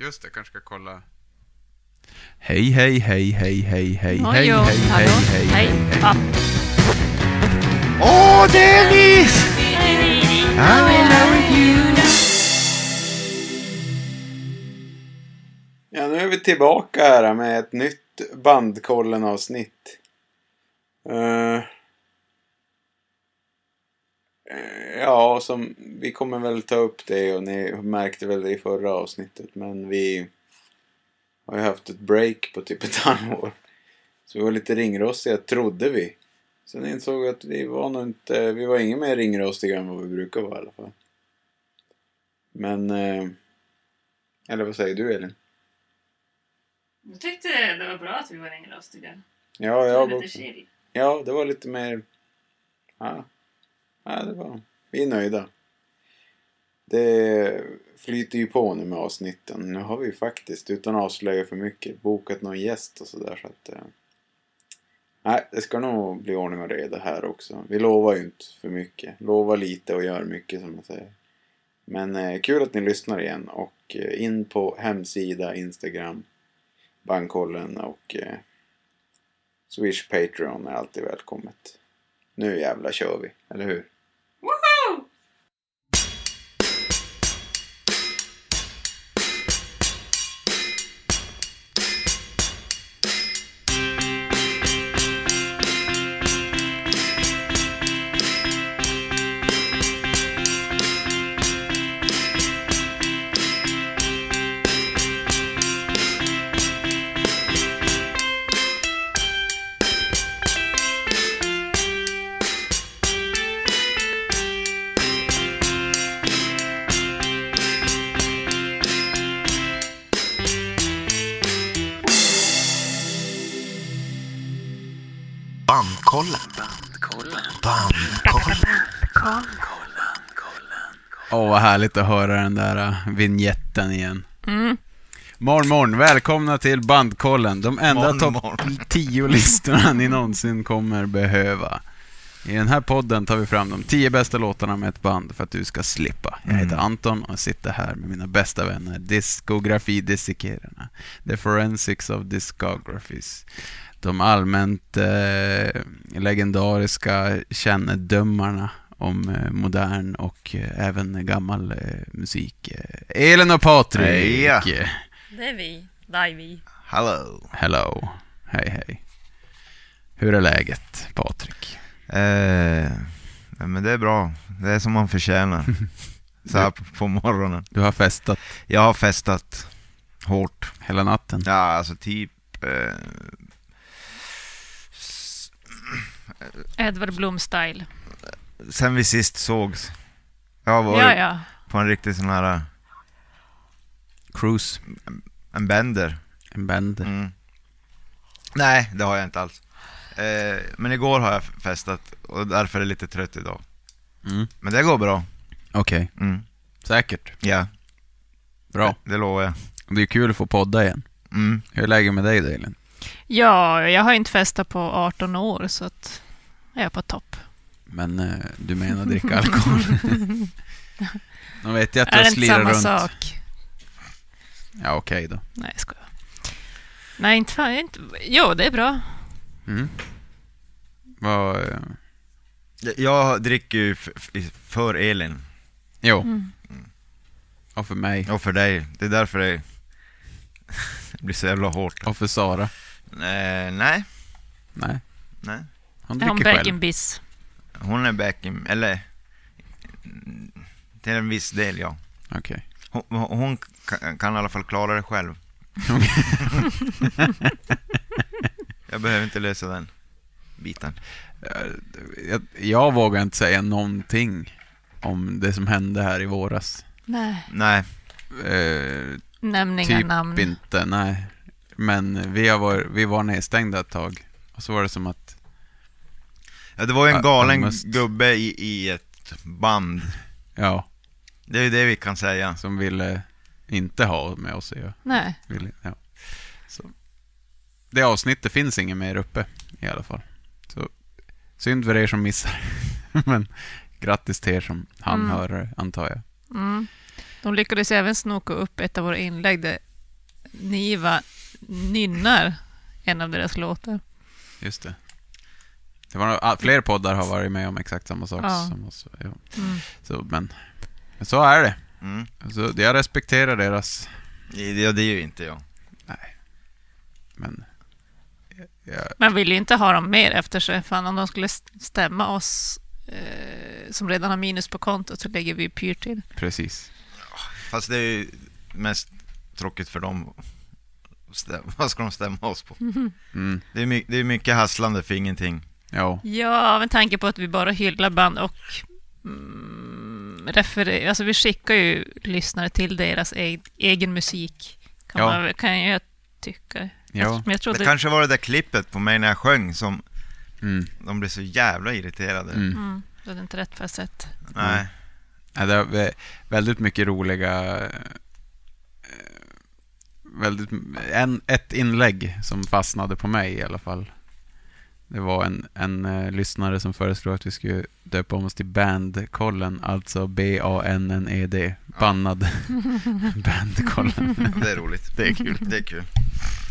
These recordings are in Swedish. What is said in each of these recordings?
Just det, kanske ska kolla. Hej, hej, hej, hej, hej, hej, hej, hej, hej, hej, hej, hej. Åh, Dennis! I'm in love with you. Ja, nu är vi tillbaka här med ett nytt Bandkollen-avsnitt. Eh, ja, som, vi kommer väl ta upp det och ni märkte väl det i förra avsnittet. Men vi har ju haft ett break på typ ett halvår. Så vi var lite ringrostiga, trodde vi. Sen insåg vi att vi var nog inte, vi var ingen mer ringrostiga än vad vi brukar vara i alla fall. Men, eh, eller vad säger du Elin? Jag tyckte det var bra att vi var ringrostiga. Ja, jag var lite chill. Ja, det var lite mer... Ja, ja det var... Vi är nöjda. Det flyter ju på nu med avsnitten. Nu har vi faktiskt, utan att avslöja för mycket, bokat någon gäst och sådär. Så att, eh, nej, det ska nog bli ordning och reda här också. Vi lovar ju inte för mycket. Lovar lite och gör mycket som man säger. Men eh, kul att ni lyssnar igen och eh, in på hemsida, Instagram, Bankkollen och eh, Swish Patreon är alltid välkommet. Nu jävla kör vi, eller hur? Woohoo! Härligt att höra den där uh, vignetten igen. Mm. Morgon, morgon. Välkomna till Bandkollen. De enda topp morgon. 10-listorna ni någonsin kommer behöva. I den här podden tar vi fram de 10 bästa låtarna med ett band för att du ska slippa. Jag heter Mm. Anton och sitter här med mina bästa vänner, diskografi-dissekerarna. The Forensics of Discographies. De allmänt eh, legendariska kännedömarna om eh, modern och eh, även gammal eh, musik. Elin och Patrik! Heja. Det är vi. Det är vi. Hello. Hello. Hej, hej. Hur är läget, Patrik? Eh, men det är bra. Det är som man förtjänar. Så här på, morgonen. Du har festat Jag har festat hårt. hela natten. Ja, alltså typ... Eh, Edvard Blom-style. Sen vi sist sågs. Jag varit Ja, ja. på en riktig sån här... Cruise, En bender. en band. Mm. Nej, det har jag inte alls. Eh, men igår har jag festat och därför är jag lite trött idag. Mm. Men det går bra. Okej, Mm. säkert. Ja, Bra. det lovar jag. Det är kul att få podda igen. Mm. Hur är läget med dig, Elin? Ja, jag har inte festat på 18 år så att jag är på topp. Men eh, du menar dricka alkohol? Nu vet jag att du är har det inte samma runt. sak? Ja, okej då. Nej, jag skojar. Nej, inte fan. Inte... Jo, det är bra. Mm. Vad... eh, Jag- Jag dricker ju f- f- för Elin Jo. Mm. Och för mig. och för dig. Det är därför det det blir så jävla hårt. Och för Sara. Eh, nej, Nej, nej. hon dricker back själv. in biz? Hon är back in, eller till en viss del ja. Okej. Hon, hon kan, i alla fall klara det själv. Jag behöver inte lösa den biten. Eh, Jag, jag vågar inte säga någonting om det som hände här i våras. Nej. Nej, Eh, Nämn inga typ namn. inte, nej. Men vi, har varit, vi var nedstängda ett tag. Och så var det som att, ja, det var ju en galen måste- gubbe i, i ett band. ja, Det är ju det vi kan säga. som ville inte ha med oss att göra. Nej. Ville, ja. så. Det avsnittet finns inget mer uppe i alla fall. Så synd för er som missar. Men grattis till er som hann Mm. det, antar jag. Mm. De lyckades även snoka upp ett av våra inlägg där Niva nynnar en av deras låtar. Just det. Det var, ah, fler poddar har varit med om exakt samma sak Ja. som oss. Ja. Mm. Så, men, men så är det. Mm. Så jag respekterar deras... Ja, det är ju inte jag. Men... Jag, Man vill ju inte ha dem mer efter sig. Fan, om de skulle st- stämma oss eh, som redan har minus på kontot så lägger vi pyr till. precis. Fast det är ju mest tråkigt för dem. Stäm, vad ska de stämma oss på? Mm. Det är, my, det är mycket hasslande för ingenting. Ja. Ja, med tanke på att vi bara hyllar band och mm, referer- alltså vi skickar ju lyssnare till deras e- egen musik. Kan, Ja. man, kan jag tycka. Ja. Jag tror Det kanske var det där klippet på mig när jag sjöng som Mm. de blev så jävla irriterade. Mm. mm, det är inte rätt för sätt. Nej. Ja, det vä- väldigt mycket roliga... eh, Väldigt, en, ett inlägg som fastnade på mig i alla fall. Det var en, en eh, lyssnare som föreslog att vi skulle döpa om oss till Bandkollen, alltså B-A-N-N-E-D. Bannad Bandkollen. Det är roligt. Det är kul. Det är kul.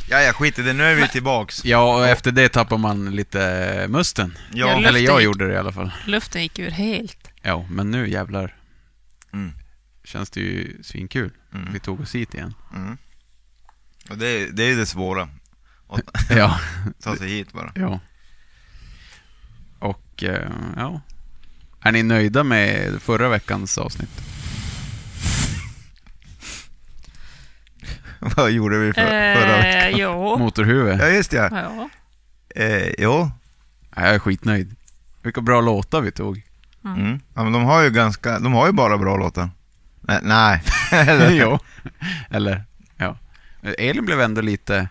Ja, ja, skit i det. Nu är vi tillbaks. Ja, och efter det tappar man lite musten. Ja, Ja, Eller jag gick- gjorde det i alla fall. Luften gick ur helt. Ja, men nu jävlar Mm. känns det ju svinkul. Mm. Vi tog oss hit igen. Mm. Och det, är- det är ju det svåra. Ja. Ta sig hit bara. Ja. Och, eh, ja. Är ni nöjda med förra veckans avsnitt? Vad gjorde vi för, förra Eh, veckan? jo. Motorhuvud? Ja, just det. Ja. Eh, jo. Ja, Jag är skitnöjd. Vilka bra låtar vi tog. Mm. Mm. Ja, men de har ju ganska, de har ju bara bra låtar. Nej, nej. Eller, jo. Eller, ja. Elin blev ändå lite,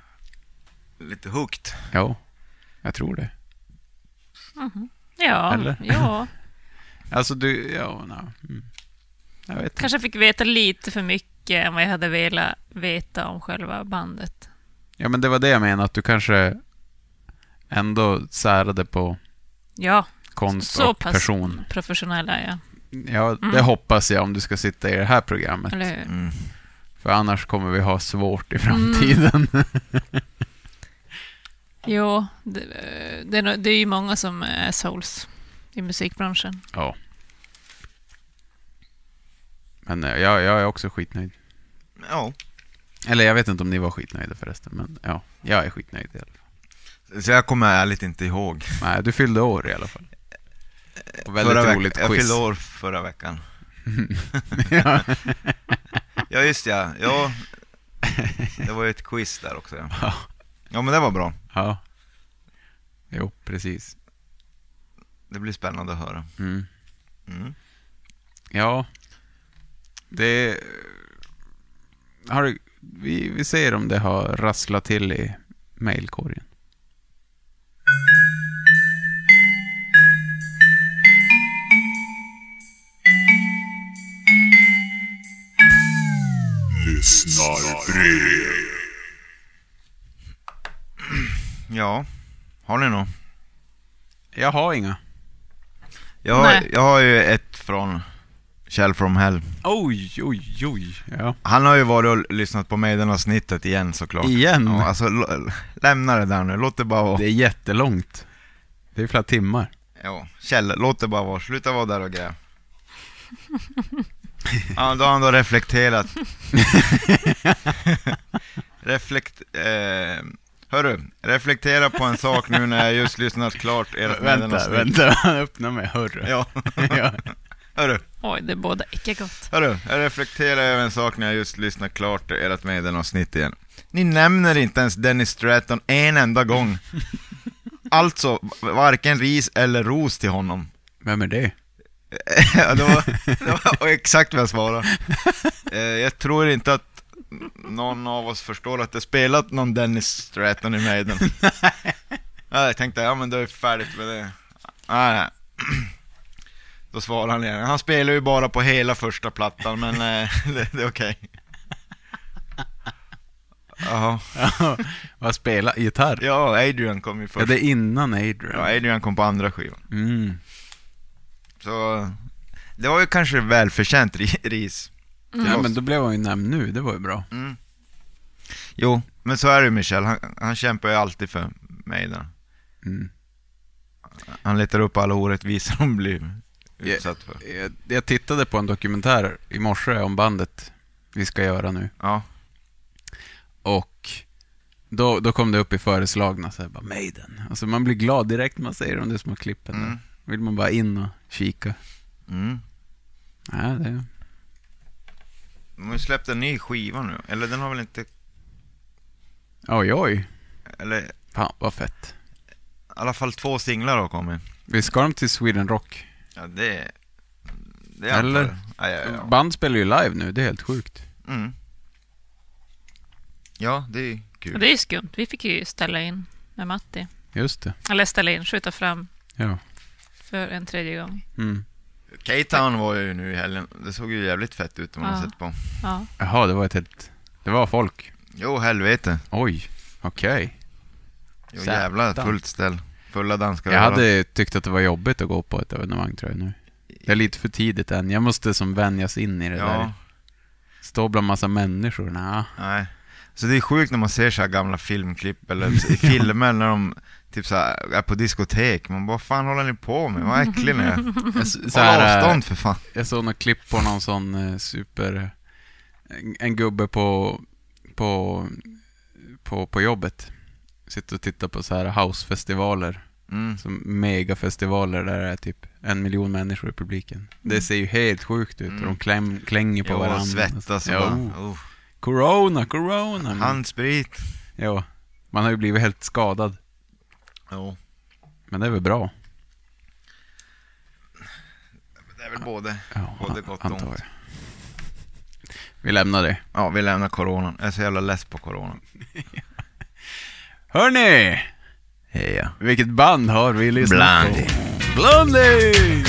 Lite hooked. ja, jag tror det. Mhm. Ja, Eller? ja. Alltså du, ja, no. mm. Jag vet inte. Kanske fick veta lite för mycket än vad jag hade velat veta om själva bandet. Ja, men det var det jag menade, att du kanske ändå särade på Ja, konst så och pass person. professionell är jag. Ja, det Mm. hoppas jag om du ska sitta i det här programmet. Eller hur? Mm. För annars kommer vi ha svårt i framtiden. Jo, det, det, är nog- det är ju många som är souls i musikbranschen. ja. Men eh, jag, jag är också skitnöjd. Ja. Eller jag vet inte om ni var skitnöjda förresten, men ja, jag är skitnöjd i alla fall. Så jag kommer ärligt inte ihåg. Nej, du fyllde år i alla fall. Och väldigt Förra roligt Jag quiz. fyllde år förra veckan. ja. Ja, just ja. ja. Det var ju ett quiz där också. Ja, Ja. men det var bra. ja. Jo, precis. Det blir spännande att höra. Mm. Mm. Ja. Det... Har det, vi, vi ser om det har rasslat till i mailkorgen. Lyssnarbrev. Ja, har ni något? Jag har inga. Jag har, Nej. jag har ju ett från Kjell from Hell. Oj, oj, oj. Ja. Han har ju varit och lyssnat på Maiden-avsnittet igen såklart. Igen? Ja, alltså, l- lämna det där nu, låt det bara vara. Det är jättelångt. Det är flera timmar. Ja, Kjell, låt det bara vara. Sluta vara där och gräv. Ja, då har han då reflekterat. Reflekt... Eh, hörru, reflektera på en sak nu när jag just lyssnat klart ert Vänta, vänta. Han öppnar med hörru. Ja, ja. hörru, Oj, det är båda icke gott. hörru, jag reflekterar över en sak när jag just lyssnat klart ert meddelavsnitt igen. Ni nämner inte ens Dennis Stratton en enda gång. Alltså, varken ris eller ros till honom. Vem är det? ja, det var, det var exakt vad jag svarade. Eh, jag tror inte att någon av oss förstår att det spelat någon Dennis Stratton i Maiden. ja, jag tänkte, ja men då är det färdigt med det. Nej, nej. Då svarar han igen. Han spelar ju bara på hela första plattan, men eh, det, det är okej. Jaha. Vad spelar? Gitarr? Ja. Ja, Adrian kom ju först. det är innan Adrian. Ja, Adrian kom på andra skivan. Mm. Så det var ju kanske välförtjänt ri- ris. Till Ja, men då blev han ju nämnd nu. Det var ju bra. Mm. Jo, men så är det ju Michel. Han, han kämpar ju alltid för Maiden. Mm. Han letar upp alla orättvisor de blir utsatt för. Jag, jag tittade på en dokumentär i morse om bandet vi ska göra nu. Ja, Och då, då kom det upp i föreslagna så här, bara Maiden. Alltså man blir glad direkt när man säger de där små klippen. Mm. Där. vill man bara in och kika. mm. Ja, det, De har ju släppt en ny skiva nu. Eller den har väl inte... oj, oj. Eller Fan, vad fett. i alla fall två singlar har kommit. Vi ska de till Sweden Rock? Ja, det... det är Eller? Ja, ja, ja. Band spelar ju live nu, det är helt sjukt. Mm. Ja, det är Och kul. det är ju skumt. Vi fick ju ställa in med Matti. Just det. Eller ställa in, skjuta fram Ja. för en tredje gång. Mm. K-Town var ju nu i helgen. Det såg ju jävligt fett ut om man har Ja. sett på. Ja. Jaha, det var ett helt... Det var folk. Jo, helvete. Oj, okej. Jo, Satan. jävlar fullt ställ. Fulla danskar Jag hade tyckt att det var jobbigt att gå på ett evenemang tror jag nu. Det är lite för tidigt än. Jag måste som vänjas in i det där. Ja, Stå bland massa människor. Nah. nej. Så det är sjukt när man ser så här gamla filmklipp eller i filmer när de typ så här, är på diskotek. Man bara, vad fan håller ni på med? Vad äcklig ni är. Håll avstånd för fan. jag såg något klipp på någon sån eh, super... En, en gubbe på, på, på, på jobbet. Sitter och tittar på så här housefestivaler. Mm. Som megafestivaler där det är typ en miljon människor i publiken. Det ser ju helt sjukt ut. Mm. Och de kläm, klänger på Jo, varandra. och svettas och Ja, bara, oh. oh. Corona, corona. Handsprit. Ja, man har ju blivit helt skadad. Jo. Men det är väl bra. Det är väl både. Ja, Både gott och ont. Vi lämnar det. Ja, vi lämnar coronan. Jag är så jävla less på coronan. Hörni! Heja. Vilket band har vi lyssnat Blondie. på? Blondie!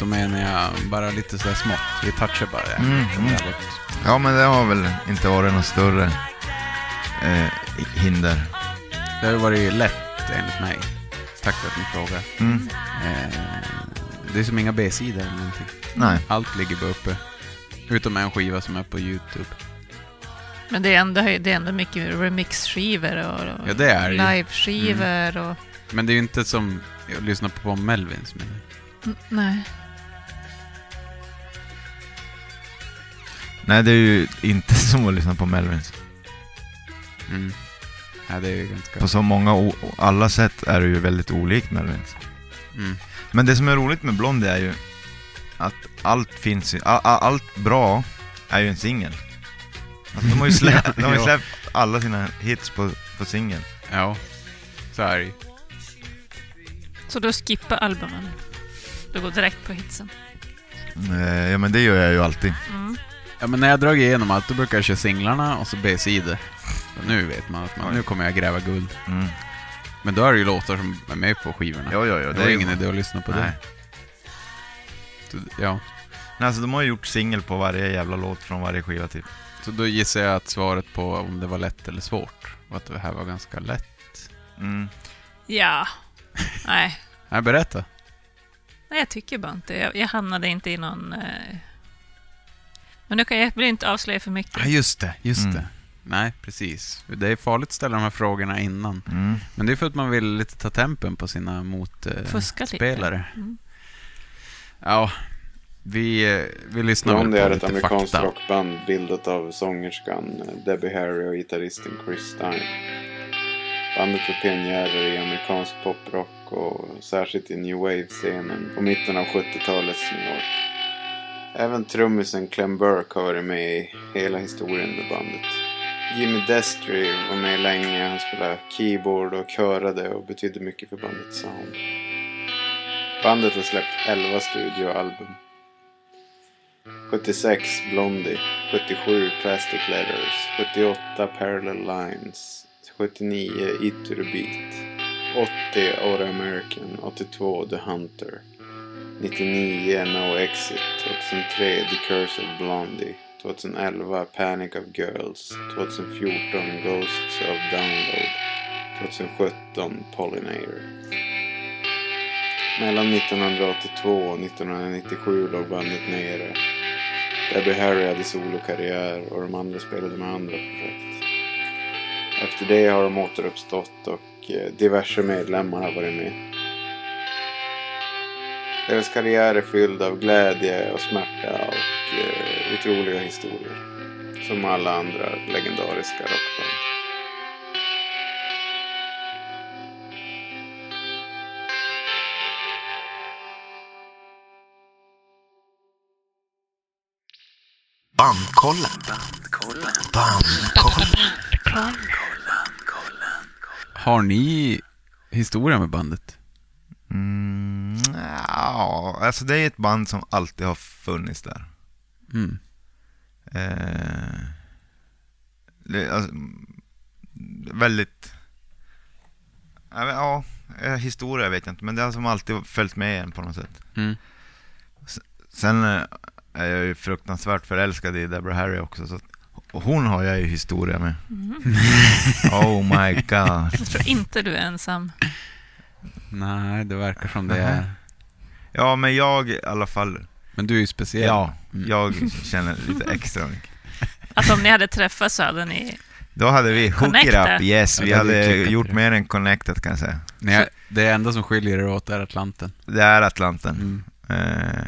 Då menar jag bara lite sådär smått. Vi touchar bara det. Mm, mm. Ja, men det har väl inte varit något större eh, hinder. Det har ju varit lätt enligt mig. Tack för att ni frågar. Mm. Eh, det är som inga B-sidor eller någonting. Nej. Allt ligger bara uppe. Utom en skiva som är på YouTube. Men det är ändå, det är ändå mycket remixskivor och, och Ja, det är ju. Mm. liveskivor och... Men det är ju inte som jag lyssnar på Melvins. Men... Nej. Nej, det är ju inte som att lyssna på Melvins. Mm. Ja, det är ju ganska... På så många, alla sätt är det ju väldigt olikt Melvins. Mm. Men det som är roligt med Blondie är ju att allt finns a- allt bra är ju en singel. Alltså, de har ju släppt, de har ju släppt alla sina hits på, på singel. Ja, så är det ju. Så då skippar albumen. Du går direkt på hitsen. Ja men det gör jag ju alltid. Mm. Ja, men när jag dragit igenom allt, då brukar jag köra singlarna och så B-sidor. Nu vet man att man, nu kommer jag gräva guld. Mm. Men då är det ju låtar som är med på skivorna. Jo, jo, jo. det Det är ingen idé att lyssna på Nej. det. Så, Ja. Nej, alltså de har ju gjort singel på varje jävla låt från varje skiva typ. Så då gissar jag att svaret på om det var lätt eller svårt var att det här var ganska lätt. Mm. Ja. Nej. Nej, berätta. Nej, jag tycker bara inte. Jag, jag hamnade inte i någon... Eh... Men nu kan jag, inte avslöja för mycket. Ja, just det, just Mm. det. Nej, precis. Det är farligt att ställa de här frågorna innan. Mm. Men det är för att man vill lite ta tempen på sina lite. motspelare. Mm. Ja, vi, eh, vi lyssnar väl på är ett lite amerikanskt fakta. rockband bildat av sångerskan eh, Debbie Harry och gitarristen Chris Stein. Bandet var pionjärer i amerikansk poprock och särskilt i new wave-scenen på mitten av 70-talets New York. Även trummisen Clem Burke har varit med i hela historien med bandet. Jimmy Destry var med länge. Han spelade keyboard och körade och betydde mycket för bandets sound. Bandet har släppt 11 studioalbum. 76 Blondie, 77 Plastic Letters, 78 Parallel Lines, 79 Eat to the Beat, 80 Ora American, 82 The Hunter, 99 No Exit, 2003 The Curse of Blondie, 2011 Panic of Girls, 2014 Ghosts of Download, 2017 Pollinator. Mellan 1982 och 1997 låg bandet nere. Debbie Harry hade solokarriär och de andra spelade med andra projekt. Efter det har de återuppstått och eh, diverse medlemmar har varit med. Deras karriär är fylld av glädje och smärta och eh, otroliga historier. Som alla andra legendariska rockband. Bandkollen. Bandkollen. Har ni historia med bandet? Mm, ja, alltså det är ett band som alltid har funnits där. Mm. Eh, det, alltså, mm, väldigt... Ja, eh, historia vet jag inte, men det har som alltid följt med en på något sätt. Mm. Sen eh, är jag ju fruktansvärt förälskad i Deborah Harry också, så att, och hon har jag ju historia med. Oh my god. Jag tror inte du är ensam. Nej, det verkar som det är. Ja, men jag i alla fall, Men du är ju speciell. ja, Mm. jag känner lite extra mycket. Alltså om ni hade träffats så hade ni... Då hade vi hook it up, yes, Ja, vi hade gjort mer än connected kan jag säga. Nej, det enda som skiljer er åt är Atlanten. Det är Atlanten. Mm. Eh,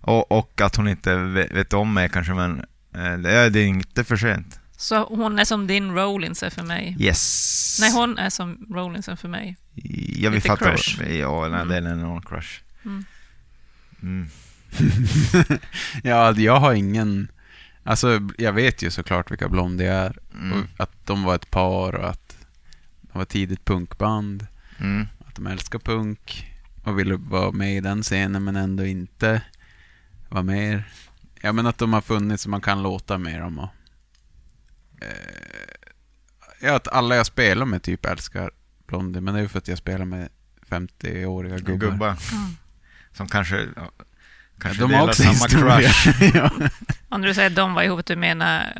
och, och att hon inte vet, vet om mig kanske, men eh, det, är, det är inte för sent. Så hon är som din Rollins är för mig. Yes. Nej, hon är som Rollinsen för mig. Jag vill lite fatta. crush. Ja, nej, Mm. det är en crush. Mm. Mm. ja, jag har ingen... Alltså, jag vet ju såklart vilka Blondie är. Mm. Och att de var ett par och att de var tidigt punkband. Mm. Att de älskar punk och ville vara med i den scenen men ändå inte vara mer. Ja, men att de har funnits och man kan låta med dem. Och, eh, ja, att alla jag spelar med typ älskar Blondie, men det är ju för att jag spelar med 50-åriga gubbar. Gubbar. Mm. Som kanske, ja, kanske de delar har också samma historia. crush. ja. Om du säger de var ihop, du menar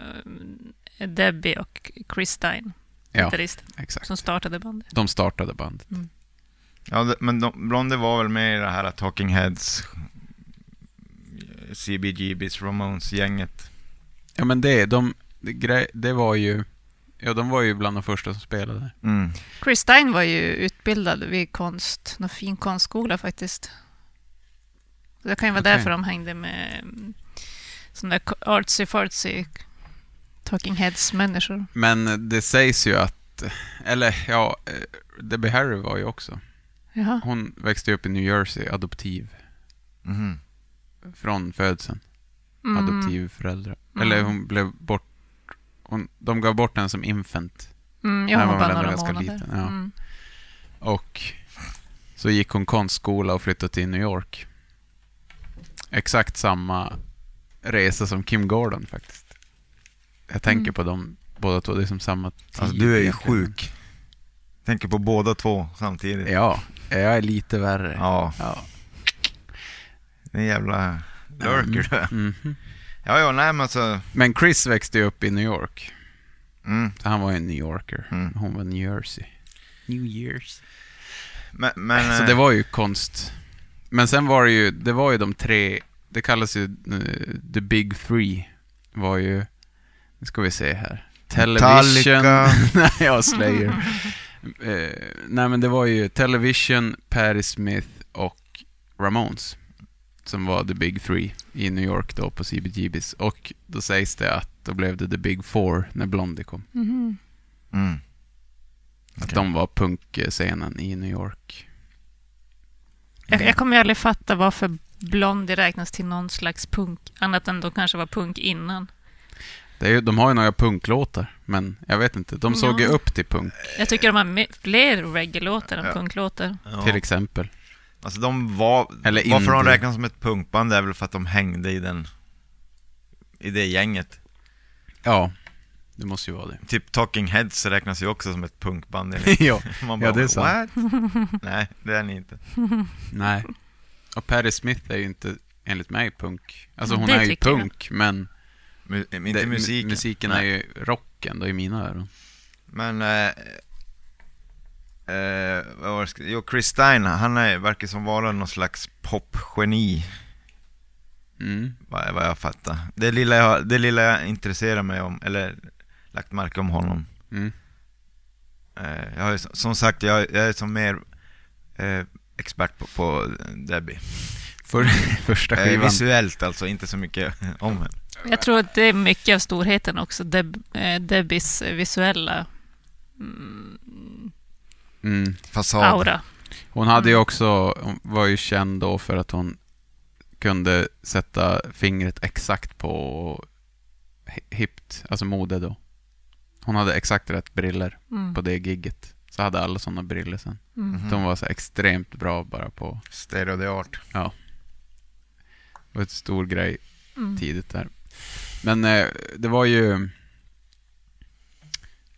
eh, Debbie och Chris Stein, ja, exakt. som startade bandet. De startade bandet. Ja, det, men de, Blondie var väl med i det här Talking Heads, CBGBs, Ramones-gänget. Ja, men det, de, det, det var ju... Ja, de var ju bland de första som spelade. Mm. Chris Stein var ju utbildad vid konst, någon fin konstskola faktiskt. Det kan ju vara Okej. därför de hängde med mm, sådana där artsy-fartsy Talking Heads-människor. Men det sägs ju att... Eller ja, eh, Debbie Harry var ju också. Jaha. Hon växte upp i New Jersey, adoptiv. Mhm. Från födseln. Mm. Adoptivföräldrar. Mm. Eller hon blev bort... Hon, de gav bort henne som infant. Mm, jag Nej, har man bara var några ganska månader. liten, ja. Mm. Och så gick hon konstskola och flyttade till New York. Exakt samma resa som Kim Gordon faktiskt. Jag tänker Mm. på dem båda två, det är som samma tid. Alltså, du är ju egentligen. sjuk. Tänker på båda två samtidigt. Ja, jag är lite värre. Ja, Ja. det är jävla... Lurker du. Mhm. Ja, ja, nej men alltså... Men Chris växte ju upp i New York. Mm. Så han var ju en New Yorker. Mm. Hon var New Jersey. New Years. Men, men Så eh, det var ju konst. Men sen var det ju, det var ju de tre, det kallas ju eh, the big three. Var ju, nu ska vi se här. Television. Nej, ja, Slayer. eh, nej, men det var ju Television, Patti Smith och Ramones. Som var the big three i New York då på CBGBs. Och då sägs det att då blev det the big four när Blondie kom. Mhm. Mm. Att de var punkscenen i New York. Jag, jag kommer ju aldrig fatta varför Blondie räknas till någon slags punk, annat än de kanske var punk innan. Det är ju, de har ju några punklåtar, men jag vet inte. De såg ju Ja. upp till punk, Jag tycker de har fler reggae-låtar än Ja. punklåtar. Ja. till exempel. Alltså de var... Eller varför de indie. räknas som ett punkband är väl för att de hängde i den... I det gänget. Ja, det måste ju vara det. Typ Talking Heads räknas ju också som ett punkband. ja, Man Ja, det är sant. What? Nej, det är ni inte. nej. Och Patti Smith är ju inte, enligt mig, punk. Alltså hon Det är ju tycker jag. punk, men Mu- inte det, musiken. mu- musiken Nej. är ju rocken då i mina öron. Men... Eh, eh, vad var det? Jo, Chris Stein, han är, verkar som vara någon slags popgeni. Mm. Vad, vad jag fattar. Det lilla jag, det lilla jag intresserar mig om, eller lagt märke om honom. Mm. Eh, jag har, ju som- som sagt, jag, jag är som mer eh, expert på, på Debbie. För, första Eh, skivan. visuellt alltså, inte så mycket om henne. Jag tror att det är mycket av storheten också, Deb, eh, Debbies visuella mm, Mm. Fasad. aura. Hon hade ju Mm. också, hon var ju känd då för att hon kunde sätta fingret exakt på hi- hippt, alltså mode då. Hon hade exakt rätt briller Mm. på det gigget. Så hade alla sådana briller sen. Mm. Mhm. De var så extremt bra bara på, Stereo the art. det var ett stor grej Mm. tidigt där. Men eh, det var ju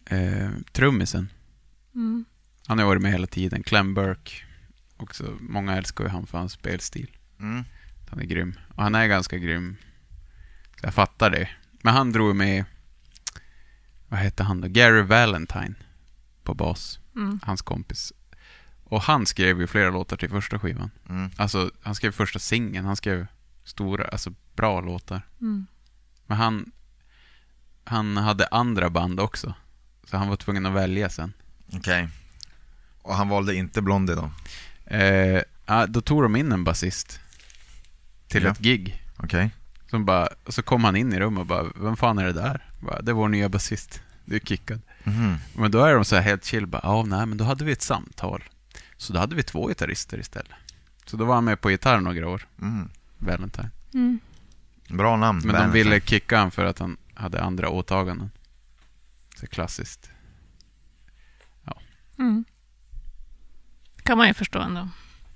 eh, trummisen. Mm. Han har varit med hela tiden. Clem Burke. Också, många älskar ju han för hans spelstil. Mm. Han är grym. Och han är ganska grym. Så jag fattar det. Men han drog med, vad hette han då? Gary Valentine på bas. Mm. Hans kompis. Och han skrev ju flera låtar till första skivan. Mm. Alltså, han skrev första singeln. Han skrev stora, alltså bra låtar. Mm. Men han, han hade andra band också. Så han var tvungen att välja sen. Okej. Och han valde inte Blondie då? Eh, ja, då tog de in en basist till Ja. ett gig. Okej. Som bara, och så kom han in i rummet och bara, vem fan är det där? Bara, det är vår nya basist. Du är kickad. Mhm. Men då är de så här helt chill, bara, ja, nej, men då hade vi ett samtal. Så då hade vi två gitarrister istället. Så då var han med på gitarr några år, Mm. Valentine. Mm. Bra namn. Men de Valentine. ville kicka han för att han hade andra åtaganden. Så klassiskt. Mm. Kan man ju förstå ändå.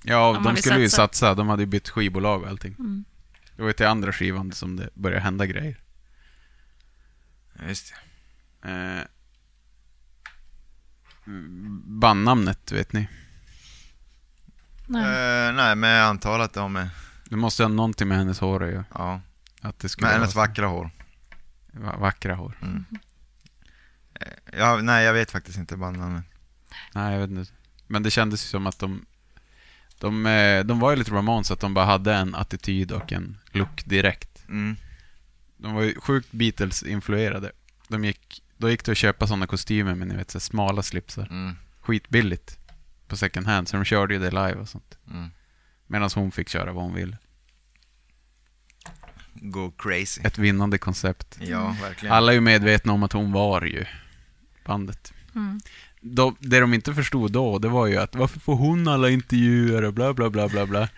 Ja, Om de skulle ju satsa. satsa. De hade ju bytt skivbolag och allting. Mm. Det var ju till andra skivan som det började hända grejer. Ja, Just det. Eh, mm, bandnamnet, vet ni? Nej. Eh, nej, men jag antar att de är... Det måste ha någonting med hennes hår att göra. Ja. Att det skulle Med hennes vackra hår. Va- vackra hår. Mm. Eh, Ja, nej, jag vet faktiskt inte bandnamnet. Nej, jag vet inte. Men det kändes ju som att de... De, eh, de var ju lite Ramones, att de bara hade en attityd och en look direkt. Mm. De var ju sjukt Beatles-influerade. De gick, då gick det att köpa sådana kostymer med ni vet, så smala slipsar. Mm. Skitbilligt. På second hand, så de körde ju det live och sånt. Mm. Medan hon fick köra vad hon ville. Go crazy. Ett vinnande koncept. Ja, verkligen. Alla är ju medvetna om att hon var ju bandet. Mm. De, det de inte förstod då, det var ju att varför får hon alla intervjuer och bla bla bla bla bla.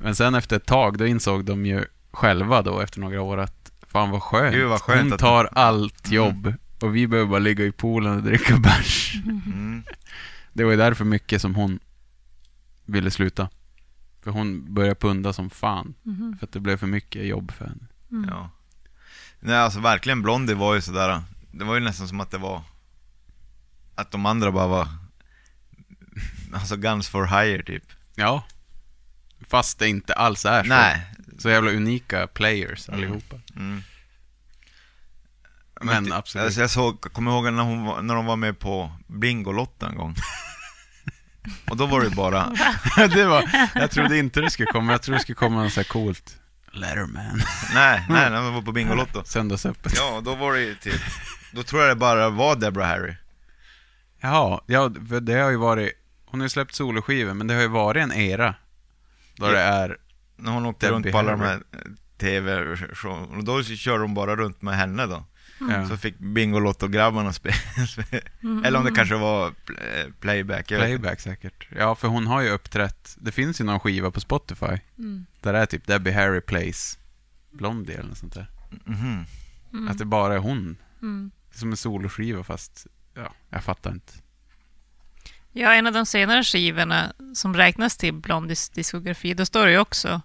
Men sen efter ett tag, då insåg de ju själva då efter några år att fan vad skönt. Gud, vad skönt hon att- tar allt Mm. jobb och vi behöver bara ligga i poolen och dricka bärs. Mm. Det var ju därför mycket som hon ville sluta. För hon började punda som fan. Mhm. För att det blev för mycket jobb för henne. Mm. Ja. Nej, alltså verkligen Blondie var ju sådär, det var ju nästan som att det var, att de andra bara var, alltså guns for hire typ. Ja. Fast det inte alls är så. Nej, så jävla unika players allihopa. Mm. Men ty- absolut. Alltså jag såg, kommer ihåg när, hon var, när de var med på Bingolotto en gång. Och då var det bara, det var, jag trodde inte det skulle komma, jag trodde det skulle komma något så här coolt. Letterman. nej, nej, när de var på Bingolotto. Söndagsöppet. Ja, då var det ju typ, då tror jag det bara var Deborah Harry. Jaha, ja, för det har ju varit, hon har ju släppt soloskivor, men det har ju varit en era. Då Ja. det är, När hon åkte Debbie runt på alla de här eh, tv show och då körde de bara runt med henne då. ja, Så fick Bingolotto-grabbarna spela. Eller om det kanske var pl- playback. Jag vet inte. playback säkert. Ja, för hon har ju uppträtt, det finns ju någon skiva på Spotify, Mm. där det är typ Debbie Harry plays Blondie eller något sånt där. Mhm. Mm. Att det bara är hon. Mm. Som en soloskiva fast, ja, jag fattar inte. Ja, en av de senare skivorna som räknas till Blondies diskografi, då står det ju också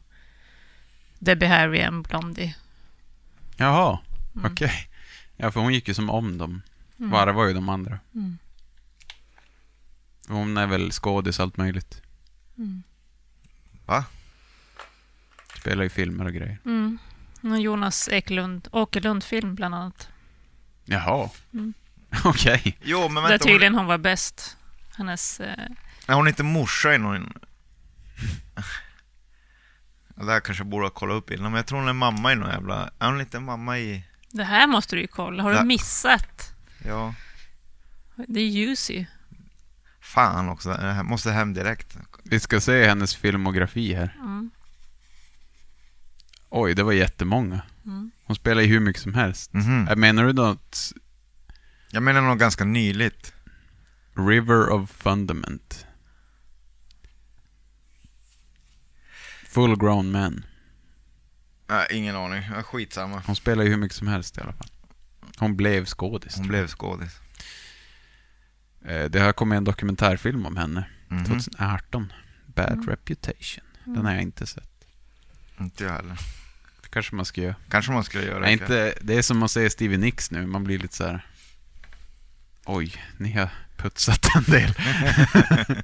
Debbie Harry and Blondie. Jaha, Mm. okej. Ja, för hon gick ju som om dem. Mm. Var ju de andra. Mm. Hon är väl skådis allt möjligt. Mm. Va? Spelar i filmer och grejer. Mm. Och Jonas Ekelund, Åkerlund-film bland annat. Jaha. Mm. Okej. Jo, men Där vänta, tydligen hon var bäst. Hennes... Eh, hon, är hon inte morsa i någon... Ja, Det här kanske jag borde ha kollat upp innan, men jag tror hon är mamma i någon jävla... Är hon inte mamma i... det här måste du ju kolla. Har du missat? Ja, Det är Juicy. fan också. Jag måste hem direkt. Vi ska se hennes filmografi här. Mm. Oj, det var jättemånga. Mm. Hon spelar ju hur mycket som helst. Mhm. Äh, Menar du något Jag menar något ganska nyligt. River of Fundament? Full grown man. Nej, ingen aning. Ja, skitsamma. Hon spelar ju hur mycket som helst i alla fall. Hon blev skådis. Hon blev skådis. Eh, Det har kommit en dokumentärfilm om henne. Mhm. 2018. Bad Mm. Reputation. Den har jag inte sett. Inte jag heller. Det kanske man ska göra. Kanske man skulle göra Nej, det. inte, det är som att se Stevie Nicks nu. Man blir lite så här. Oj, ni har putsat en del.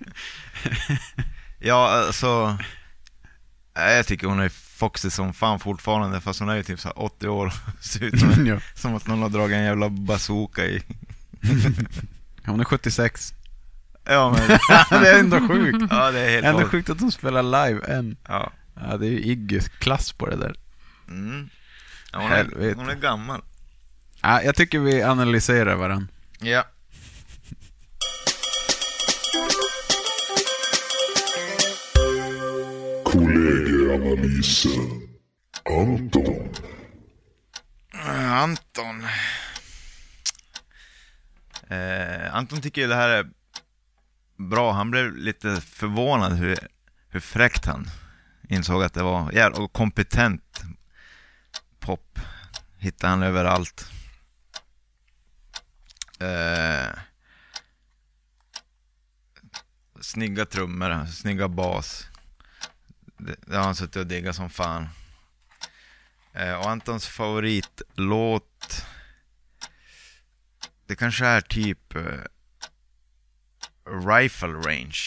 Ja, alltså... Jag tycker hon är foxy som fan fortfarande, fast hon är ju typ så här 80 år och ser ut som, ja. som att någon har dragit en jävla bazooka i... Hon är 76. Ja, men... det är ändå sjukt. ja, det är helt Ändå sjukt att hon spelar live än. Ja. Ja, det är ju Iggys klass på det där. Mm. ja hon, är, hon är gammal. Ja, jag tycker vi analyserar varann. Ja. Kollegieanalysen. Anton. Eh, Anton. Eh, Anton tycker ju det här är bra. Han blev lite förvånad hur, hur fräckt han insåg att det var. Jävla och kompetent pop hittade han överallt. Eh, snygga trummor, snygga bas. Det, det har han suttit och diggat som fan. Eh, och Antons favoritlåt Det kanske är typ eh, Rifle Range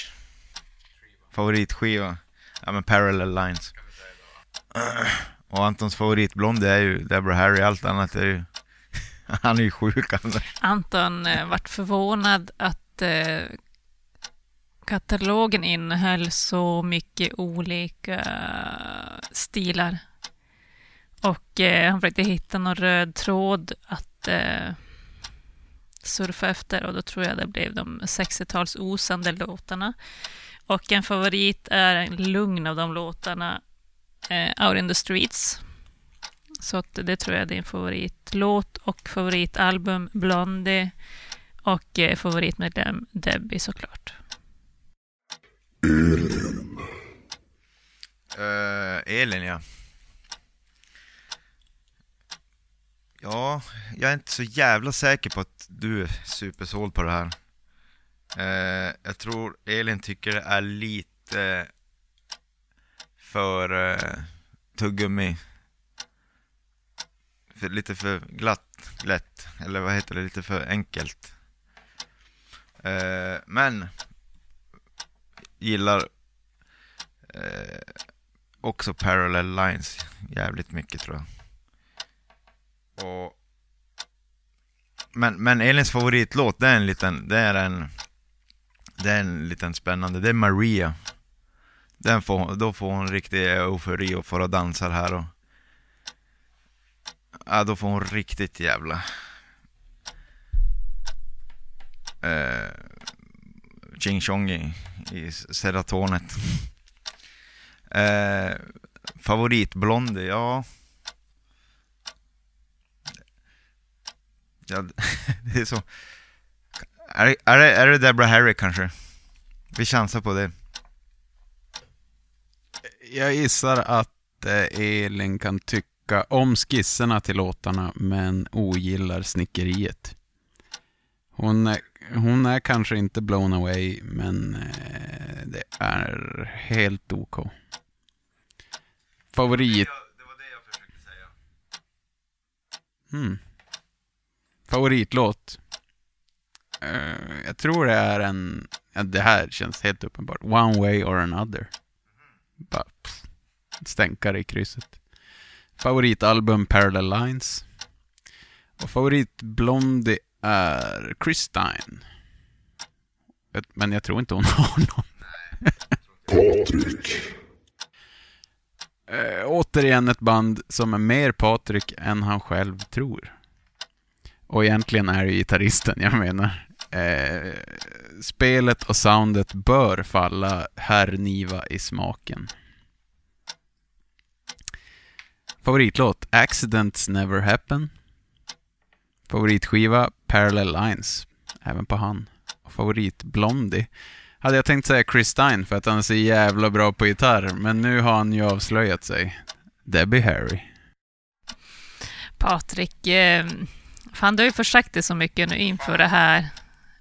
Favoritskiva Ja men Parallel Lines eh, Och Antons favoritblond är ju Deborah Harry, allt annat är ju Han är ju sjuk. Anton eh, vart förvånad att eh, katalogen innehöll så mycket olika stilar. Och eh, han försökte hitta någon röd tråd att eh, surfa efter och då tror jag det blev de 60-tals osande låtarna. Och en favorit är en lugn av de låtarna, eh, Out in the Streets. Så att det tror jag är din favoritlåt och favoritalbum Blondie och eh, favoritmedlem Debbie såklart. Elin. Uh, Elin ja Ja, jag är inte så jävla säker på att du är supersåld på det här. Uh, jag tror Elin tycker det är lite för uh, tuggummi. För, lite för glatt, lätt. Eller vad heter det? Lite för enkelt. Eh, men gillar eh, också Parallel Lines jävligt mycket tror jag. Och... Men, men Elins favoritlåt, det är en liten, det är en, det är en liten spännande, det är Maria. Den får, då får hon riktig eufori och får dansa här och... Ja, då får hon riktigt jävla... Eh, Ching Chong i, i seratonet. Eh, favoritblondie, ja... ja det är så... Är, det- är, det, är det Deborah Harry kanske? Vi chansar på det. Jag gissar att eh, Elin kan tycka om skisserna till låtarna men ogillar snickeriet. Hon är, hon är kanske inte blown away men eh, det är helt OK. Favorit... Det var det jag försökte säga. Hmm. Favoritlåt? Eh, jag tror det är en... Ja, det här känns helt uppenbart. One way or another. Bara pff, stänkare i krysset. Favoritalbum Parallel Lines. Och favoritblondie är Christine. Men jag tror inte hon har någon. Patrik. Eh, återigen ett band som är mer Patrik än han själv tror. Och egentligen är det gitarristen jag menar. Eh, spelet och soundet bör falla herr Niva i smaken. Favoritlåt? Accidents Never Happen. Favoritskiva? Parallel Lines. Även på han. Favorit Blondie. Hade jag tänkt säga Chris Stein för att han är så jävla bra på gitarr, men nu har han ju avslöjat sig. Debbie Harry. Patrik, eh, fan du har ju försagt dig så mycket nu inför det här.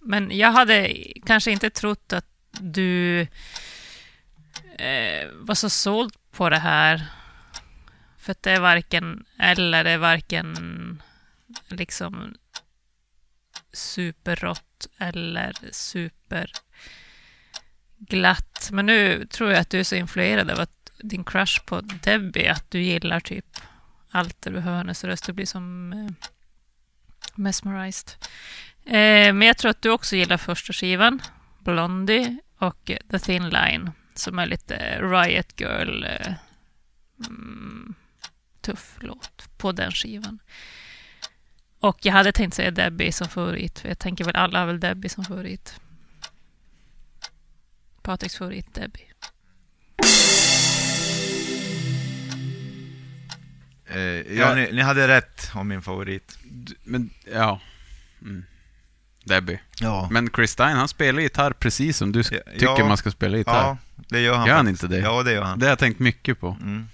Men jag hade kanske inte trott att du eh, var så såld på det här. För att det är varken eller, det är varken liksom superrått eller superglatt. Men nu tror jag att du är så influerad av att din crush på Debbie, att du gillar typ allt där du hör hennes röst. Du blir som eh, mesmerized. Eh, men jag tror att du också gillar första skivan, Blondie, och The Thin Line, som är lite Riot Girl, eh, mm, tuff låt på den skivan. Och jag hade tänkt säga Debbie som favorit, för jag tänker väl alla har väl Debbie som favorit. Patriks favorit, Debbie. Eh, ja, Ja. Ni, ni hade rätt om min favorit. D- Men, ja. Mm. Debbie. Ja. Men Chris Stein, han spelar gitarr precis som du Ja, tycker man ska spela gitarr. Ja, det gör han Gör han faktiskt. inte det? Ja, det gör han. Det har jag tänkt mycket på. Mm.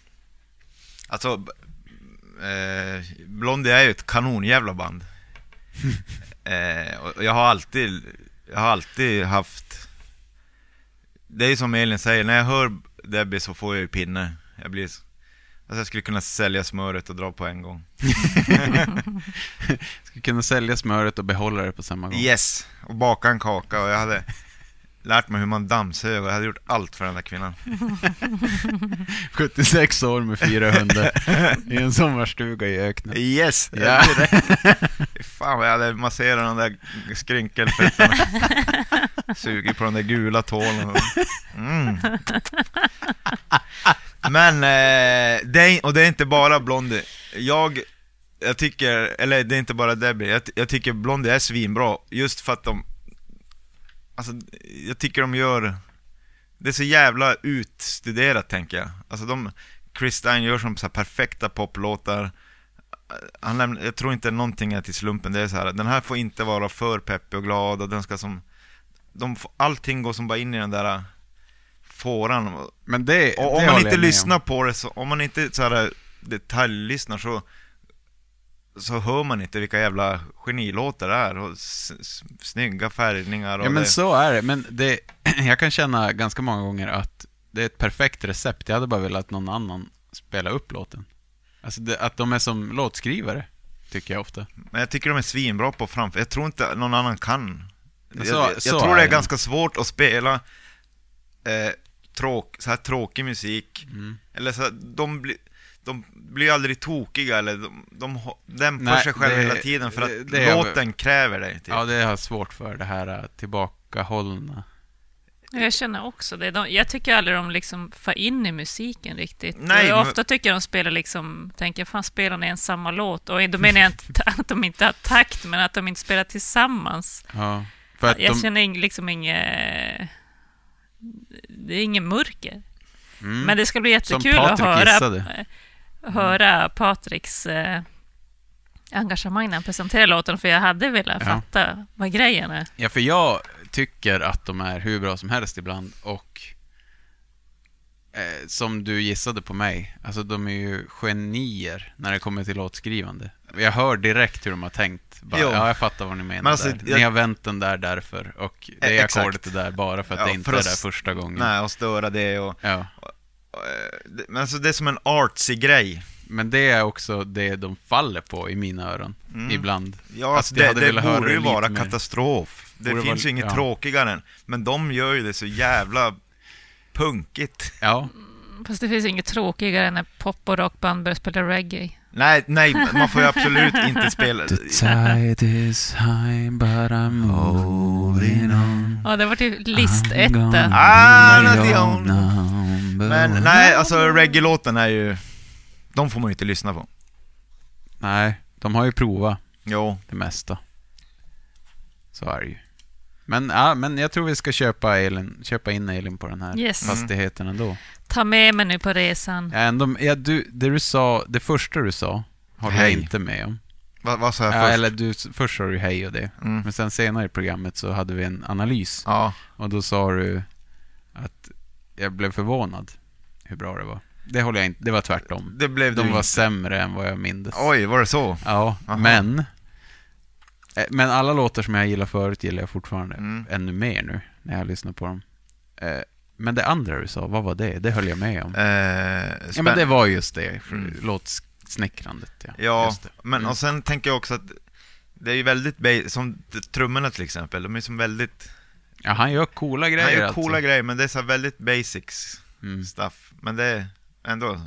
Alltså, eh, Blondie är ju ett kanonjävla band. eh, och jag har alltid, jag har alltid haft... Det är ju som Elin säger, när jag hör Debbie så får jag ju pinne. Jag blir... Alltså jag skulle kunna sälja smöret och dra på en gång. Ska kunna sälja smöret och behålla det på samma gång. Yes! Och baka en kaka och jag hade lärt mig hur man dammsög och jag hade gjort allt för den där kvinnan. 76 år med fyra hundar i en sommarstuga i öknen. Yes! Ja. Fan vad jag hade masserat de där skrynkelfötterna. Sugit på de där gula tålen. Mm. Men, eh, det är, och det är inte bara Blondie. Jag, jag tycker, eller det är inte bara Debbie, jag, jag tycker Blondie är svinbra. Just för att de, alltså jag tycker de gör, det är så jävla utstuderat tänker jag. Alltså de, Chris Stein gör som så perfekta poplåtar han lämnar, jag tror inte någonting är till slumpen, det är så här, den här får inte vara för peppig och glad och den ska som de, allting går som bara in i den där fåran. Men det, Och det om man inte lyssnar om. på det, så, om man inte så här detaljlyssnar så så hör man inte vilka jävla genilåtar det är och snygga färgningar och Ja men det. så är det, men det, jag kan känna ganska många gånger att det är ett perfekt recept. Jag hade bara velat att någon annan spela upp låten. Alltså det, att de är som låtskrivare, tycker jag ofta. Men jag tycker de är svinbra på framför. Jag tror inte någon annan kan. Men jag så- jag, så jag tror är det är ganska svårt att spela eh, tråk, så här tråkig musik. Mm. Eller så här, de, blir de blir aldrig tokiga eller de, de dämpar Nej, sig själva hela tiden för att det- det låten kräver det. Typ. Ja, det har jag svårt för, det här äh, tillbakahållna. Jag känner också det. De, jag tycker aldrig de liksom får in i musiken riktigt. Nej, jag men- ofta tycker de spelar liksom, tänker fan spelar ni en samma låt? Och då menar jag inte att de inte har takt, men att de inte spelar tillsammans. Ja, för att jag de, känner liksom inget... Det är ingen mörker. mm, Men det ska bli jättekul att höra, gissade. Höra Patriks eh, engagemang när han presenterar låten, för jag hade velat Ja. fatta vad grejen är. Ja, för jag tycker att de är hur bra som helst ibland och eh, som du gissade på mig, alltså de är ju genier när det kommer till låtskrivande. Jag hör direkt hur de har tänkt. Bara, ja, jag fattar vad ni menar Men alltså, där. jag- Ni har vänt den där därför och det är Eh, exakt. ackordet det där bara för att Ja, det inte för är att där första gången. Nej, och störa det och... Ja. och, Men alltså det är som en artsy grej. Men det är också det de faller på i mina öron, Mm. ibland. Ja, alltså det, det höra borde ju vara mer. katastrof. Det Borde finns ju inget ja. tråkigare än. Men de gör ju det så jävla punkigt. Ja, Fast det finns inget tråkigare än när pop och rockband börjar spela reggae. Nej, nej, man får ju absolut inte spela... tide is high but I'm moving on. Ja, det var till listetta. Ah, not the only- Men nej, alltså reggae-låten är ju... De får man ju inte lyssna på. Nej, de har ju provat Jo. det mesta. Så är det ju. Men, ja, men jag tror vi ska köpa, Elin, köpa in Elin på den här Yes. fastigheten ändå. Ta med mig nu på resan. Ja, ändå ja, du, det du sa, det första du sa, håller Hej. jag inte med om. Vad, vad sa jag Ja, först? eller du, först sa du hej och det. Mm. Men sen senare i programmet så hade vi en analys. Ja. Och då sa du att jag blev förvånad hur bra det var. Det håller jag inte, det var tvärtom. Det blev De var inte. sämre än vad jag mindes. Oj, var det så? Ja, Aha. men... eh, Men alla låtar som jag gillar förut gillar jag fortfarande Mm. ännu mer nu när jag lyssnar på dem. Eh, Men det andra du sa, vad var det? Det höll jag med om. Eh, Ja, men det var just det, Mm. låtsnickrandet. Ja, Ja, men Mm. och sen tänker jag också att det är ju väldigt, som trummorna till exempel, de är som väldigt, ja, han gör coola grejer han gör alltså. coola grejer, men det är så väldigt basics Mm. stuff. Men det är ändå,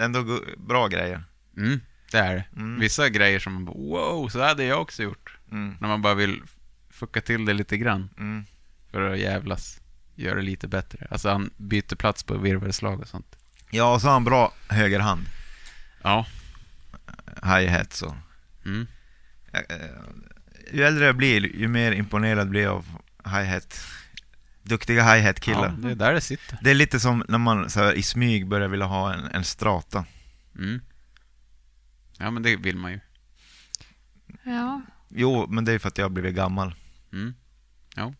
ändå bra grejer. Mm, det är det. Mm. Vissa grejer som man bara, wow, så hade jag också gjort. Mm. När man bara vill fucka till det lite grann Mm. för att jävlas. Göra det lite bättre. Alltså han byter plats på virvelslag och sånt. Ja, och så har han bra högerhand, Ja. hi-hat så. Mm. Eh, Ju äldre jag blir, ju mer imponerad blir jag av hi-hat. Duktiga hi-hat killar. Ja, det är där det sitter. Det är lite som när man så här, i smyg börjar vilja ha en, en strata. Mm. Ja, men det vill man ju. Ja. Jo, men det är för att jag har blivit gammal. Mm. Ja.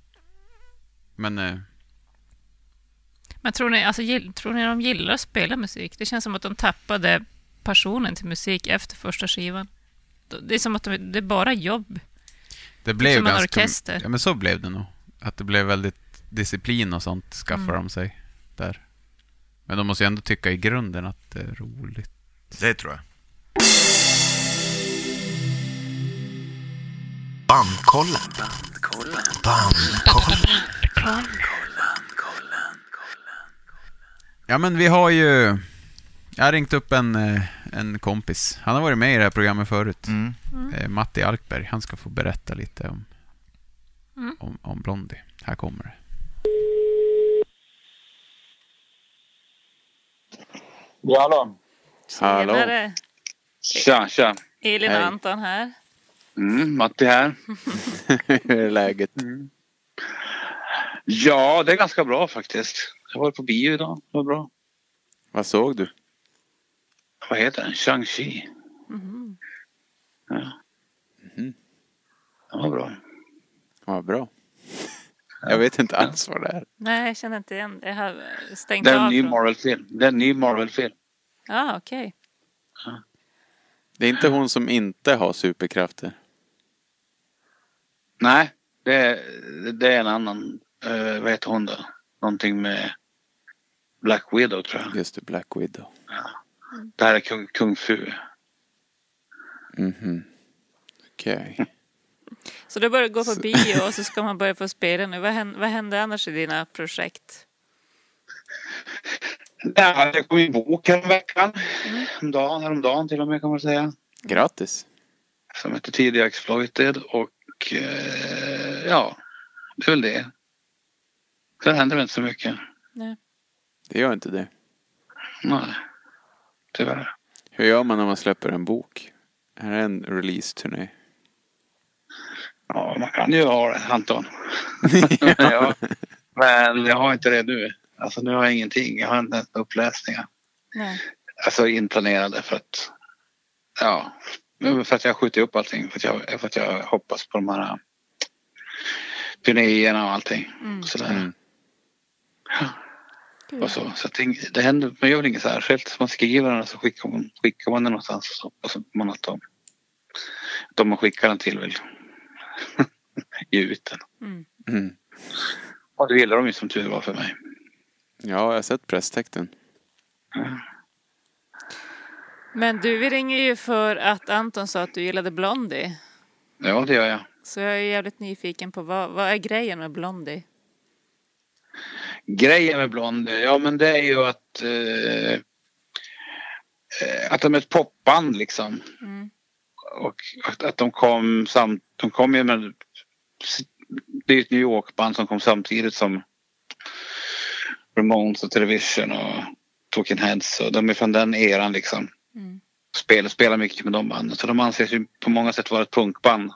Men, eh, Men tror ni, alltså, gill, tror ni de gillar att spela musik? Det känns som att de tappade passionen till musik efter första skivan. Det är som att de, det är bara jobb. det blev som en ganska... orkester. Ja, men så blev det nog. Att det blev väldigt disciplin och sånt skaffade Mm. de sig där. Men de måste ju ändå tycka i grunden att det är roligt. Det tror jag. Bandkollen. Bandkollen. Ja, men vi har ju... Jag har ringt upp en, eh, en kompis. Han har varit med i det här programmet förut. Mm. Eh, Matti Alkberg. Han ska få berätta lite om, Mm. om, om Blondie. Här kommer det. Ja, hallå. Hallå. Tjenare! Tja, tja. Elin Hej. och Anton här. Mm, Matti här. Hur är läget? Ja, det är ganska bra faktiskt. Jag var på bio idag. Det var bra. Vad såg du? Vad heter den? Shang-Chi. Mhm. Ja. Mhm. Det var bra. Vad bra. Jag vet inte alls vad det är. Nej, jag känner inte igen det. Jag har stängt Det är en ny Marvel-film. Det är en ny Marvel-film. Ja, okej. Det är inte hon som inte har superkrafter. Nej, det är, det är en annan. Uh, vad heter hon då? Någonting med Black Widow tror jag. Just det, Black Widow. Det här är kung, kung fu. Mhm. Okej. Så du börjar gå på bio och så ska man börja få spela nu. Vad händer, vad händer annars i dina projekt? Ja, det kom en bok häromveckan. Mm. Dagen, häromdagen till och med kan man säga. Grattis. Som heter Tidiga Exploited och eh, ja, det är väl det. Sen händer det inte så mycket. Det gör inte det. Nej, tyvärr. Hur gör man när man släpper en bok? Är det en release-turné? Ja, man kan ju ha det, Anton. ja. Men jag har inte det nu. Alltså nu har jag ingenting. Jag har inte ens uppläsningar. Nej. Alltså inplanerade för att... Ja, för att jag skjuter upp allting. För att jag, för att jag hoppas på de här turnéerna och allting. Mm. Sådär. Mm. Gud. Och så, så att det, det händer, man gör väl inget särskilt. Man skriver den och så skickar man, skickar man den någonstans. Och så, och så man att de, de man skickar den till vill ge ut den. Mm. Mm. Och det gillar de ju som tur var för mig. Ja, jag har sett presstexten. Men du, vi ringer ju för att Anton sa att du gillade Blondie. Ja, det gör jag. Så jag är jävligt nyfiken på vad, vad är grejen med Blondie? Grejen med Blondie, ja men det är ju att eh, eh, att de är ett popband liksom. Mm. Och att, att de kom samt, de kom ju med det är ett New York-band som kom samtidigt som Ramones och Television och Talking Heads och de är från den eran liksom. Mm. Spelar, spelar mycket med de banden så de anses ju på många sätt vara ett punkband.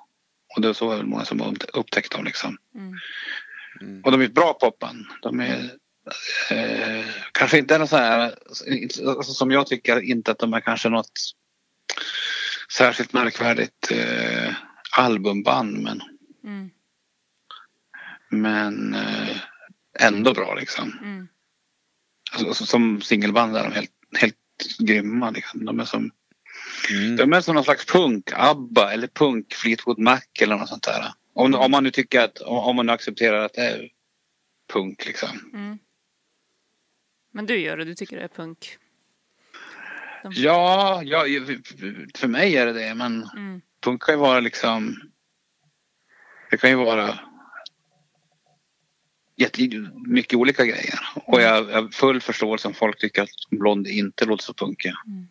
Och det är så väl många som har upptäckt dem liksom. Mm. Mm. Och de är ett bra popband. De är eh, kanske inte något så här, alltså, som jag tycker inte att de är kanske något särskilt märkvärdigt eh, albumband men, Mm. men eh, ändå bra liksom. Mm. Alltså, som singelband är de helt, helt grymma liksom. De är som, Mm. de är som någon slags punk ABBA eller punk Fleetwood Mac eller något sånt där. Om, om man nu tycker att, om, om man nu accepterar att det är punk liksom. Mm. Men du gör det, du tycker det är punk? De- Ja, ja, för mig är det det. Men Mm. punk kan ju vara liksom... Det kan ju vara jätte, mycket olika grejer. Och jag jag har full förståelse om folk tycker att Blondie inte låter så punkig. Mm.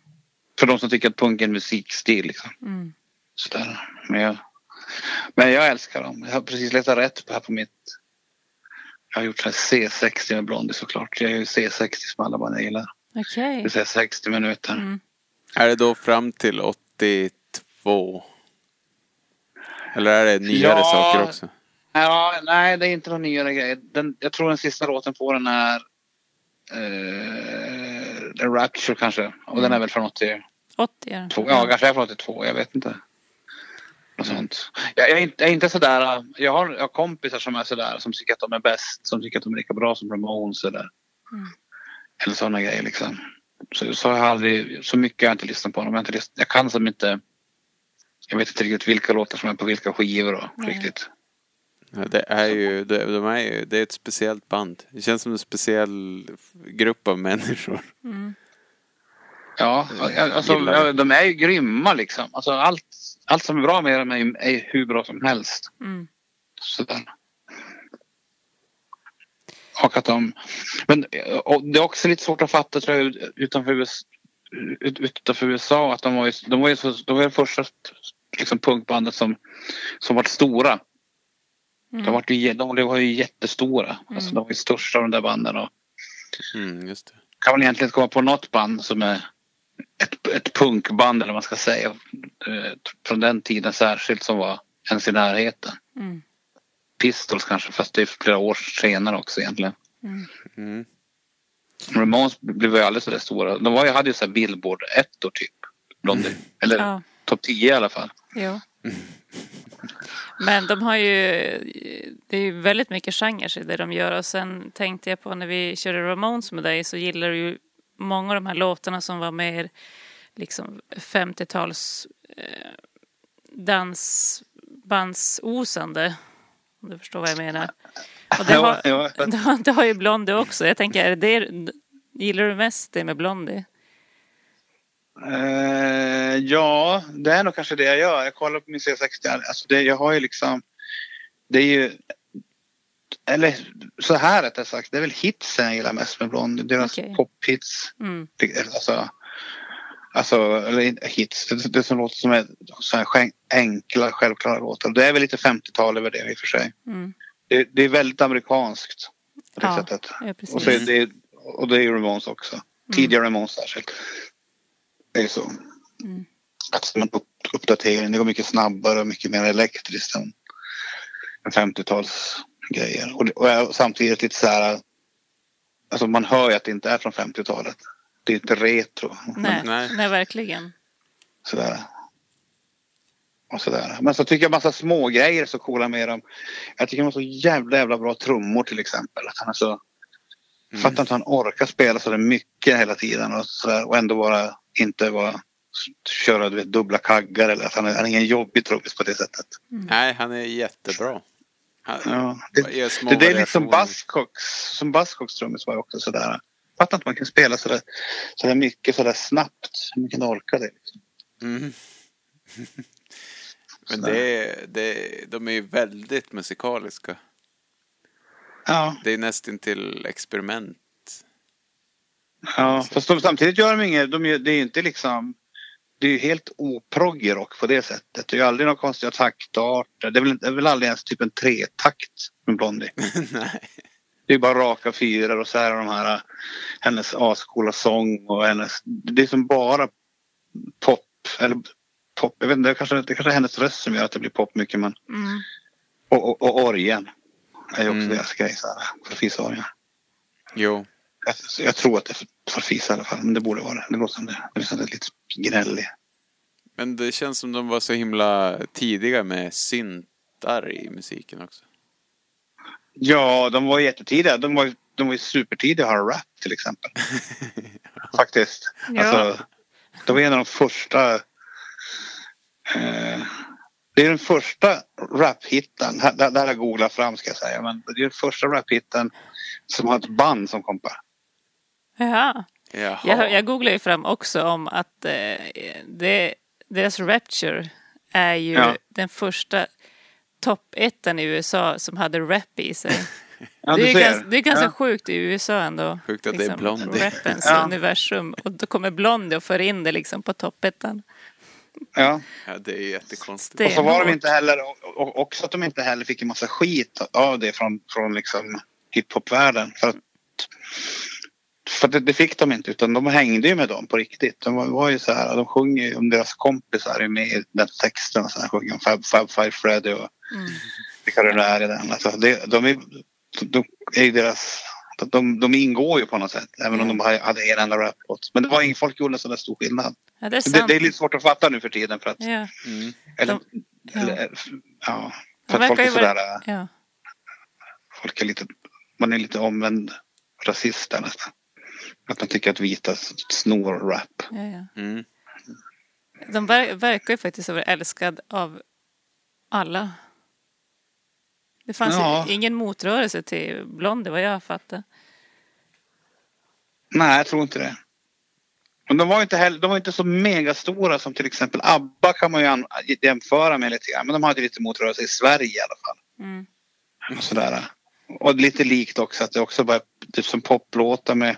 För de som tycker att punk är en musikstil. Liksom. Mm. Sådär. Men, jag, men jag älskar dem. Jag har precis letat rätt på här på mitt... Jag har gjort så här C60 med Blondie såklart. Jag är ju C60 som alla bara gillar. Okej. Det vill säga 60 minuter. Mm. Är det då fram till 82? Eller är det nyare Ja. saker också? Ja, nej, det är inte någon nyare grej. Den, jag tror den sista låten på den är eh, The Rapture kanske. Och den är väl från 82. 80 är det. Ja, kanske är från 82. Jag vet inte. Något sånt. Jag, jag, är inte, jag är inte sådär. Jag har, jag har kompisar som är sådär. Som tycker att de är bäst. Som tycker att de är lika bra som Ramones eller, Mm. eller sådana grejer liksom. Så, så har jag aldrig, så mycket har jag inte lyssnat på dem. Jag, inte lyssnat, jag kan som inte. Jag vet inte riktigt vilka låtar som är på vilka skivor och riktigt. Ja, det är ju, de är ju, det är ett speciellt band. Det känns som en speciell grupp av människor. Mm. Ja, alltså, de är ju grymma liksom. Alltså, allt, allt som är bra med dem är, är hur bra som helst. Mm. Sådär. Och att de... Men och det är också lite svårt att fatta tror jag utanför USA, ut- utanför USA att de var ju, de var ju så, de var det första liksom, punkbandet som, som var stora. Mm. De, var ju, de var ju jättestora. Alltså, de var ju största av de där banden. Och, Mm, just det. kan man egentligen komma på något band som är ett, ett punkband eller vad man ska säga. eh, Från den tiden särskilt som var ens i närheten. Mm. Pistols kanske fast det är flera år senare också egentligen. Mm. Mm. Ramones blev ju aldrig så där stora. De var ju, hade ju så här billboard ettor typ. Blondie. Eller Ja, topp 10 i alla fall. jo. Men de har ju, det är ju väldigt mycket genrer i det de gör och sen tänkte jag på när vi körde Ramones med dig så gillar du ju många av de här låtarna som var mer liksom 50-tals eh, dansbandsosande. Om du förstår vad jag menar. Och det, har, det, har, det har ju Blondie också. Jag tänker, är det gillar du mest det med Blondie? Eh, ja, det är nog kanske det jag gör. Jag kollar på min C60. Alltså det, jag har ju liksom... Det är ju... eller så här rättare sagt, det är väl hitsen jag gillar mest med Blondie. Deras Okej. pophits. Mm. Alltså, alltså, eller hits, det, det som låter som är så här skän- enkla, självklara låtar. Det är väl lite 50-tal över det i och för sig. Mm. Det, det är väldigt amerikanskt på det Ja, sättet. ja, precis. Och, så är det, och det är ju Ramones också. Tidigare Ramones särskilt. Det är så. Mm. Att upp, uppdatering, det går mycket snabbare och mycket mer elektriskt än, än 50-tals grejer. Och, det- och är samtidigt lite så här, alltså man hör ju att det inte är från 50-talet. Det är inte retro. Nej, Nej. nej. verkligen. Sådär. Och sådär. Men så tycker jag massa små grejer är så coola med dem. Jag tycker de har så jävla jävla bra trummor till exempel. Att han är så... Mm. Fattar inte hur han orkar spela så mycket hela tiden och, sådär, och ändå vara, inte vara, köra du vet, dubbla kaggar eller att han är, han är ingen jobbig trummis på det sättet. Nej, han är jättebra. Han, Ja, det, små det, det är lite som. Buzzcocks, som Buzzcocks trummis var också sådär. Fattar inte man kan spela sådär, sådär mycket sådär snabbt. Hur mycket han orkar det. Liksom. Mm. Men det, det, de är ju väldigt musikaliska. Ja. Det är nästan till experiment. Ja, fast de, samtidigt gör de inget, de, det är ju inte liksom det är ju helt oproggig rock på det sättet. Det är ju aldrig några konstiga taktarter. Det är väl, det är väl aldrig ens typ en tretakt med Blondie. Nej. Det är bara raka fyror och så här är de här hennes ascoola sång och hennes det är som bara pop eller pop. Jag vet inte, det kanske, det kanske är hennes röst som gör att det blir pop mycket men Mm. och, och, och orgeln är ju också Mm. deras grej så här. Jo. Jag, jag tror att det är farfis i alla fall men det borde vara det. Det låter som det. Det är som det är lite gnällig. Men det känns som de var så himla tidiga med syntar i musiken också. Ja, de var jättetidiga. De var, de var ju supertidiga att ha rap till exempel. Faktiskt. Ja. Alltså, det var en av de första. Eh, det är den första rap-hitten. Det här har jag googlat fram ska jag säga. Men det är den första rap-hitten som har ett band som kompar. Jaha. Jaha. Jag, jag googlade ju fram också om att eh, det, deras Rapture är ju Ja. den första toppettan i USA som hade rap i sig. Ja, det, är ganska, det är ganska Ja. sjukt i USA ändå. Sjukt att det är Blondie. Rappens Ja. universum. Och då kommer Blondie och för in det liksom på toppettan. Ja. Ja, det är jättekonstigt. Det- Och så var de inte heller, och, och också att de inte heller fick en massa skit av det från, från liksom hiphopvärlden. För att, för det, det fick de inte utan de hängde ju med dem på riktigt. De var, var ju så här, de sjunger ju om deras kompisar är med i den texten. Och så här, sjunger om Fab, Fab Five Freddy och Mm. vilka det nu är i den. Alltså, det, de, är, de är ju deras, de, de ingår ju på något sätt. Även om de hade- hade en enda raplåt. Men det var ingen folk gjorde en sån där stor skillnad. Ja, det är Det, det är lite svårt att fatta nu för tiden. För att, Ja, Mm. eller, ja. eller, ja, De för att folk är sådär, vara- ja. folk är lite, man är lite omvänd rasist där nästan. Att man tycker att vita snor rap. Ja, ja. Mm. De ver- verkar ju faktiskt vara älskad av alla. Det fanns Ja. ju ingen motrörelse till Blondie vad jag fattar. Nej, jag tror inte det. Men de var inte, heller, de var inte så megastora som till exempel ABBA kan man ju an- jämföra med lite grann. Men de hade lite motrörelse i Sverige i alla fall. Mm. Och, sådär. och lite likt också att det också var typ som poplåtar med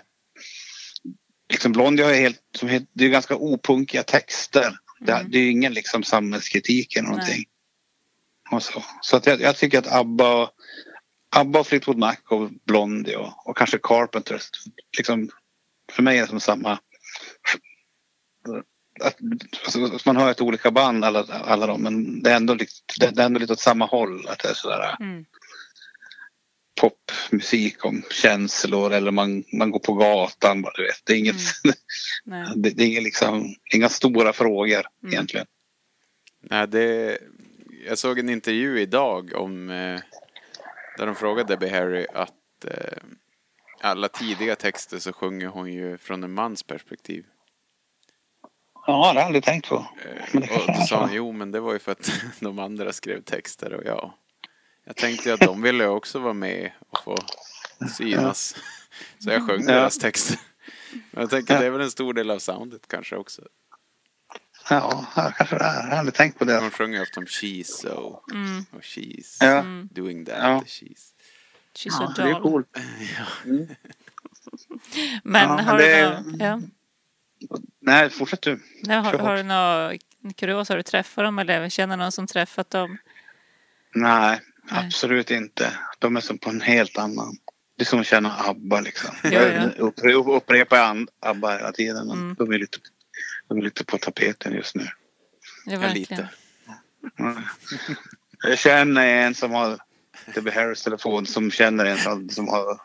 liksom Blondie har ju helt, som helt, det är ganska opunkiga texter. Det, Mm. det är ju ingen liksom samhällskritik eller någonting. Nej. Och så så att jag, jag tycker att ABBA, ABBA och Fleetwood Mac och Blondie och, och kanske Carpenters. Liksom, för mig är det som samma. Att, alltså, man hör ett olika band alla, alla dem men det är, ändå, det, det är ändå lite åt samma håll. Att det är sådär Mm. Popmusik om känslor eller man, man går på gatan. bara, Du vet. Det är inget, Nej. det, det är inget liksom, inga stora frågor Mm. egentligen. Nej, det, jag såg en intervju idag om eh, där de frågade Debbie Harry att eh, alla tidiga texter så sjunger hon ju från en mans perspektiv. Ja, det har jag aldrig tänkt på. Eh, Men det och då sa hon, jo men det var ju för att de andra skrev texter och ja. Jag tänkte att de ville också vara med och få synas. Så jag sjöng Ja. deras texter. Men jag tänker Ja. det är väl en stor del av soundet kanske också. Ja, ja, kanske det är. Jag har aldrig tänkt på det. De sjunger ofta om she's so Mm. och she's Ja. doing that. Ja. She's. She's Ja, det är coolt. Men Ja, har det- du nå, ja. Nej, fortsätt du. Nej, har, har du något kurios? Har du träffat dem eller känner någon som träffat dem? Nej, Nej. absolut inte. De är som på en helt annan. Det är som att känna ABBA liksom. Ja, Jag ja. upprepar, upprepar jag ABBA hela tiden. men Mm. De, är lite, de är lite på tapeten just nu. Ja, Ja, verkligen. lite. Mm. Jag känner en som har Debbie Harris telefon som känner en som, har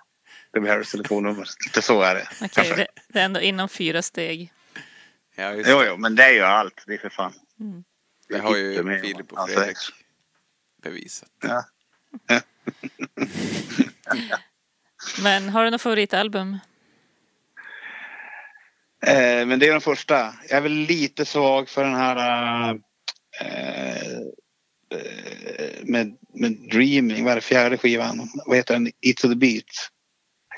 Debbie Harris telefonnummer. Lite så är det. Okej, kanske. det, det är ändå inom fyra steg. Ja, just Jo, jo, men det är ju allt. Det är för fan. Mm. Det har ju Inte med, Filip och alltså, Bevisat. Ja. Men har du något favoritalbum? Eh, men det är den första. Jag är väl lite svag för den här eh, eh, med, med Dreaming. Vad är det fjärde skivan? Vad heter den? Eat to the beat.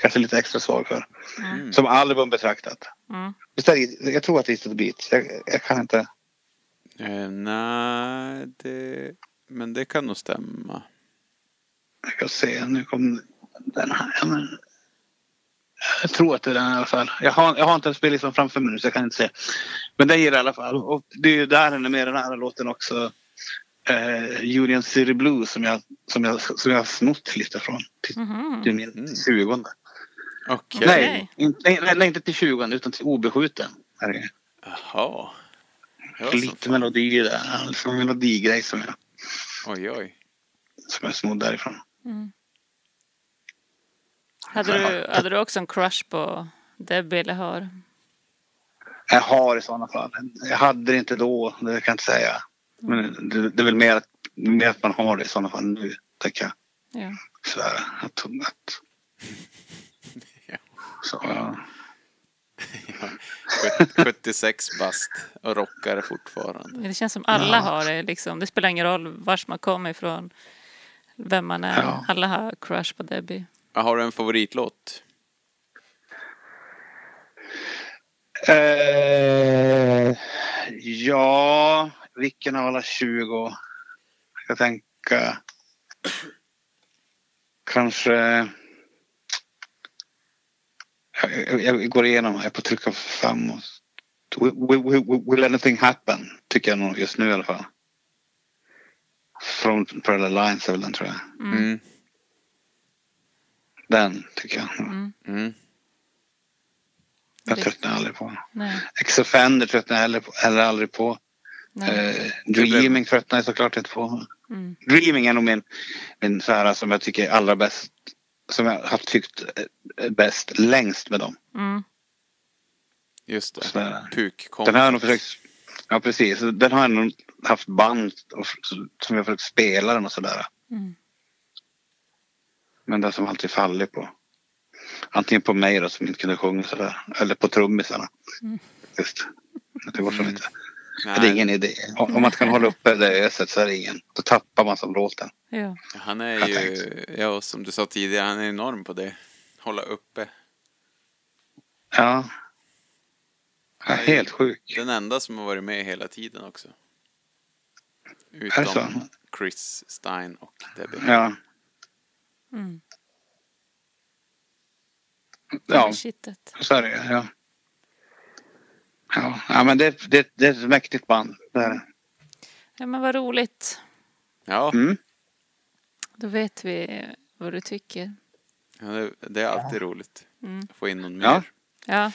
Kanske lite extra svag för. Mm. Som album betraktat. Mm. Visst är det, jag tror att det är Eat to the beat. Jag, jag kan inte. Eh, nej, det... men det kan nog stämma. Jag ska se. Nu kom den här. Ja, men, jag tror att det är den i alla fall. Jag har, jag har inte en spellistan framför mig nu så jag kan inte se. Men det är det i alla fall. Och det är ju där den är med den här låten också. Eh, Union City Blues som jag, som jag, som jag har snott lite från. Till, Mhm. till min Mm. 20. Okej. Nej, inte, nej, nej, inte till 20 utan till obeskjuten. Jaha. Lite melodi där. Alltså melodigrej som jag, Oj, oj. som jag snodde därifrån. Mm. Hade, du, hade du också en crush på Debbie eller har? Jag har i sådana fall. Jag hade det inte då, det kan jag inte säga. Men det, det är väl mer att, mer att man har det i sådana fall nu, tänker jag. Ja. Sådär, att, att, Ja. så, ja. 76 bast och rockar fortfarande. Det känns som alla Ja. har det. Liksom. Det spelar ingen roll vars man kommer ifrån. Vem man är. Ja. Alla har crush på Debbie. Har du en favoritlåt? Eh, ja, vilken av alla 20? Jag ska tänka. Kanske. Jag, jag, går igenom här. Jag får trycka framåt. Will, will, will, will anything happen? Tycker jag nog just nu i alla fall. Från Parallel Lines är väl den tror jag. Mm. Den tycker jag. Mm. Mm. Jag tröttnar aldrig på. Nej. X-Offender tröttnar jag heller, på, heller aldrig på. Eh, Dreaming tröttnar jag såklart inte på. Mm. Dreaming är nog min, min så här, som jag tycker är allra bäst. Som jag har tyckt bäst längst med dem. Mm. Just det. Sådär. Puk Den har jag nog försökt. Ja precis. Den har jag nog haft band och, som jag försökt spela den och sådär. Mm. Men det som alltid fallit på. Antingen på mig då som inte kunde sjunga sådär. Eller på trummisarna. Mm. Just. Det var som inte. Nej, Det är ingen idé. Om man inte kan hålla uppe det öset så är det ingen. Då tappar man som låten. Ja. Han är ju, ja, som du sa tidigare, han är enorm på det. Hålla uppe. Ja. ja Nej. helt sjuk. Den enda som har varit med hela tiden också. Är? Utom Chris Stein och Debbie. Ja. Mm. Ja, så är det ja. Ja, ja men det, det, det är ett mäktigt band. Det. Ja, men vad roligt. Ja, Mm. Då vet vi vad du tycker. ja, det, det är alltid roligt. Mm. Få in någon mer. Ja. Ja.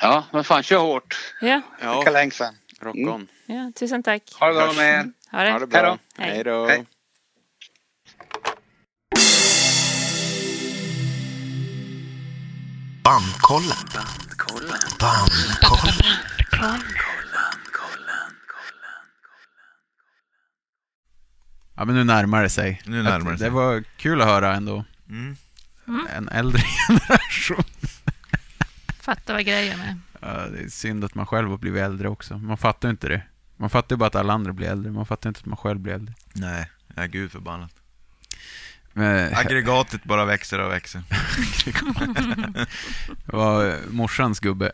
Ja, men fan kör hårt. Ja. Ja, Kalängsen. rock Mm. on. ja, tusen tack. Ha det bra med er. Ha det. Ha det bra. Hej då. Hej. Då. Hej. Bandkollen. Bandkollen. Ja, men nu närmar det sig. Nu närmar det sig. Det var kul att höra ändå. Mm. En äldre generation. Fatta vad grejen är. Ja, det är synd att man själv har blivit äldre också. Man fattar inte det. Man fattar ju bara att alla andra blir äldre. Man fattar inte att man själv blir äldre. Nej, ja, gud förbannat. Men, Aggregatet bara växer och växer. det var morsans gubbe.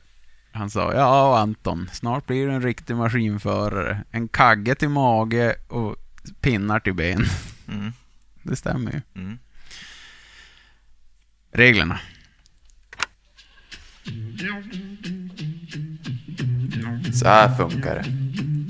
Han sa, ja Anton, snart blir du en riktig maskinförare. En kagge till mage och pinnar till ben. Mm. Det stämmer ju. Mm. reglerna. Så här funkar det.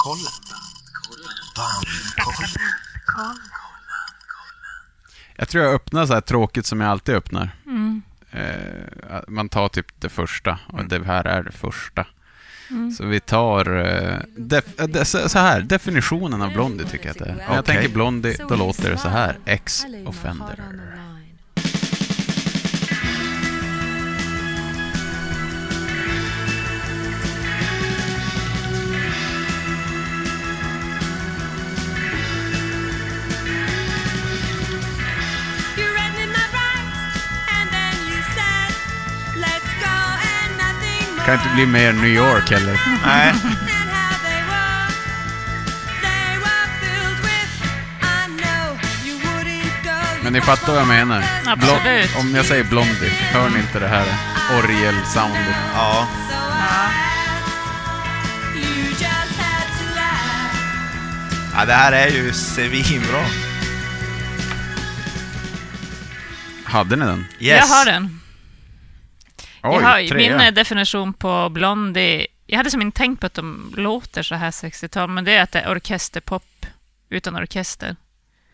Bandkollen. Bandkollen. Jag tror jag öppnar så här tråkigt som jag alltid öppnar. Mm. Eh, man tar typ det första och det här är det första. Mm. Så vi tar eh, eh, de, så här, definitionen av Blondie tycker jag att det är. När jag tänker Blondie, då låter det så här. Ex-offender. Kan inte bli mer New York heller. Nej. Men ni fattar vad jag menar. Absolut. om jag säger Blondie, hör ni inte det här orgelsoundet? ja. Ja. Det här är ju svinbra. Hade ni den? Yes. Jag har den. Oj, jag har, min eh, definition på Blondie, jag hade som inte tänkt på att de låter så här 60-tal, men det är att det är orkesterpop utan orkester.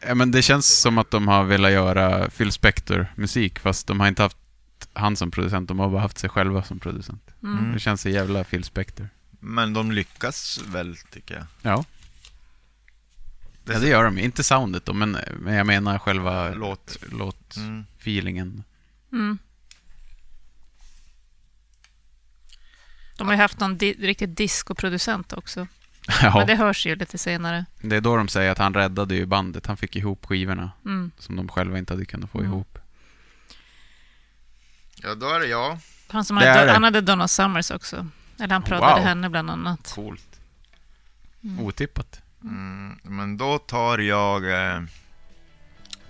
Ja, men det känns som att de har velat göra Phil Spector-musik, fast de har inte haft han som producent, de har bara haft sig själva som producent. Mm. Det känns så jävla Phil Spector. Men de lyckas väl, tycker jag. Ja. Ja, det gör de. Inte soundet då, men, men jag menar själva Låt. låtfeelingen. Mm. Mm. De har ju haft någon di- riktigt discoproducent också. Ja, Men det hörs ju lite senare. det är då de säger att han räddade ju bandet. Han fick ihop skivorna Mm. som de själva inte hade kunnat få Mm. ihop. Ja, då är det jag. Han, som Det hade, är det. han hade Donna Summers också. Eller han pratade Wow. henne bland annat. Coolt. Otippat. Mm, men då tar jag eh,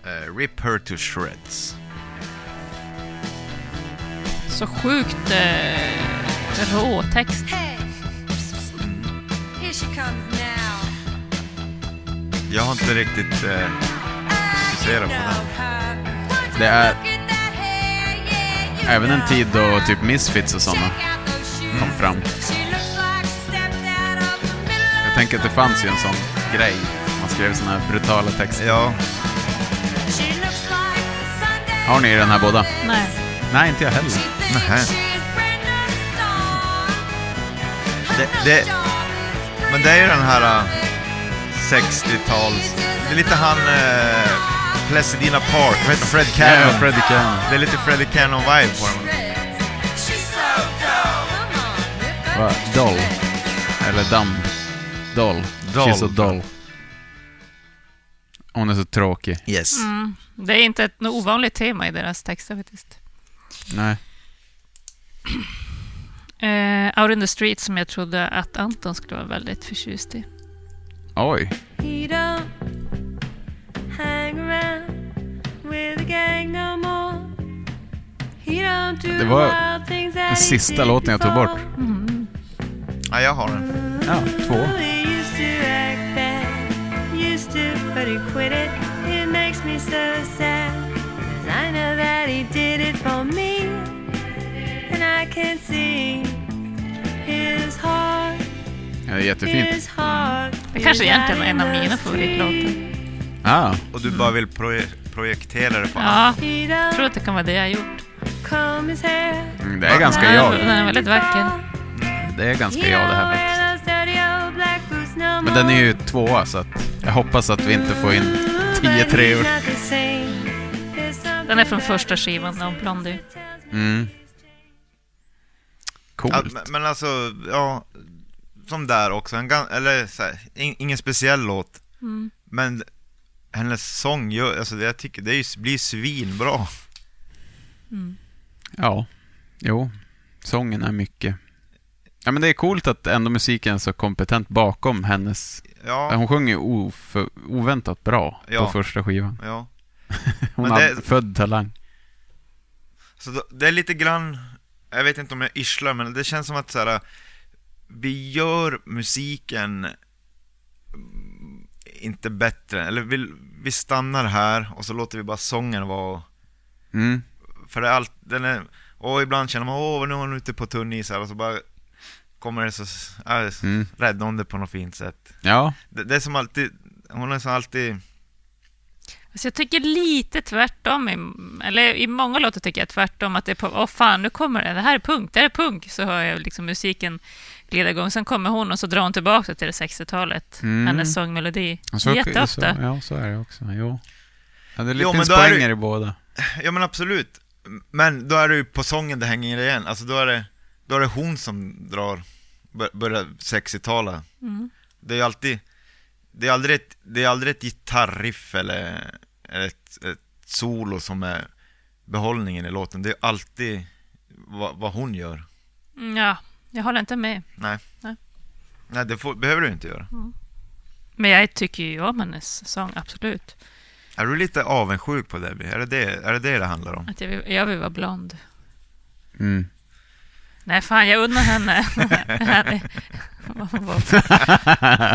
eh, Rip Her to Shreds. Så sjukt eh, rå text. Hey, here she comes now. Jag har inte riktigt eh, fokuserat på den. Det är även en tid då typ Misfits och sådana kom fram. Jag tänker att det fanns ju en sån grej. Man skrev såna här brutala texter. Ja, Har ni den här båda? Nej. Nej, inte jag heller. Nähä. Det- det- men det är ju den här eh, 60-tals... Det är lite han... Eh, Placidina Park, vad heter? Fred Cannon. Freddie Cannon. Det är lite Freddie Cannon-vibe på den. Va? Doll. Eller Dumb. Doll. Doll. She's so doll. Hon är så tråkig. Yes. Mm. Det är inte ett ovanligt tema i deras texter faktiskt. Nej. Eh, Out in the Street som jag trodde att Anton skulle vara väldigt förtjust i. Oj. He don't hang around with the gang no more. He don't do Det var the wild things that Den sista låten jag tog bort. Mm. Ja, jag har den. Ja, två. He And I can see his heart, Ja, det är jättefint. his heart. Det kanske is egentligen är en av mina favoritlåtar. Ah, Och du bara vill proje- projektera det på Ja, jag tror att det kan vara det jag har gjort. mm, det är ganska är- jag. Den är väldigt vacker. Det är ganska jag det här faktiskt. Men den är ju tvåa, så att jag hoppas att vi inte får in tio treor. Den är från första skivan av Blondie. Mm. Ja, Coolt. men, men alltså, ja, som där också, en, eller så här, in, ingen speciell låt, Mm. men hennes sång, gör, alltså det, jag tycker det är, ju- blir svinbra. Mm. Ja, jo. Sången är mycket. Ja, men det är coolt att ändå musiken är så kompetent bakom hennes... Ja, Hon sjunger ju oför, oväntat bra Ja. på första skivan. ja. Hon Men har det- född talang. Så det är lite grann, jag vet inte om jag yrslar, men det känns som att så här, vi gör musiken inte bättre, eller vi, vi stannar här och så låter vi bara sången vara, Mm. för det är allt, den är, och ibland känner man åh nu är hon ute på tunn is här och så bara kommer det så, äh, Mm. räddar hon det på något fint sätt. Ja, Det, det är som alltid, hon är som alltid, Alltså jag tycker lite tvärtom, i, eller i många låtar tycker jag tvärtom, att det är på, åh fan, nu kommer det, det här är punk, det här är punk, så hör jag liksom musiken glida igång. Sen kommer hon och så drar hon tillbaka till det 60-talet, Mm. hennes sångmelodi. så, Jätteofta. så, ja, så är det också. Jo. Ja, det är lite men då är det- poänger i båda. ja men absolut. Men då är det ju på sången det hänger igen, alltså då är det, då är det hon som drar, bör- börjar 60-tala. Mm. Det är ju alltid, det är aldrig ett, det är aldrig ett gitarriff eller ett, ett solo som är behållningen i låten. Det är alltid vad, vad hon gör. Mm, Ja, jag håller inte med. Nej. Nej. Nej, det får, behöver du inte göra. Men jag tycker ju om hennes sång, absolut. Är du lite avundsjuk på Debbie? Är det det är det, det, det handlar om? Att jag, vill, jag vill vara blond. Mm. Nej, fan, jag unnar henne.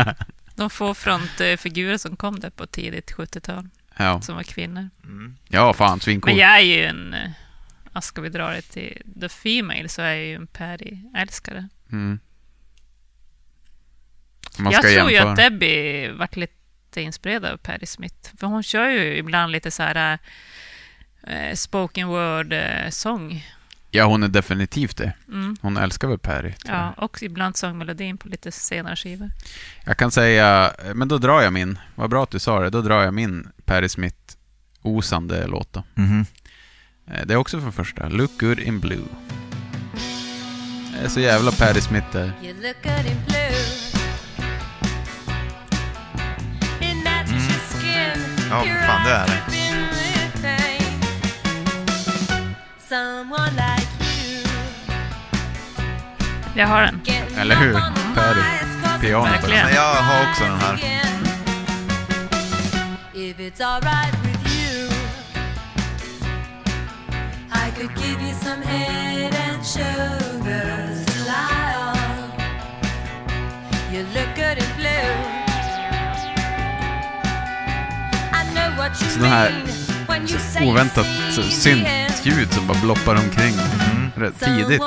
De få frontfigurer som kom där på tidigt 70-tal, ja. som var kvinnor. Mm. ja, fan svincool. Men jag är ju en... eh, ja, Ska vi dra det till the female så är jag ju en Perry-älskare. Mm. Jag tror ju jämföra. att Debbie vart lite inspirerad av Perry Smith. För hon kör ju ibland lite så här eh, spoken word-sång. Ja, hon är definitivt det. Mm. Hon älskar väl Perry. Ja, och ibland sångmelodin på lite senare skivor. Jag kan säga, men då drar jag min. Vad bra att du sa det. Då drar jag min Perry Smith osande låt då. Eh, Det är också för första. Look good in blue. Det är så jävla Perry Smith där. You look good in blue. It matches your skin. Ja, fan, det är det. Someone like. Jag har den. Eller hur? Perry. Piano. Verkligen. Men jag har också den här. If it's alright with you, I could give you some head and shoulders to lie on. You look good in blue. I know what you Så den här Oväntat syntljud som bara bloppar omkring. Mm. Rätt tidigt.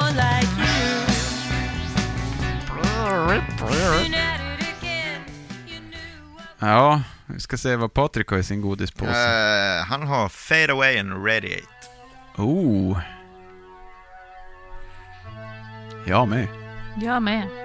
Ja, vi ska se vad Patrik har i sin godispåse. Eh, han har Fade Away and Radiate. Oh. Jag med. Jag med.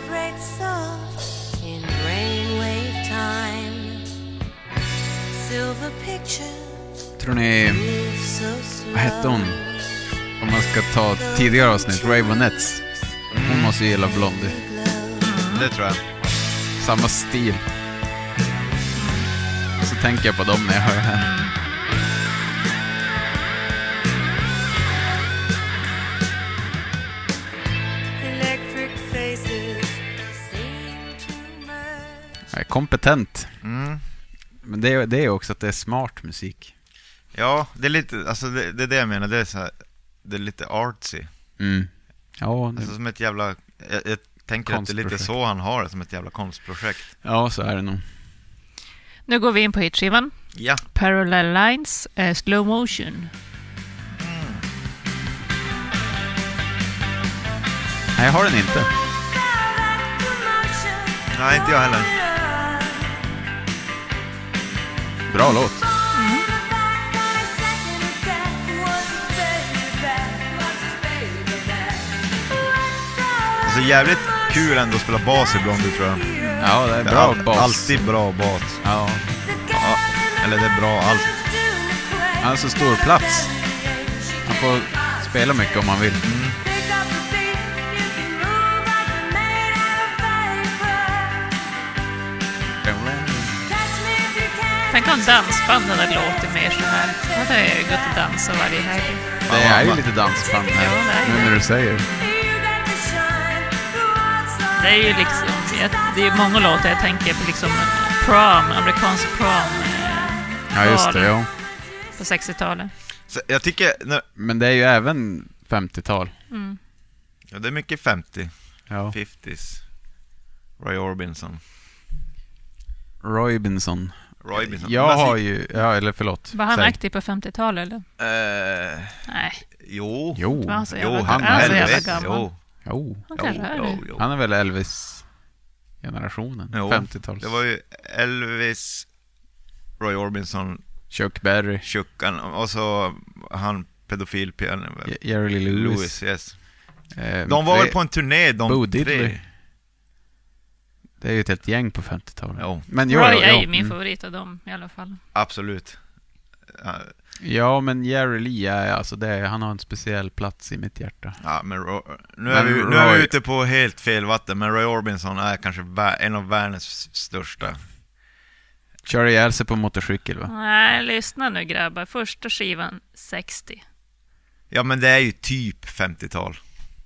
vibrate soft in brainwave time. Silver pictures Tror ni, vad hette hon? Om man ska ta tidigare avsnitt, Ravenettes. Hon måste ju gilla Blondie. Det tror jag. Samma stil. Så tänker jag på dem när jag hör det kompetent. Mm. Men det är, det är också att det är smart musik. Ja, det är lite, alltså det, det är det jag menar, det är så här, det är lite artsy. Mm. Ja, det, Alltså som ett jävla... Jag, jag tänker att det är lite så han har det, som ett jävla konstprojekt. ja, så är det nog. Nu går vi in på hitskivan. Ja. Parallel Lines, eh, Slow Motion. Nej, jag har den inte. Nej, inte jag heller. Bra låt. Alltså jävligt kul ändå att spela bas i Blondie tror jag. Ja, det är Det bra all- bas. Alltid bra bas. Ja. Ja, eller det är bra allt. Han har så stor plats. Han får spela mycket om han vill. Tänk om dansbanden hade låtit mer så här. Då hade jag gått och dansat varje helg. Det är ju lite dansband Ja, det här, är nu det. när du säger. Det är ju liksom, det är många låtar jag tänker på liksom prom, amerikansk prom eh, Ja, just det. Ja. på 60-talet. Så jag tycker, när, Men det är ju även 50-tal. Mm. ja, det är mycket 50, Ja. 50s. Roy Orbison. Roy Orbison. Jag har ju... Ja, eller förlåt. Var han Säg. aktiv på 50-talet eller? Eh, Nej, jo. Jo. var han så Jo, jävla, han är så jävla helvete. gammal? Jo, Jo. Han jo, kanske är jo, det. jo. Han är väl Elvis-generationen? Jo, 50-tals. Det var ju Elvis, Roy Orbison, Chuck Berry, Chuckan och så han pedofilpian J- Jerry Lee Lewis. Lewis. yes. Eh, De var väl på en turné de Bo tre? Det är ju ett helt gäng på 50-talet. Jo, Men jo, Roy jo, är jo. ju min Mm. favorit av dem i alla fall. absolut. Ja, Ja, men Jerry Lee är alltså det, han har en speciell plats i mitt hjärta. Ja, men Ro- nu, Men är vi, nu är Roy- vi ute på helt fel vatten, men Roy Orbison är kanske vä- en av världens största. Kör ihjäl sig på motorcykel va? Nej, lyssna nu grabbar. Första skivan 60. Ja, men det är ju typ 50-tal.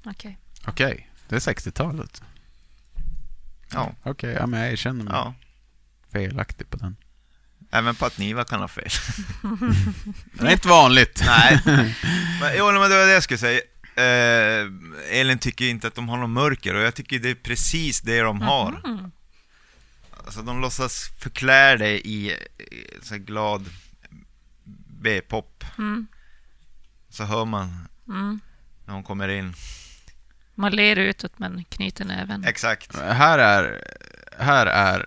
Okej. Okej, det är 60-talet. Ja, Okej, ja, men jag erkänner mig ja. felaktig på den. Även på att Niva kan ha fel. Det är inte vanligt. Nej. Men, jo, men det var det jag skulle säga. Eh, Elin tycker inte att de har något mörker och jag tycker det är precis det de har. Mm. Alltså de låtsas förklä det i, i så här glad B-pop. Mm. Så hör man Mm. när hon kommer in. Man ler utåt men knyter näven. Exakt. Här är, här är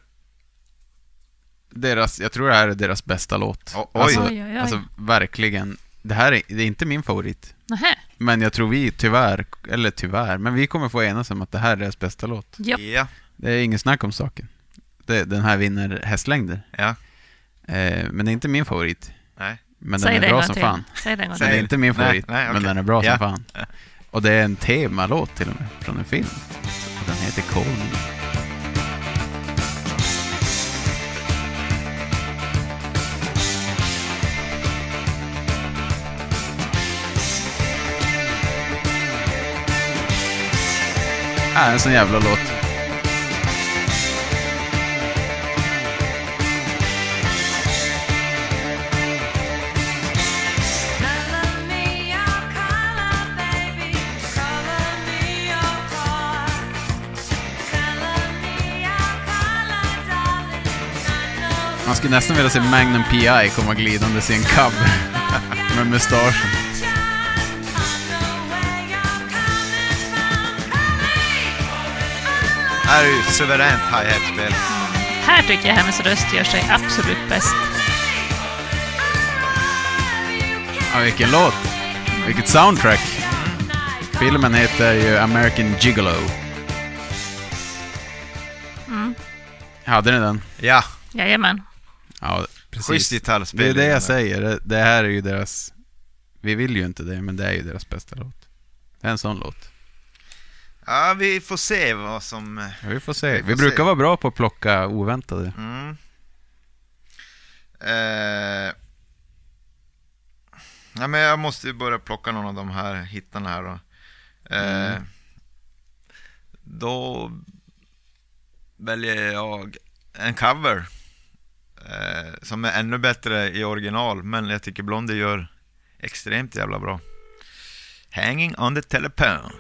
deras, jag tror det här är deras bästa låt. O- oj. Alltså, Oj, oj, oj. alltså verkligen. Det här är, det är inte min favorit. Nähä. Men jag tror vi tyvärr, eller tyvärr, men vi kommer få enas om att det här är deras bästa låt. Japp. Ja. Det är ingen snack om saken. Det, den här vinner hästlängder. Ja. Eh, men det är inte min favorit. Nej. Men Säg den det är en bra gång som till. fan. Säg det en gång Men det är till. inte min Nej, favorit, nej, men okej. den är bra Ja. som fan. Och det är en temalåt till och med, från en film. Och den heter Call Me. Äh, en sån jävla låt. Man skulle nästan vilja se Magnum P.I. komma glidande i en cab med mustaschen. Här är ju suveränt hi-hat-spel. Här tycker jag hennes röst gör sig absolut bäst. Ja, vilken låt! Vilket soundtrack! Filmen heter ju American Gigolo. Mm. Hade ni den? Ja, Jajamän. Ja, precis. schysst gitarrspel. Det är det jag säger. Det, här är ju deras... Vi vill ju inte det, men det är ju deras bästa låt. Det är en sån låt. Ja, vi får se vad som... Ja, vi får se. Vi Vi, får brukar se. vara bra på att plocka oväntade. Mm. Eh. Ja, men jag måste ju börja plocka någon av de här hittarna här då. Eh, Mm. Då väljer jag en cover eh, som är ännu bättre i original, men jag tycker Blondie gör extremt jävla bra. Hanging on the telephone.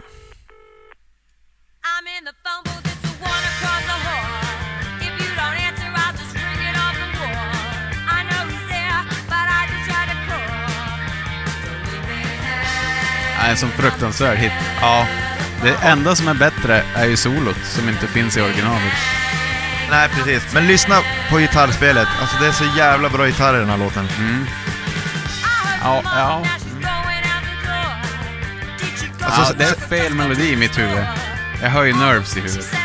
En sån fruktansvärd hit. Ja. Det enda som är bättre är ju solot som inte finns i originalet. Nej, precis. Men lyssna på gitarrspelet. Alltså det är så jävla bra gitarr i den här låten. Mm. Ja, ja. Alltså, ja, det är fel melodi i mitt huvud. Jag hör ju Nerves i huvudet.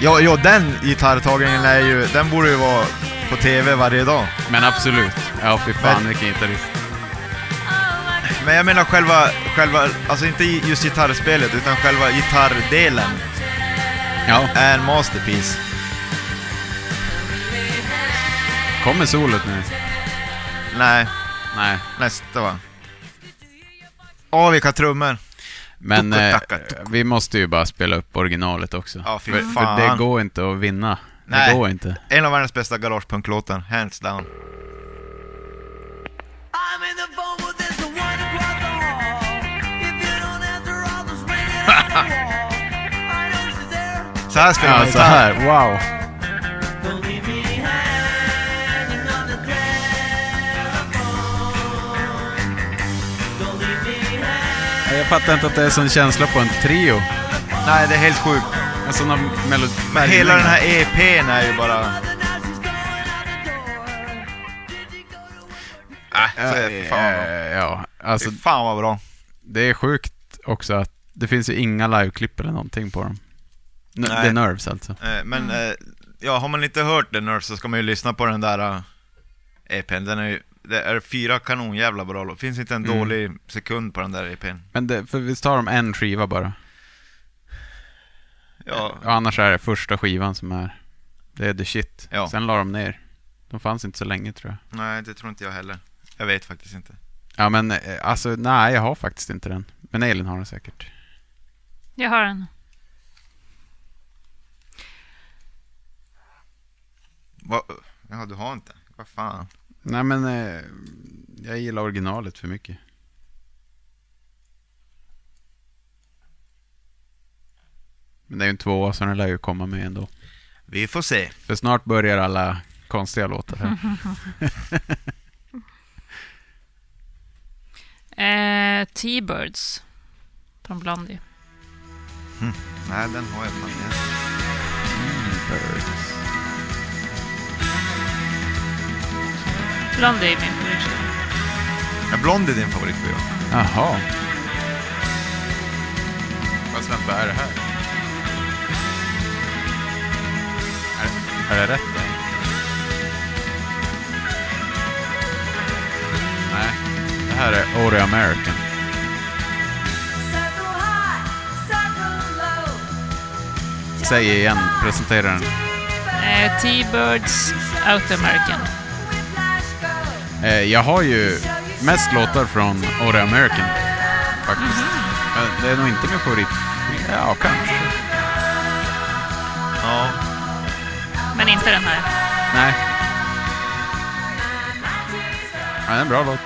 Ja, ja, den gitarrtagningen är ju... Den borde ju vara på TV varje dag. Men absolut. Ja, fy fan Men- vilken gitarrist. Men jag menar själva, själva, alltså inte just gitarrspelet, utan själva gitarrdelen Ja, är en masterpiece. Kommer solot nu? Nej, Nej. nästa va. Åh, vilka trummor! Men eh, Tucka, vi måste ju bara spela upp originalet också. Ja, fy för, för fan. det går inte att vinna. Nej. Det går inte. En av världens bästa garagepunklåtar, hands down. Så här spelar man Ja, så gitarr. här. Wow. Fattar inte att det är sån känsla på en trio. Nej, det är helt sjukt. En sån melodi. Men hela den här EPn är ju bara... Äh, så är fan, vad- Ja, alltså fan vad bra. det är sjukt också att det finns ju inga liveklipp eller någonting på dem. N- Nej. The Nerves alltså. Eh, Men eh, ja, har man inte hört The Nerves så ska man ju lyssna på den där EPn. Den är ju, det är fyra kanonjävla bra låt. Finns inte en Mm. dålig sekund på den där EPn. Men det, för vi tar dem en skiva bara. Ja, Och annars är det första skivan som är, det är the shit. Ja. Sen la de ner. De fanns inte så länge tror jag. nej det tror inte jag heller. Jag vet faktiskt inte. Ja men eh, alltså nej, jag har faktiskt inte den. Men Elin har den säkert. Jag har en. Va? Ja, du har inte? Vad fan? Nej men eh, jag gillar originalet för mycket. Men det är ju en tvåa så den lär ju komma med ändå. Vi får se. För snart börjar alla konstiga låtar här. Eh, T-Birds från Blondie. Nej, den har jag fan inte. Blondie är min favoritskiva. Är Blond är din favoritskiva? Jaha. Fast vänta, är det här? Är, är det rätt där? Nej, det här är Oreo American. Säg igen, presentera den. Eh, T-Birds Out American. Eh, jag har ju mest låtar från Oreo American, faktiskt. Men det är nog inte min favorit. Ja, kanske. Ja. Men inte den här. Nej. Ja, det är en bra låt.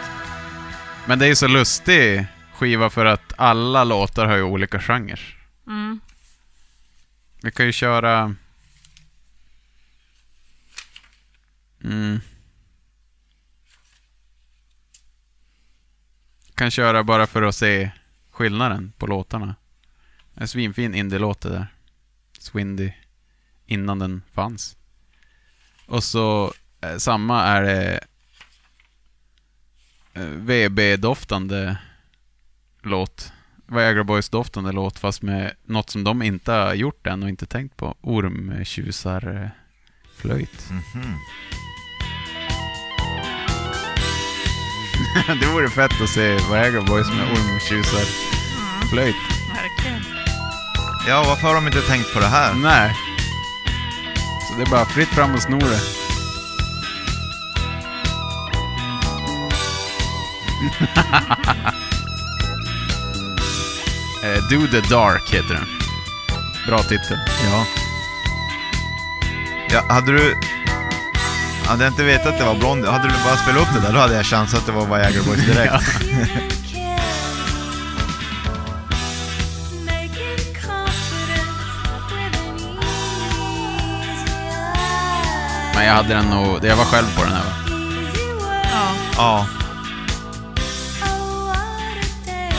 Men det är ju så lustig skiva för att alla låtar har ju olika genrer. Mm. Vi kan ju köra... Mm. Kan köra bara för att se skillnaden på låtarna. En svinfin indie-låt det där. Swindy. Innan den fanns. Och så eh, samma är det eh, VB-doftande låt. Viagra Boys-doftande låt fast med något som de inte har gjort än och inte tänkt på. Ormtjusarflöjt. Mm -hmm. det vore fett att se Viagra Boys med ormtjusar flöjt. Verkligen. Ja, varför har de inte tänkt på det här? Nej. Så det är bara fritt fram och sno det. Eh, Do the Dark heter den. Bra titel. Ja. ja hade du... Hade jag inte vetat att det var Blondie, hade du bara spelat upp det där, då hade jag chans att det var Viagra Boys direkt. Men jag hade den nog... Jag var själv på den här va? Ja. ja.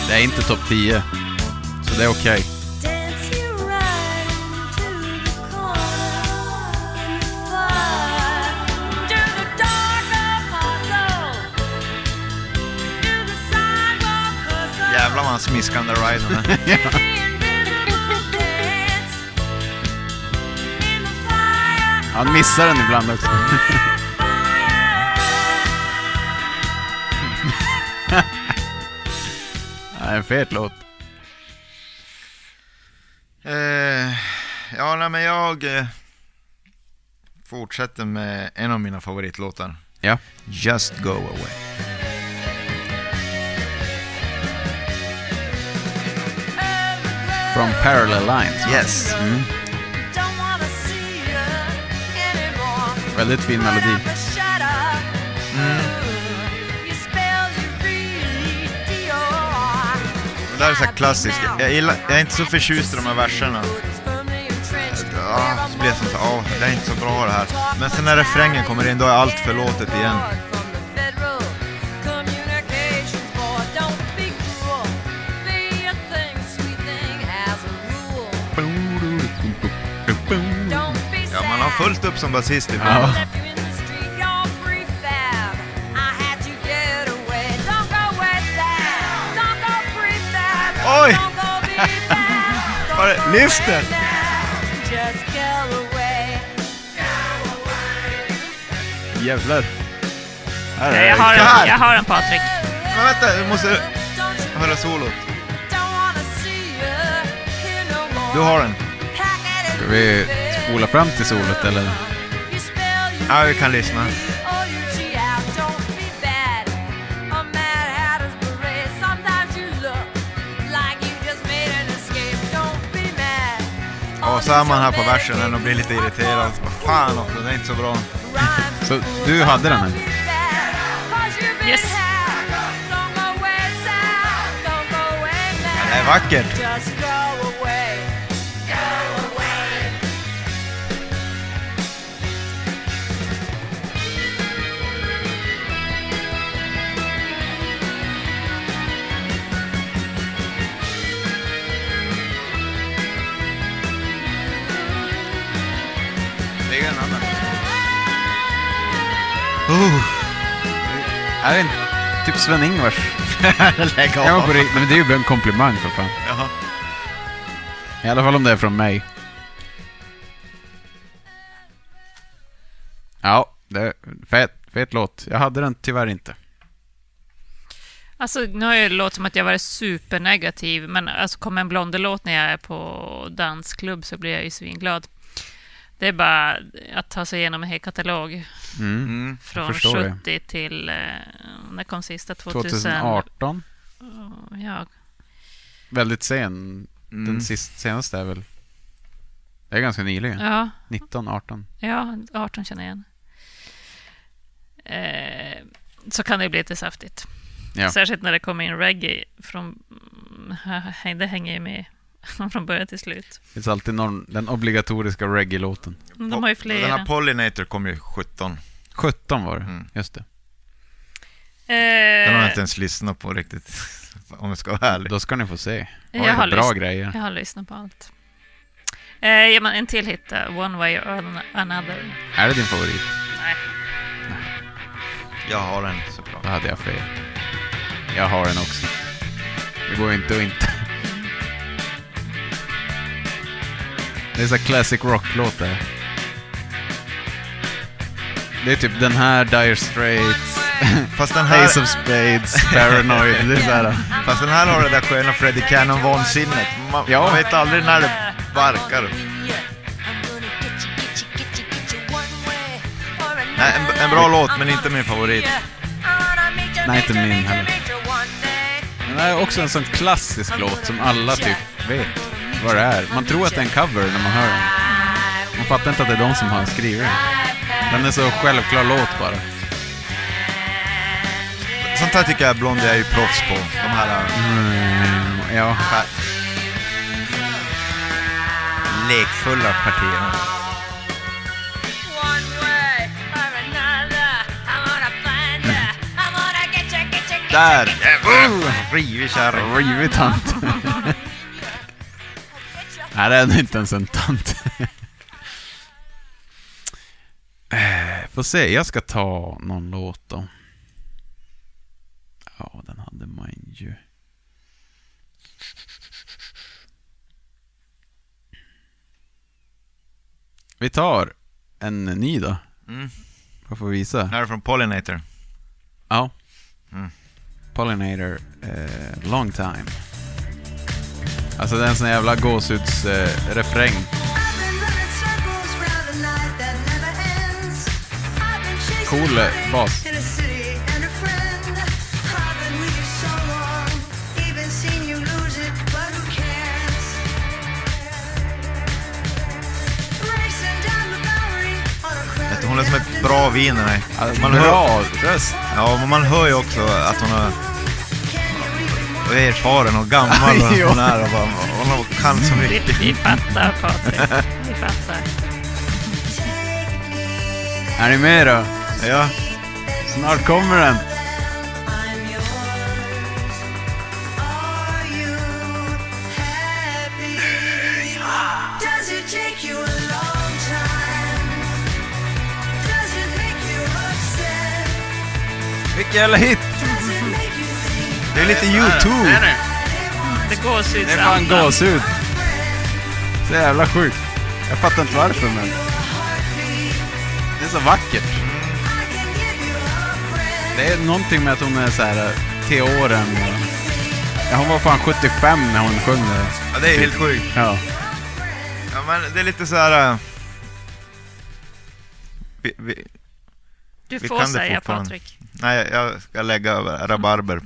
Det är inte topp 10. Så det är okej. Dance Jävlar vad han smiskar den där riden. Fire. Han missar den ibland också. Ja, en fet låt. Eh, ja, nej, men jag eh, fortsätter med en av mina favoritlåtar. Ja. Just Go Away. From Parallel Lines. Yes. Mm. Väldigt fin melodi. Dior. Det där är så klassiskt. Jag, gillar, jag är inte så förtjust i de här verserna. Ja, så blir jag som så ja, det är inte så bra det här. Men sen när refrängen kommer in, då är allt förlåtet igen. Fullt upp som basist ibland. Ja. Oj! Var det- lyft den! Jävlar. Här är jag, det. har en, jag har en Patrik. Men vänta, du måste höra solot. Du har den. Ska vi spola fram till solot eller? Ja, vi kan lyssna. Och så är man här på versen och blir lite irriterad. Fan också, det är inte så bra. Så du hade den här? Yes. Det är vackert. Oh, Är det en, typ Sven-Ingvars? lägg Ja, av. riktigt, men det är ju bara en komplimang för fan. Jaha. I alla fall om det är från mig. Ja, det är fet, fet låt. Jag hade den tyvärr inte. Alltså, nu har jag låtit som att jag varit supernegativ, men alltså, kommer en Blondie-låt när jag är på dansklubb så blir jag ju svinglad. Det är bara att ta sig igenom en hel katalog Mm. Mm. från förstår det. 70 till... Eh, när kom sista? 2000? 2018. Ja, Väldigt sen. Den Mm. sist, senaste är väl... Det är ganska nyligen. ja, 19, 18. ja, 18 känner jag igen. Eh, så kan det bli lite saftigt. Ja. Särskilt när det kommer in reggae från... Det hänger ju med från början till slut. Det finns alltid någon, den obligatoriska reggae-låten. De har ju Den flera. här Pollinator kom ju 17. 17 var det, Mm. just det. Den har jag Eh, inte ens lyssnat på riktigt. Om jag ska vara ärlig. Då ska ni få se. jag, har bra lyssnat, grejer. jag har lyssnat på allt. Eh, ja, men en till hit, eh, One Way or Another. Är det din favorit? Nej. Jag har den såklart. Då hade jag fel. Jag har den också. Det går inte att inte. Det är så classic rock-låt det. Det är typ den här, Dire Straits, Fast den här, Ace of Spades, Paranoid. Det är så här. fast den här har det där sköna Freddie Cannon-vansinnet. Man, Ja. man vet aldrig när det barkar. Nej, en, en bra låt, men inte min favorit. Nej, inte min heller. Men det här är också en sån klassisk låt som alla typ vet vad det är. Man tror att det är en cover när man hör den. Man fattar inte att det är de som har skrivit den. Den är så självklar låt bara. Sånt här tycker jag Blondie är ju proffs på. De här Mm, ja. lekfulla partierna. Där! Jävlar! Rivig kärring. Rivig tant. Nej, det är inte ens en tant. Eh, Får se, jag ska ta någon låt då. Ja, den hade man ju. Vi tar en ny då. Mm. Vad får vi visa? Här är från Pollinator. Ja. Mm. Pollinator, eh, long time. Alltså det är en sån jävla gåshudsrefräng. Eh. Cool eh, bas. Hon är som ett bra vin. Alltså, Man bra röst. Ja, men man hör ju också att hon är och är erfaren och gammal och Jo. hon är och bara, hon kan så mycket. vi fattar Patrik. Vi fattar. Är ni med då? Ja, Snart kommer den. Does it take you a long time? Does it make you upset? Vilken jävla hit! Det är lite YouTube. Det går så ut Det är fan gåshud. Så jävla sjukt. Jag fattar inte varför men... Det är så vackert. Det är någonting med att hon är så här till åren. Ja, hon var fan 75 när hon sjöng det. Ja, det är helt sjukt. Ja. Ja, men det är lite så här... äh, Vi, vi, Du Vi får kan det säga. Patrik. Nej, jag ska lägga rabarber.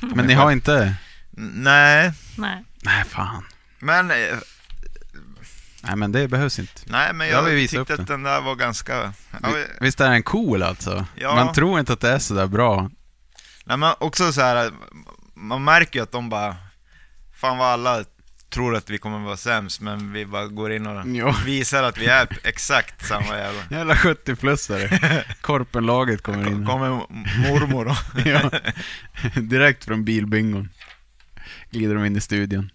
Men ni har inte... Nej, Nej. Nej, fan. men... eh, Nej, men det behövs inte. Nej, men Jag jag tyckte upp att den där var ganska... Ja, Vi- Visst är den cool alltså? Ja. Man tror inte att det är så där bra. Nej, men också så här, man märker ju att de bara, fan vad alla tror att vi kommer vara sämst, men vi bara går in och Jo. visar att vi är exakt samma jävla. Jävla 70-plussare. Korpenlaget kommer in. Kommer mormor då. Ja. Direkt från bilbingon. Glider de in i studion.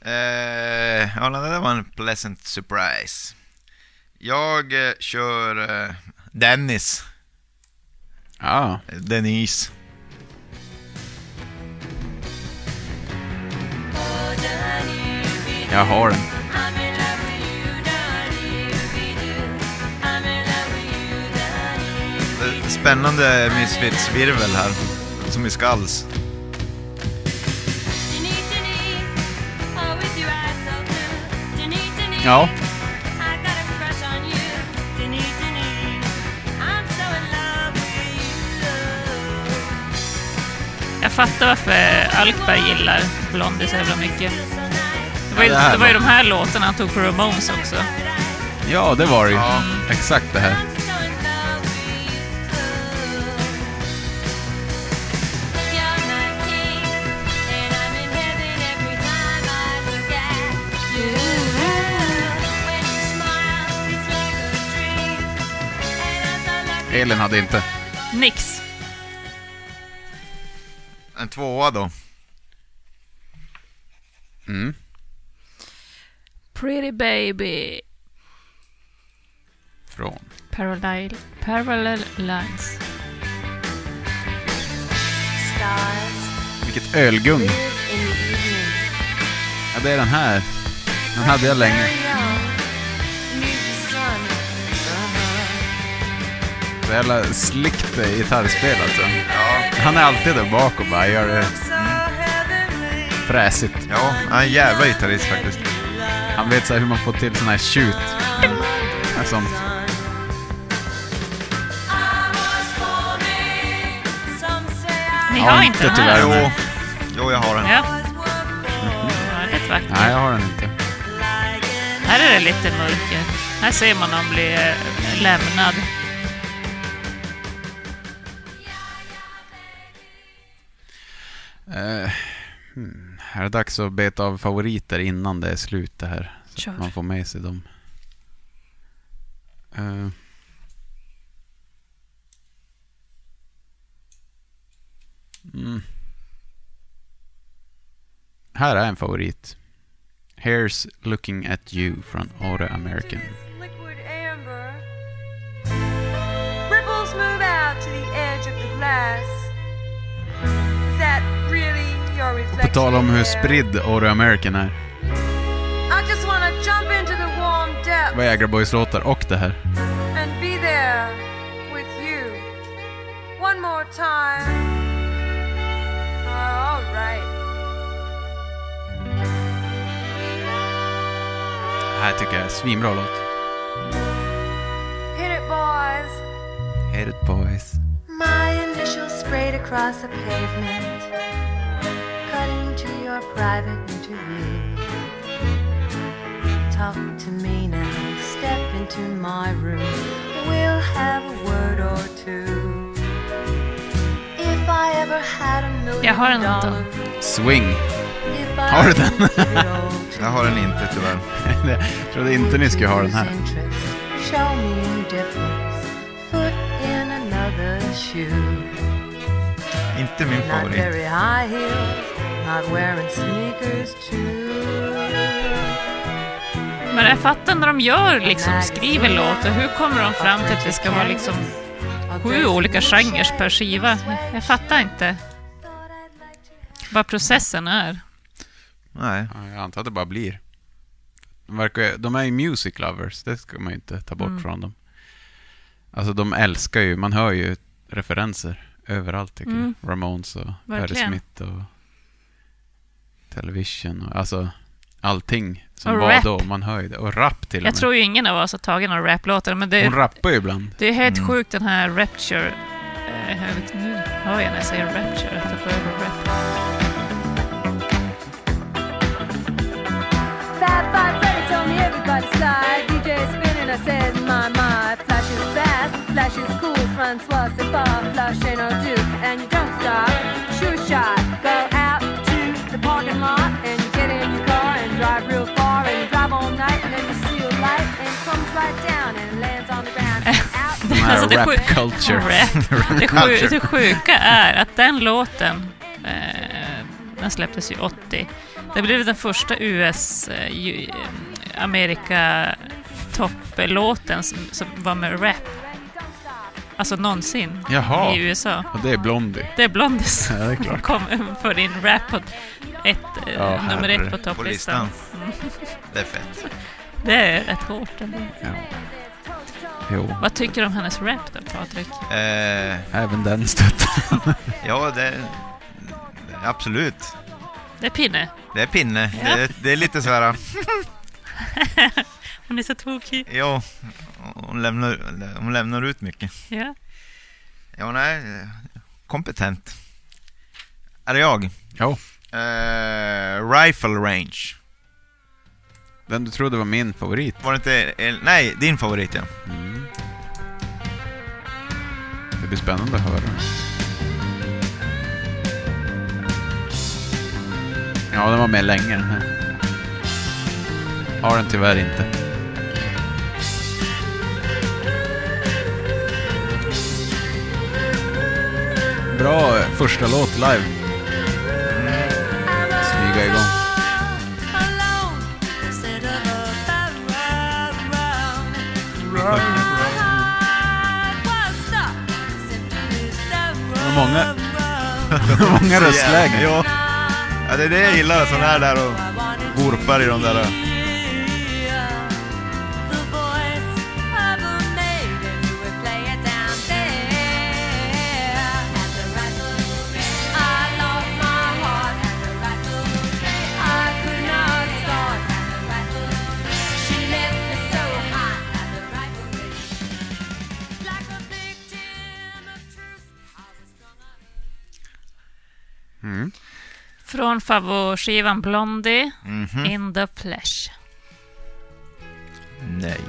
Eh, ja, det där var en pleasant surprise. Jag eh, kör eh, Dennis, Ja, Denise. Jag har den. Är Spännande Misfits-virvel här, som i Skulls. Ja. Jag fattar varför Alkberg gillar Blondie så jävla mycket. Det var ju, Ja, det det var ju de här låtarna han tog på Ramones också. Ja, det var det ju. Ja. Exakt det här. Elin hade inte. Nix. En tvåa då. Mm. Pretty baby. Från. Parallel, parallel lines. Vilket ölgung. Ja, det är den här. Den hade jag länge. Så jävla slickt gitarrspel alltså. Han är alltid där bak och bara gör det fräsigt. Ja, han är en jävla gitarrist faktiskt. Han vet så här hur man får till sån här shoot. Sånt. Ni Ja, har inte den här? Jo, jo jag har den. Ja. ja rätt vacker. Nej, jag har den inte. Här är det lite mörker. Här ser man om blir eh, lämnad. Eh, hmm. Här är det dags att beta av favoriter innan det är slut det här. Så Kör. att man får med sig dem. Eh. Mm. Här är en favorit. Here's Looking at You från Auto American. liquid amber. Ripples move out to the edge of the glass. Really your På tal om hur spridd Auto American är. I just wanna jump into the warm depths Vad Jägra Boys låtar och det här. and be there with you. One more time. All right. Det här tycker jag är svinbra låt. Hit it, boys. Hit it boys. My initials sprayed across the pavement, cutting to your private interview. Talk to me now, step into my room. We'll have a word or two. If I ever had a million Jag har en liten. dollars, Swing. if I Har du den? would give it all to Jag har den inte tyvärr. jag trodde inte ni skulle ha den här. Show me indifference, foot in another shoe. Inte min favorit. very high heels, not wearing sneakers too. Men jag fattar när de gör, liksom, skriver låtar, hur kommer de fram till att det ska vara liksom sju olika genrer per skiva? Jag fattar inte vad processen är. Nej. Ja, jag antar att det bara blir. De, verkar, de är ju music lovers, det ska man ju inte ta bort Mm. från dem. Alltså de älskar ju, man hör ju referenser överallt tycker Mm. jag. Ramones och Verkligen. Smith och Television och alltså allting som Och var rap. då. Man hör ju det. Och rap till och Jag med. tror ju ingen av oss har tagit några raplåtar, men det, Hon rappar ju ibland. det är helt Mm. sjukt den här Rapture. Eh, jag vet, nu hör jag när jag säger Rapture att det börjar med rap. Fat Five Freddy told me everybody's fly. DJ spinning, I said, my, fast, flash is cool. Francois, c'est pas flash ain't no do. And you don't stop, sure shot. Go out to the parking lot and you get in your car and drive real far and you drive all night and then you see a light and it comes right down and lands on the ground. Här Alltså, det rap sjuk- culture. Rap. Det, sju, det sjuka är att den låten, eh, den släpptes ju 80. Det blev den första US, eh, eh, Amerika topplåten som, som var med rap. Alltså någonsin Jaha. i USA. Och det är Blondie. Det är Blondies. Ja, det är klart. kom för in rap på ett, eh, Ja, nummer ett på På listan. topplistan. Det är fett. Det är rätt hårt ändå. Ja. Jo, Vad tycker du om hennes rap då, Patrik? Eh, även den stöttar. ja, det... Absolut. Det är pinne. Det är pinne. Ja. Det, det är lite så här... Hon är så tokig. Ja, hon lämnar, hon lämnar ut mycket. Ja. Ja, hon är kompetent. Är det jag? Jo, Eh, rifle range. den du trodde var min favorit. Var det inte... Nej, din favorit ja. Mm. Det blir spännande att höra. Ja, den var med länge den här. Har den tyvärr inte. Bra första låt live. Smyga igång. Många, många röstlägen. Ja. ja, det är det jag gillar. Sån här där och gorpar i de där. Mm. Från favoritskivan Blondie, Mhm. In the Flesh. Nej.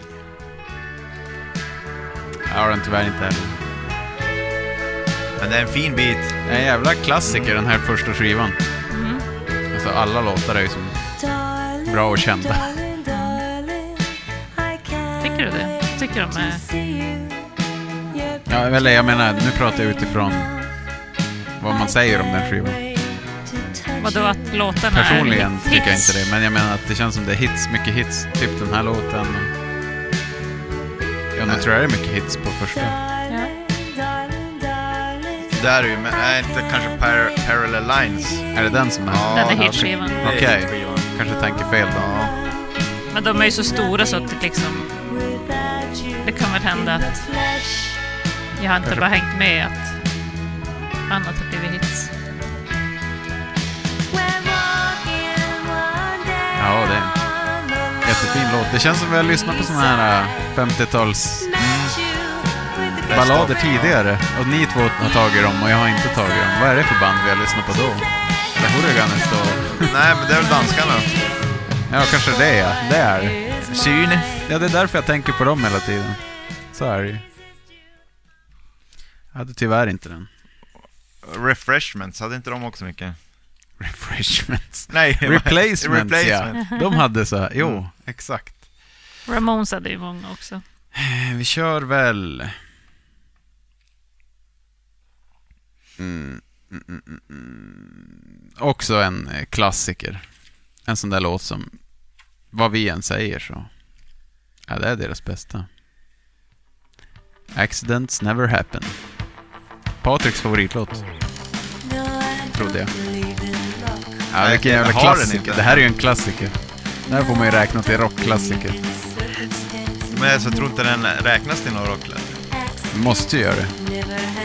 Jag har den tyvärr inte heller. Men det är en fin bit. Det är en jävla klassiker den här första skivan. Mm. Alltså alla låtar är ju som bra och kända. Tycker du det? Tycker de är... Ja, eller jag menar, nu pratar jag utifrån vad man säger om den skivan. Vadå att låtarna Personligen är tycker jag hits? inte det, men jag menar att det känns som det är hits, mycket hits. Typ den här låten. Ja, nu tror jag det är mycket hits på första. Ja. Där är ju, men är inte kanske par Parallel Lines? Är det den som är? Ja, Den är hitskivan. Det Okej. hitskivan. Kanske tänker fel då. Ja. Men de är ju så stora så att det liksom... Det kan väl hända att jag har inte Kanske- bara hängt med att annat har blivit hits. Ja, det är en jättefin låt. Det känns som vi har lyssnat på såna här äh, 50-tals ballader tidigare. Och ni två har tagit dem och jag har inte tagit dem. Vad är det för band vi har lyssnat på då? Det Hurriganes då? Nej, men det är väl danskarna. Ja, kanske det ja. Det är. Syn. Ja, det är därför jag tänker på dem hela tiden. Så är det ju. Jag hade tyvärr inte den. Refreshments, hade inte de också mycket? Refreshments. Nej, Replacements, Replacement. ja. De hade så här. Jo, Mm. exakt. Ramones hade ju många också. Vi kör väl... Mm, mm, mm, mm, mm. Också en eh, klassiker. En sån där låt som, vad vi än säger så, ja det är deras bästa. Accidents never happen. Patriks favoritlåt, trodde jag. Ja, vilken jag jävla har klassiker. Det här är ju en klassiker. Det här får man ju räkna till rockklassiker. Men jag så tror inte den räknas till någon rocklåt. Måste ju göra det.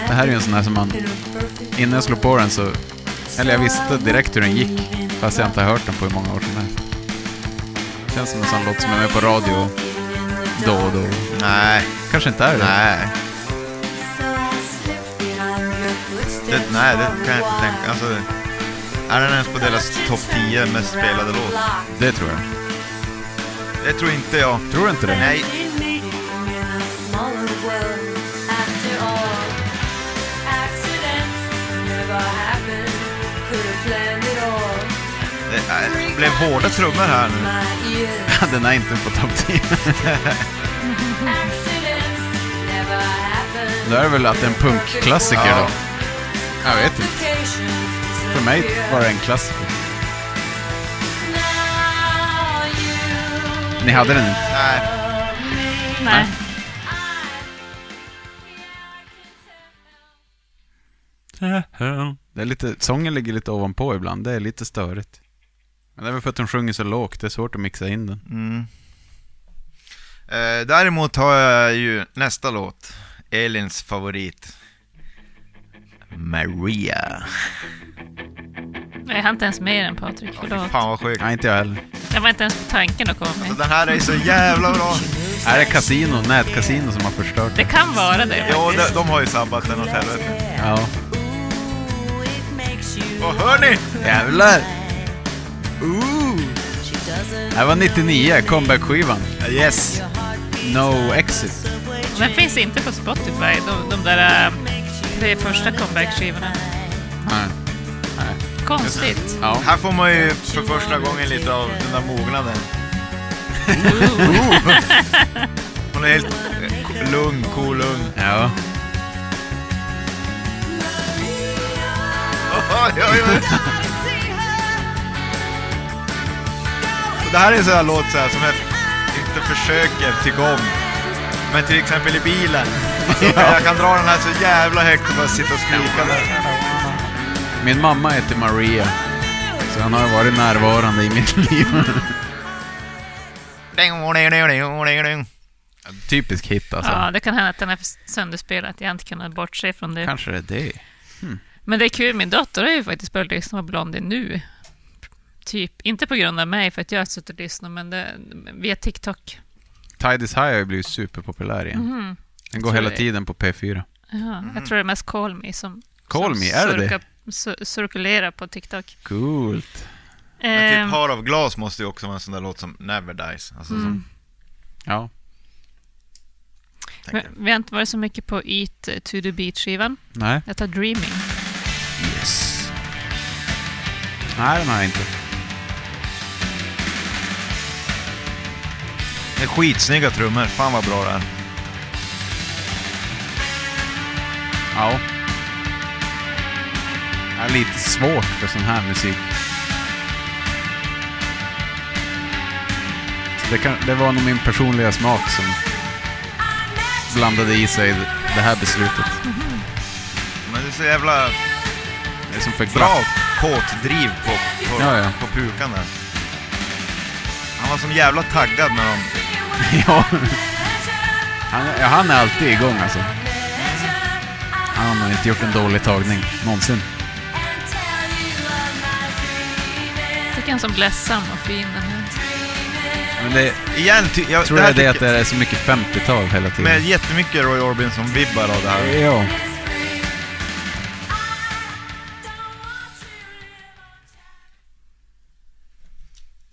Det här är ju en sån här som man... Innan jag slog på den så... Eller jag visste direkt hur den gick. Fast jag inte har hört den på hur många år sedan helst. Känns som en sån låt som är med på radio då och då. Nej, Kanske inte är det. nej. Det, nej, det kan jag inte tänka. Alltså, är den ens på deras topp 10 mest spelade låt? Det tror jag. Det tror inte jag. Tror du inte det? Nej. Det är, blev hårda trummor här nu. den är inte på topp 10. Då är det väl att det är en punkklassiker Ja. då? Jag vet inte. För mig var det en klassiker. Ni hade den inte? Nej. Nej. Det är lite, sången ligger lite ovanpå ibland, det är lite störigt. Men det är väl för att de sjunger så lågt, det är svårt att mixa in den. Mm. Eh, däremot har jag ju nästa låt. Elins favorit. Maria. Jag har inte ens med den Patrik, förlåt. Fan vad sjukt. Nej, inte jag heller. Jag var inte ens på tanken att komma med. den här är så jävla bra. Är det kasino, nätkasino som har förstört Det det? kan vara det Jo, de, de har ju sabbat den åt helvete. Ja. Och hör ni? Jävlar! Ooh. Det här var 99, comeback-skivan. Yes. No Exit. Den finns inte på Spotify, de, de där äh, tre första comeback-skivorna. Nej. Konstigt. Ja. Här får man ju för första gången lite av den där mognaden. Hon är helt lugn, cool, lugn. ja. Oj, oj, oj. Och Det här är en sån här låt så här, som jag inte försöker tycka om. Men till exempel i bilen. Så jag kan dra den här så jävla högt och bara sitta och skrika där. Min mamma heter Maria. Så han har varit närvarande i mitt liv. Typisk hit alltså. Ja, det kan hända att den är sönderspelad, att jag inte kunnat bortse från det. Kanske det är det. Men det är kul, min dotter har ju faktiskt börjat lyssna på Blondie nu. Typ, inte på grund av mig, för att jag har suttit och lyssnat, men det, via TikTok. Tide is High har ju blivit superpopulär igen. Mhm. Den går hela det. tiden på P4. Ja, Jag tror det är mest Call Me som, Call som Me, är det det? Su- cirkulerar på TikTok. Coolt. Men Ehm, typ Har av glas måste ju också vara en sån där låt som Never Dies. Alltså, mm. som, Ja. Men Vi har inte varit så mycket på Eat to the Beat-skivan. Nej. Jag tar Dreaming. Yes. Nej, den har jag inte. Det är skitsnygga trummor. Fan vad bra det är. Ja. Är lite svårt för sån här musik. Så det, kan, det var nog min personliga smak som blandade i sig det här beslutet. Men det är så jävla Det är som för bra kåtdriv på, på, Ja, ja. på pukan där. Han var som jävla taggad när de... ja. Han, ja, han är alltid igång alltså. Han har inte gjort en dålig tagning någonsin. Är så ledsam och fin den här. Men det, Igen, ty, jag, tror det här jag det är att tycker- det är så mycket 50-tal hela tiden. Med jättemycket Roy Orbison-vibbar av det här. Ja.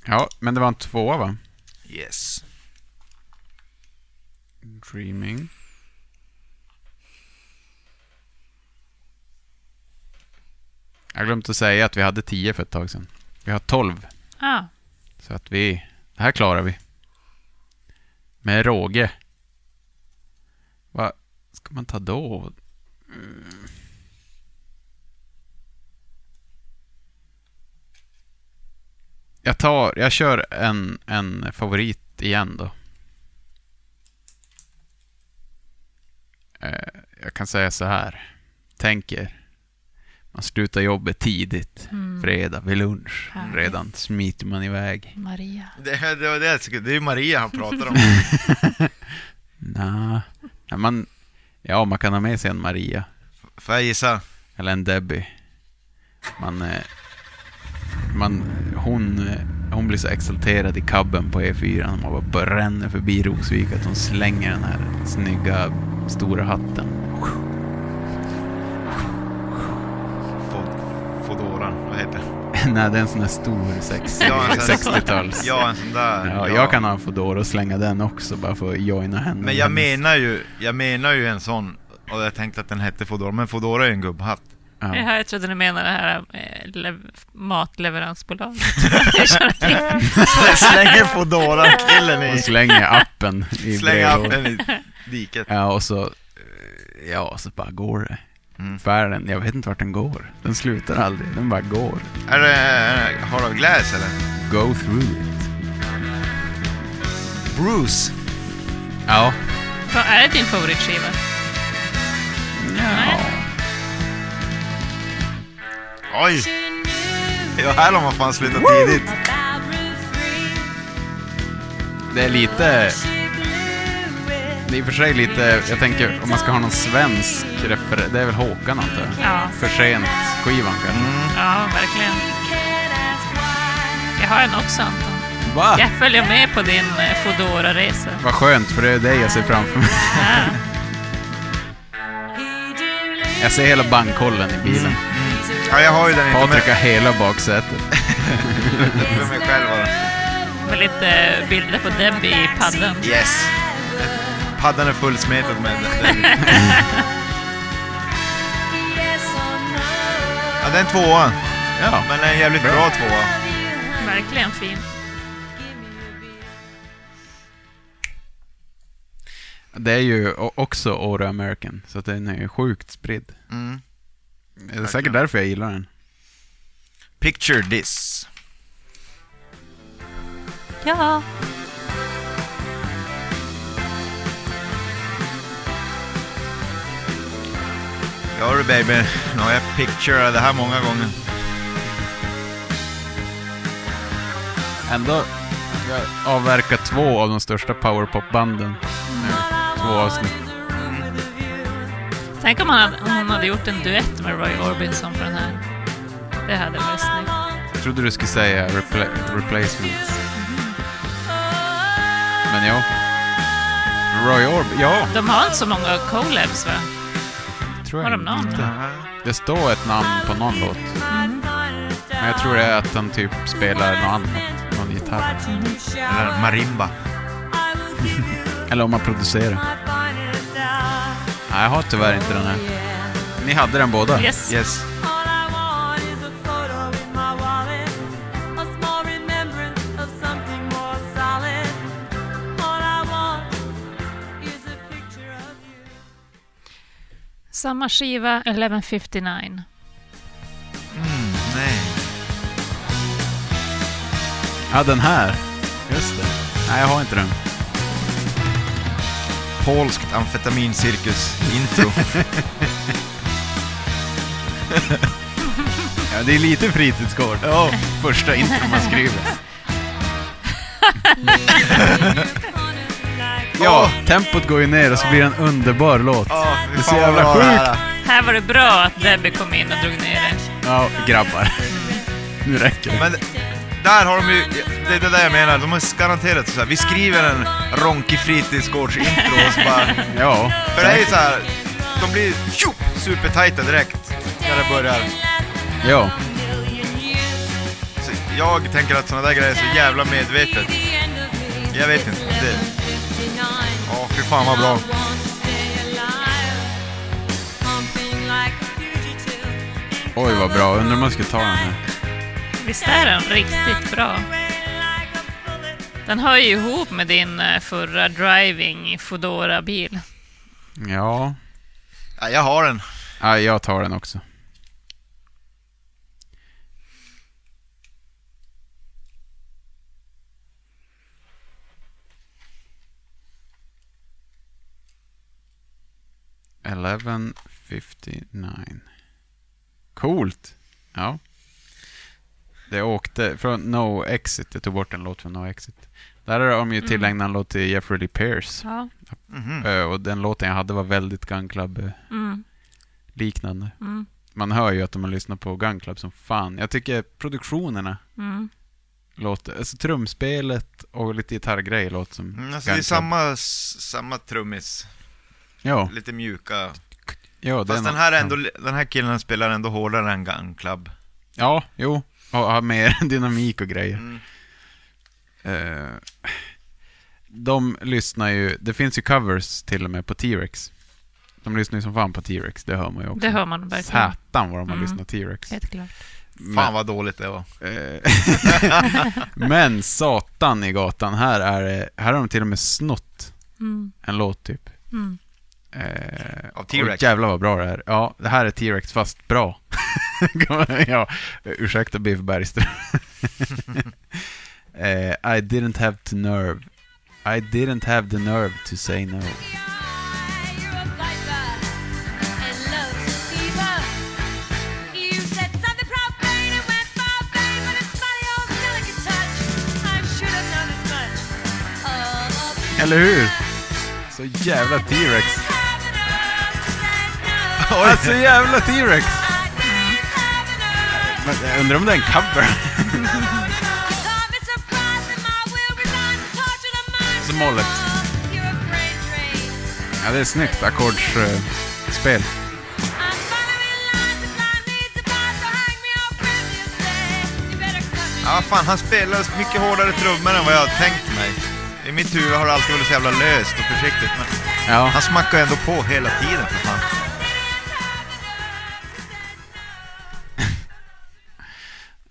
Ja, men det var en tvåa va? Yes. Dreaming. Jag glömt att säga att vi hade 10 för ett tag sedan. Vi har 12. Ah, Så att vi... Det här klarar vi. Med råge. Vad ska man ta då? Mm. Jag tar... Jag kör en, en favorit igen då. Eh, Jag kan säga så här. Tänk er. Man slutar jobbet tidigt. mm, Fredag vid lunch. Härligt. Redan smiter man iväg. Maria. Det, det det Det är ju Maria han pratar om. Ja, man, ja, man kan ha med sig en Maria. Får jag gissa? Eller en Debbie. Man, eh, man, hon, eh, hon blir så exalterad i kabben på E4 när man bara bränner förbi Rosvik att hon slänger den här snygga stora hatten. Vad heter det? Nej, det är en sån här stor sex, Ja, en sån- 60-tals. Ja, en sån där. Ja, jag kan ha en Foodora och slänga den också bara för att joina henne. Men jag menar ju, jag menar ju en sån, och jag tänkte att den hette Foodora, men Foodora är ju en gubbhatt. Ja. Ja. Jag trodde ni menade det här eh, lev- matleveransbolaget. Slänger Foodora-killen Och i... slänger appen i Slänger appen i diket. Ja, och så... Ja, så bara går det. Mm. Färden, jag vet inte vart den går. Den slutar aldrig, den bara går. Är det är det Heart of Glass eller? Go through it. Bruce. Ja. Vad är din favoritskiva? ja. Oj! Ja, här har man fan slutat tidigt. Det är lite... Det är i och för sig lite... Jag tänker om man ska ha någon svensk refer... Det är väl Håkan antar jag? Ja, För sent skivan kanske. ja verkligen. Jag har en också Anton. Va? Jag följer med på din eh, Foodora-resa. Vad skönt, för det är det jag ser framför mig. Ja. Jag ser hela bankkollen i bilen. Ja, jag har ju den inte Patrik har hela baksätet. för mig själv bara. Med lite bilder på Debbie i paddeln. Yes! Paddan är fullsmetad med den. Ja, det är en tvåa. Ja. Men en jävligt bra tvåa. Verkligen fin. Det är ju också Oro American, så att den är ju sjukt spridd. Mm. Det är säkert därför jag gillar den. Picture this. Ja. Ja du baby, nu har jag picturat det här många gånger. Ändå, jag avverkar två av de största powerpop-banden nu. Två avsnitt. Tänk om, han hade, om hon hade gjort en duett med Roy Orbison på den här. Det hade varit snyggt. Jag trodde du skulle säga repla- replacements. Men ja. Roy Orb, ja. De har inte så många collabs va? Tror Har jag de någon? inte. Det står ett namn på någon låt. Men jag tror det är att han typ spelar något annat. Någon gitarr. Eller marimba. Eller om man producerar. Nej, jag har tyvärr inte den här. Ni hade den båda? Yes. Yes. Samma skiva, 1159. Mm, nej. Ja, den här. Just det. Nej, jag har inte den. Polskt amfetamincirkus-intro. ja, det är lite fritidsgård. Ja, första intro man skriver. Ja, tempot går ju ner och så blir det en underbar låt. Ja, Det är så jävla sjukt. här är. Här var det bra att Debbie kom in och drog ner det. Ja, grabbar. Nu räcker det. Men där har de ju, det är det där jag menar, de har garanterat så här, vi skriver en ronkig fritidsgårdsintro och så bara, Ja. för det är ju så här, de blir tjo, supertajta direkt när det börjar. Ja. Så jag tänker att sådana där grejer är så jävla medvetet. Jag vet inte. Det... Ja, fy fan vad bra. Oj, vad bra. Undrar om man ska ta den här. Visst är den riktigt bra? Den hör ju ihop med din eh, förra driving Foodora-bil. Ja. Ja, jag har den. ja, jag tar den också. Eleven fifty nine. Coolt. Ja. Det åkte från No Exit. Jag tog bort en låt från No Exit. Där har de ju tillägnat en låt till Jeffrey Lee Pierce. Ja. Mhm. Ö, Och den låten jag hade var väldigt Gun Club-liknande. Mm. Mm. Man hör ju att de har lyssnat på Gun Club som fan. Jag tycker produktionerna Mm. låter... Alltså trumspelet och lite gitarrgrejer låter som Mm, alltså Gun det är samma, samma trummis, Ja, lite mjuka. ja Fast den nå- här, är ändå, den här killen spelar ändå hårdare än Gun Club. Ja, jo. Och har mer dynamik och grejer. Mm. Eh, de lyssnar ju... Det finns ju covers till och med på T-Rex. De lyssnar ju som fan på T-Rex, det hör man ju också. Det hör man verkligen. Satan vad de har Mm. lyssnat på T-Rex. Helt klart. Fan vad dåligt det var. Eh, Men satan i gatan, här är här har de till och med snott Mm. en låt typ. Mm. Eh, Av T-Rex. och Jävlar vad bra det är. Ja, det här är T-Rex fast bra. ja, ursäkta Biff Bergström. eh, I didn't have to nerve. I didn't have the nerve to say no. Eller hur? Så jävla T-Rex. Alltså jävla T-Rex! Men jag undrar om det är en cover? Så målet. Ja, det är snyggt ackordsspel. Ja, fan, han spelar mycket hårdare trummor än vad jag har tänkt mig. I mitt huvud har det alltid varit så jävla löst och försiktigt, men Ja, han smackar ändå på hela tiden för fan.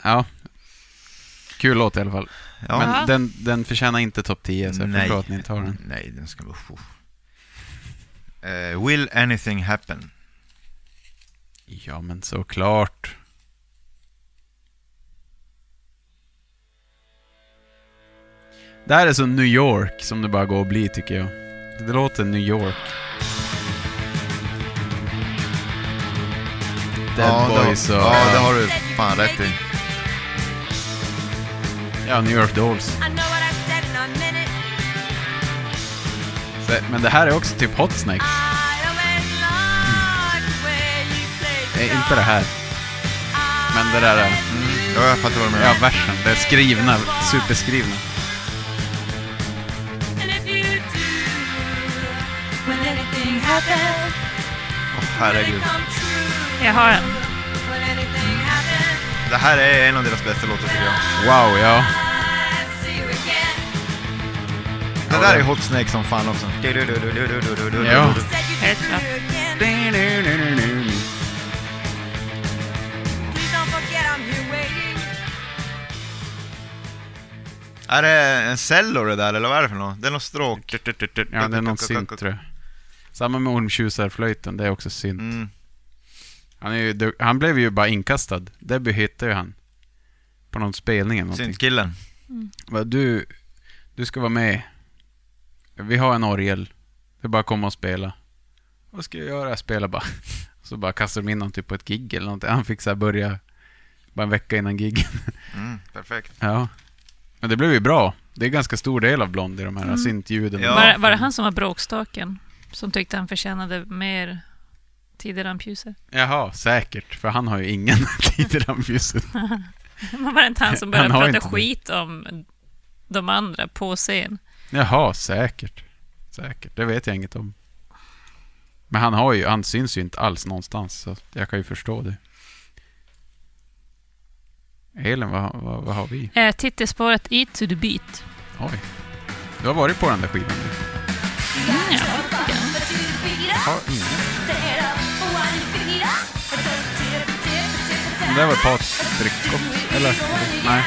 Ja. Kul låt i alla fall. Ja. Men Ja. den, den förtjänar inte topp 10, så jag Nej. förstår att ni inte har den. Nej, den ska vara... Uh, will anything happen? Ja, men såklart. Det här är så New York som det bara går att bli, tycker jag. Det låter New York. Dead det- Boys och... Ja, det har du fan rätt i. Ja, New York Dolls. Men det här är också typ Hot Snakes. Nej, inte det här. Men det där... är- Ja, jag fattar vad du menar. Ja, versen. Det är skrivna, superskrivna. Åh, herregud. Jag har en. Det här är en av deras bästa låtar tycker jag. Wow, ja. Det där är Hot Snake som fan också. Ja. Är det en cello det där, eller vad är det för något? Det är något stråk. Ja, det är någon synt tror jag. Samma med ormtjusarflöjten, det är också synt. Mm. Han, är ju, han blev ju bara inkastad. Debbie hittade ju han. På någon spelning eller någonting. Syntkillen. Va, Du, du ska vara med. Vi har en orgel. Det är bara att komma och spela. Vad ska jag göra? Spela bara. Så bara kastar de in honom typ på ett gig eller någonting. Han fick så här börja bara en vecka innan giggen. Mm, perfekt. Ja. Men det blev ju bra. Det är en ganska stor del av Blondie, de här syntljuden. Ja. Var, det- var det han som var bråkstaken? Som tyckte han förtjänade mer tid i rampljuset? Jaha, säkert. För han har ju ingen tid i rampljuset. Men var det inte han som började Han prata inte det. skit om de andra på scen? Jaha, säkert. Säkert. Det vet jag inget om. Men han har ju, han syns ju inte alls någonstans. Så jag kan ju förstå det. Elin, vad, vad, vad har vi? Eh, titelspåret Eat to the beat. Oj. Du har varit på den där skivan nu. Ja, Har ingen. Det var Patrik också, eller? Nej.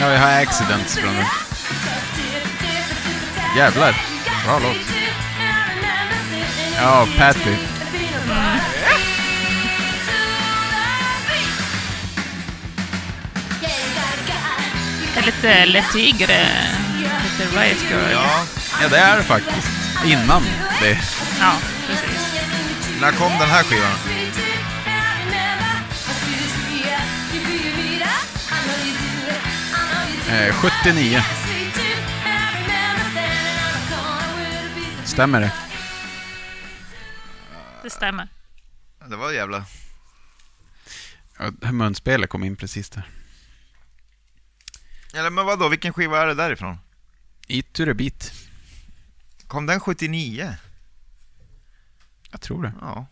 Ja, jag har Accidents från den. Jävlar. Bra låt. Ja, Patty. Det är lite Letygre, lite Riot Girl. Ja, Ja, det är det faktiskt. Innan det. Ja. När kom den här skivan? Eh, 79. Stämmer det? Det stämmer. Det var jävla... Ja, Munspelet kom in precis där. Eller men vadå, vilken skiva är det därifrån? Eat to the beat. Kom den 79? Jag tror det. Ja.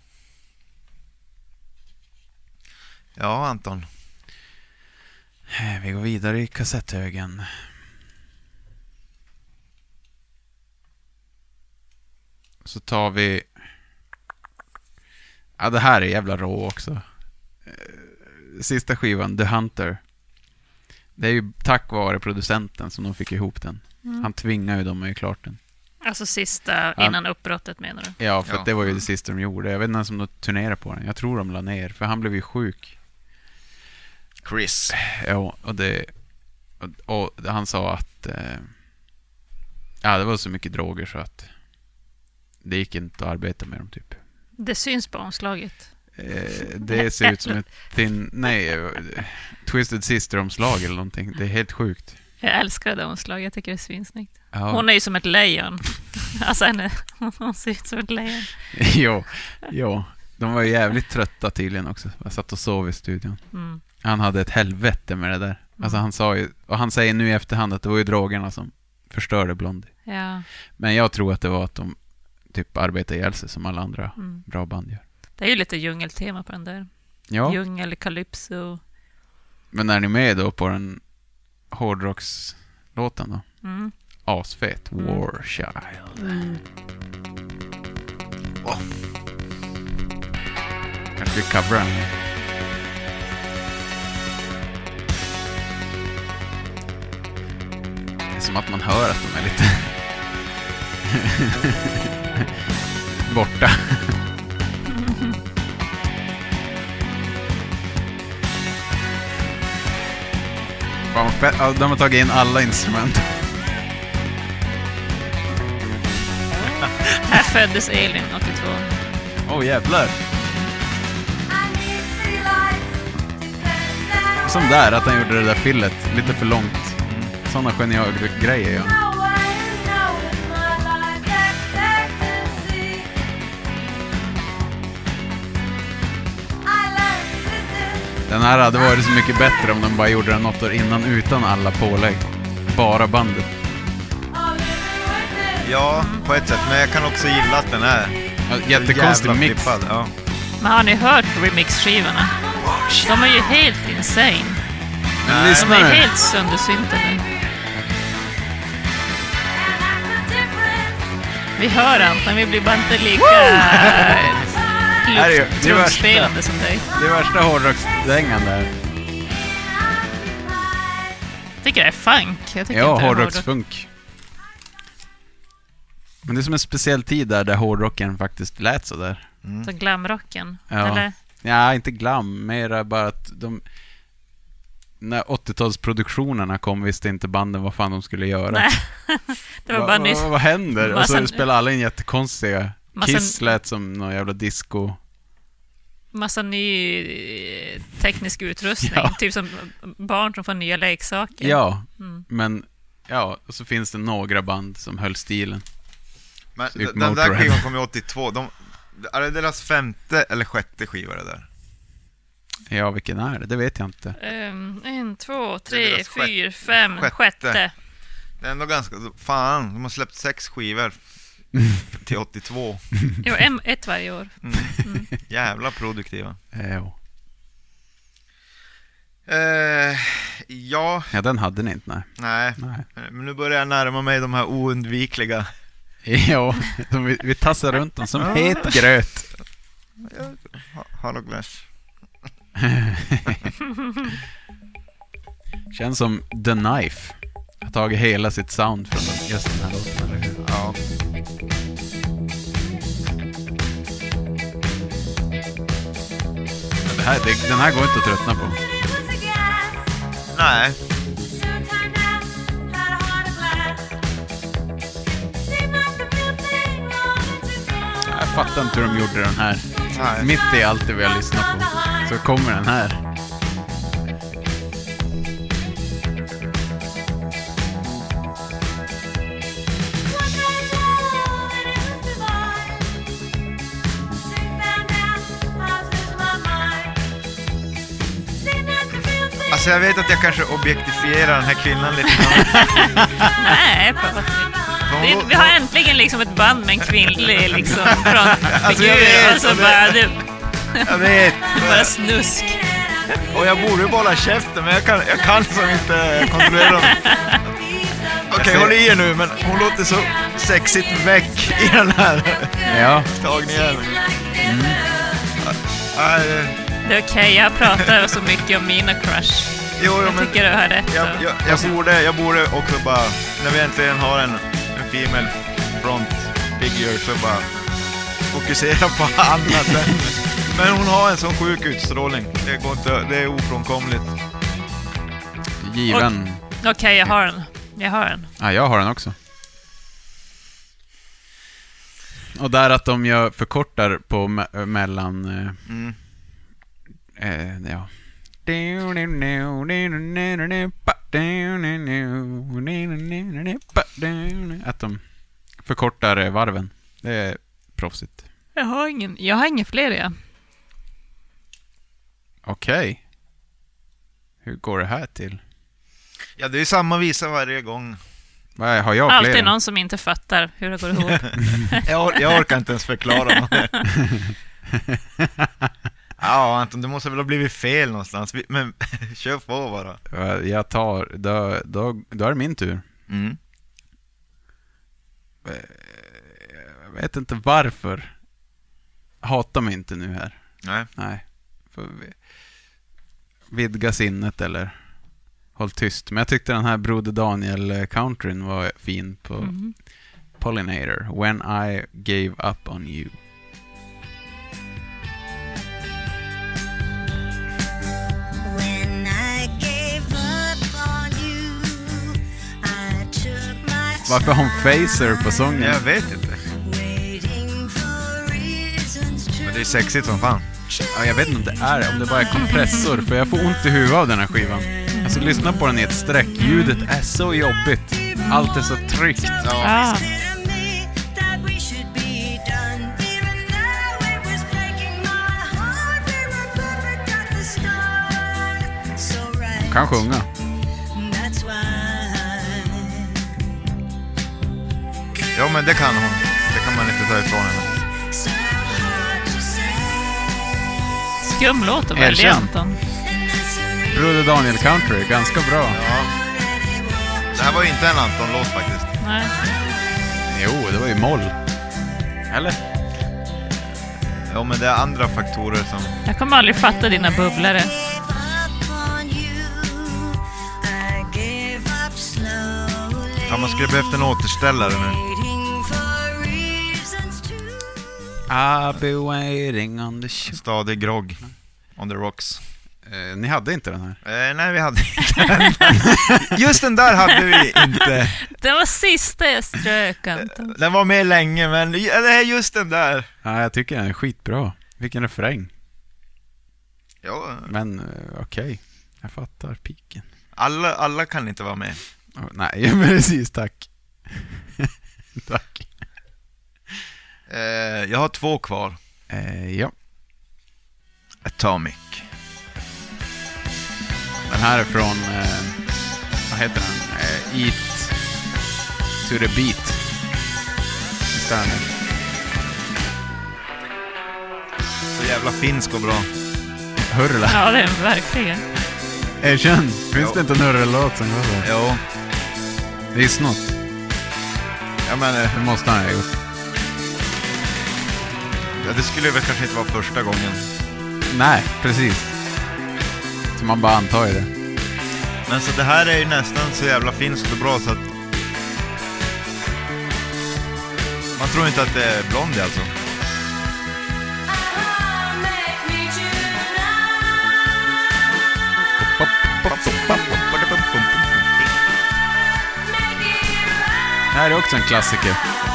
Ja, Anton. Eh, Vi går vidare i kassetthögen. Så tar vi... Ja, det här är jävla rå också. Eh, Sista skivan, The Hunter. Det är ju tack vare producenten som de fick ihop den. Han tvingade ju dem att göra klart den. Alltså sista innan uppbrottet menar du? Ja, för Ja. att det var ju det sista de gjorde. Jag vet inte ens om de turnerade på den. Jag tror de la ner, för han blev ju sjuk. Chris. Ja, och det... Och, och han sa att... Eh, ja, det var så mycket droger så att... Det gick inte att arbeta med dem, typ. Det syns på omslaget. Eh, det ser ut som ett thin... Nej, eh, Twisted Sister-omslag eller någonting. Det är helt sjukt. Jag älskar det omslaget, jag tycker det är svinsnyggt. Ja. Hon är ju som ett lejon. Alltså henne, hon ser ut som ett lejon. jo, jo. De var ju jävligt trötta tydligen också. Jag satt och sov i studion. Mm. Han hade ett helvete med det där. Alltså han sa ju... Och han säger nu i efterhand att det var ju drogerna som förstörde Blondie. Ja, Men jag tror att det var att de typ arbetade ihjäl sig som alla andra mm. bra band gör. Det är ju lite djungeltema på den där. Ja, Djungel, calypso. men är ni med då på den hårdrockslåten då? Mm. Asfet. War Child. Oh. Kanske vi coverar den. Det är som att man hör att de är lite borta. Fan vad fett. De har tagit in alla instrument. Här föddes Elin 82. Åh oh, jävlar. Som där, att han gjorde det där fillet lite för långt. Sådana geniala grejer ja. Den här hade varit så mycket bättre om de bara gjorde den något år innan utan alla pålägg. Bara bandet. Ja, på ett sätt. Men jag kan också gilla att den är Jättekonstig jävla mix. flippad. Ja. Men har ni hört remix-skivorna? De är ju helt insane. Men lyssna De är nu. helt söndersyntade. Vi hör Anton, vi blir bara inte lika Här är ju- det är lufttrumspelande som dig. Det är värsta hårdrocksdängan där. Jag tycker det är funk. Jag tycker Ja, inte det är hårdrock. hårdrocksfunk. Men det är som en speciell tid där, där hårdrocken faktiskt lät sådär. Så glamrocken. Ja. Eller? Ja, inte glam, mera bara att de... när 80-talsproduktionerna kom visste inte banden vad fan de skulle göra. Nej, det var Va- bara va- nyss. Vad händer? Och så spelade alla in jättekonstiga. Massa- Kiss lät som någon jävla disco. Massa ny eh, teknisk utrustning. Ja. Typ som barn som får nya leksaker. Ja, Mm. men ja, och så finns det några band som höll stilen. Men Typ den där skivan kom ju 82. De, är det deras femte eller sjätte skiva det där? Ja, vilken är det? Det vet jag inte. Ehm, en, två, tre, fyra, fem, sjätte. sjätte. Det är ändå ganska... Fan, de har släppt sex skivor till 82. Jo, en, ett varje år. Jävla produktiva. Jo. Eh, ja, Ja, den hade ni inte, nej. nej. nej. Men nu börjar jag närma mig de här oundvikliga. Ja, vi, vi tassar runt dem som het gröt. Ha- Hallå Glash. Känns som The Knife. Har tagit hela sitt sound från den- just den här låten. Eller? hur? Ja. Men det här, det, den här går inte att tröttna på. Nej, fattar inte hur de gjorde den här. nej. Mitt i allt det vi har lyssnat på så kommer den här. Alltså jag vet att jag kanske objektifierar den här kvinnan lite. Nej. Lå- vi har äntligen liksom ett band med en kvinnlig liksom Alltså, jag frontfigur vet, och så jag bara, det, Jag vet. bara snusk. Och jag borde ju bara hålla käften, men jag kan, jag kan som inte kontrollera dem. Okej, håll i er nu, men hon låter så sexigt väck i den här Ja, tagningen. Nej, Det är okej, jag pratar så mycket om mina crush. jo, jo, Jag men tycker du har rätt. jag, jag, jag, borde, jag borde också bara, när vi äntligen har en female front figure, så bara fokusera på annat. Men hon har en sån sjuk utstrålning. Det går inte, det är ofrånkomligt. given. Okej, jag har den. Jag har den. Ja, jag har den också. Och där att de gör förkortar på me- mellan... Eh, Mm. eh, ja. Att de förkortar eh, varven. Det är proffsigt. Jag har ingen, jag har ingen fler, ja. Okej. Hur går det här till? Ja, det är samma visa varje gång. Har jag Alltid fler? någon som inte fattar hur det går ihop. Jag, or- jag orkar inte ens förklara. ja, Anton, det måste väl ha blivit fel någonstans. Men kör på bara. Ja, Jag tar... Då, då, då är det min tur. Mm. Jag vet inte varför. Hata mig inte nu här. Nej. Nej. Får vi vidga sinnet eller håll tyst. Men jag tyckte den här Broder Daniel-countryn var fin på Mhm. Pollinator. When I gave up on you. Varför har hon phaser på sången? Jag vet inte. Men det är sexigt som fan. Ja, jag vet inte om det är om det bara är kompressor. För jag får ont i huvudet av den här skivan. Alltså lyssna på den i ett streck. Ljudet är så jobbigt. Allt är så tryckt. Ah, tell me Ja, men det kan hon. Det kan man inte ta ifrån henne. Skum låt att välja, Erkänn. Anton. Broder Daniel Country, ganska bra. Ja. Det här var ju inte en Anton-låt faktiskt. Nej. Jo, det var ju moll. Eller? Ja, men det är andra faktorer som... Jag kommer aldrig fatta dina bubblare. Ja, man skulle behövt en återställare nu. I'll be waiting on the shore. Stadig grogg. On the rocks. Eh, ni hade inte den här? Eh, nej, vi hade inte den. Just den där hade vi inte. Det var sista jag strök, Anton. Den var med länge, men det är just den där. Ja, jag tycker den är skitbra. Vilken refräng. Ja, Men eh, okej, jag fattar piken. alla, alla kan inte vara med. Oh, nej, precis, tack. tack. Eh, jag har två kvar. Eh, ja, Atomic. den här är från, eh, vad heter den? Eh, Eat to the beat. Visst det? Så jävla finsk och bra. Hurla. Ja, det är verkligen. Erkänn, finns Jo. det inte en hurra-låt som går så? Jo, Det är snott. jag menar, Det måste han ha gjort. Ja, det skulle väl kanske inte vara första gången. Nej, precis. Så man bara antar ju det. Men så det här är ju nästan så jävla finskt och bra så att... Man tror inte att det är Blondie alltså. Det här är också en klassiker.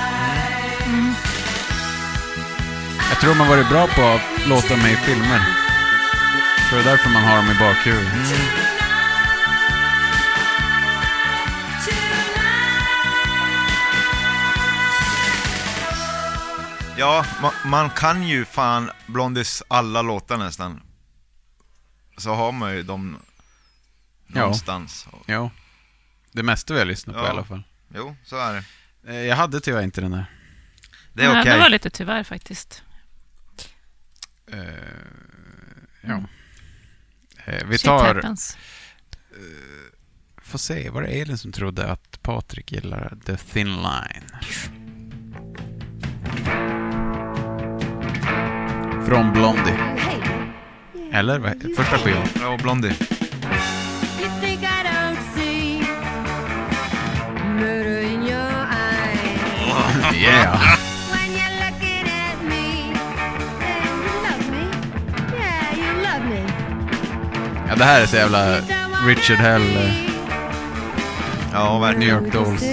Tror man varit bra på att låta mig i filmer. Så det är därför man har dem i bakhuvudet. Ja, ma man kan ju fan Blondies alla låtar nästan. Så har man ju dem Ja. någonstans. Jo. Det mesta vi har lyssnat på Ja. i alla fall. Jo, så är det. Eh, Jag hade tyvärr inte den där. Det är Ja, okej. Det var lite tyvärr faktiskt. Eh, ja. Eh, vi tar... happens. Får se, var det Elin som trodde att Patrik gillar The Thin Line? Från Blondie. Eller? vad- Första skivan. Ja, Blondie. You Ja, det här är så jävla Richard Hell, eh, Ja, New verkligen. York Dolls.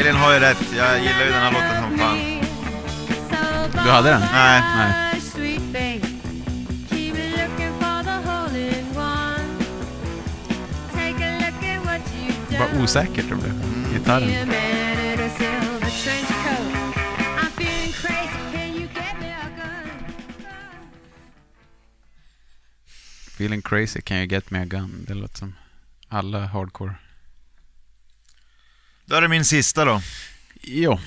Elin har ju rätt. Jag gillar ju den här låten som fan. Du hade den? Nej. Nej. Vad osäkert det blev. A Gitarren. Feeling crazy, can you get me a gun? Det låter som alla hardcore. Då är det min sista då. Jo.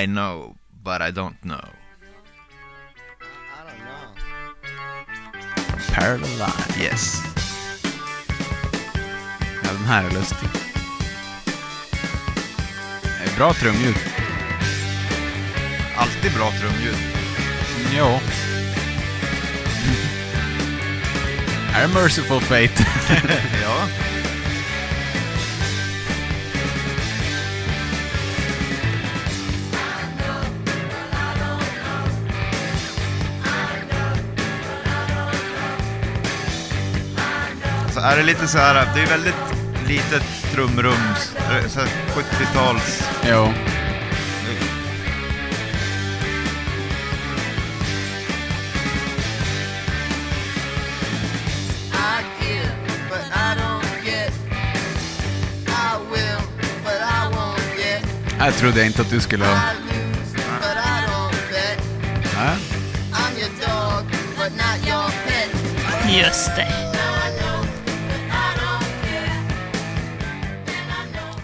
I know, but I don't know. Parallel Line. Yes. Ja, den här är lustig. Bra trumljud. Alltid bra trumljud. Jo. Här är Merciful Fate. ja. Så är det lite så här, det är väldigt litet trumrum, så här 70-tals... jo. Här trodde jag inte att du skulle ha. Nej. Just det.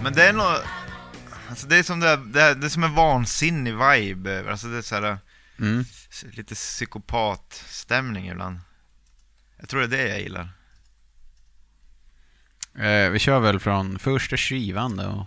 Men det är nog... Alltså det är som det, det, är, det är som en vansinnig vibe. Alltså det är så här, Mm. lite psykopatstämning ibland. Jag tror det är det jag gillar. Eh, vi kör väl från första skivan då.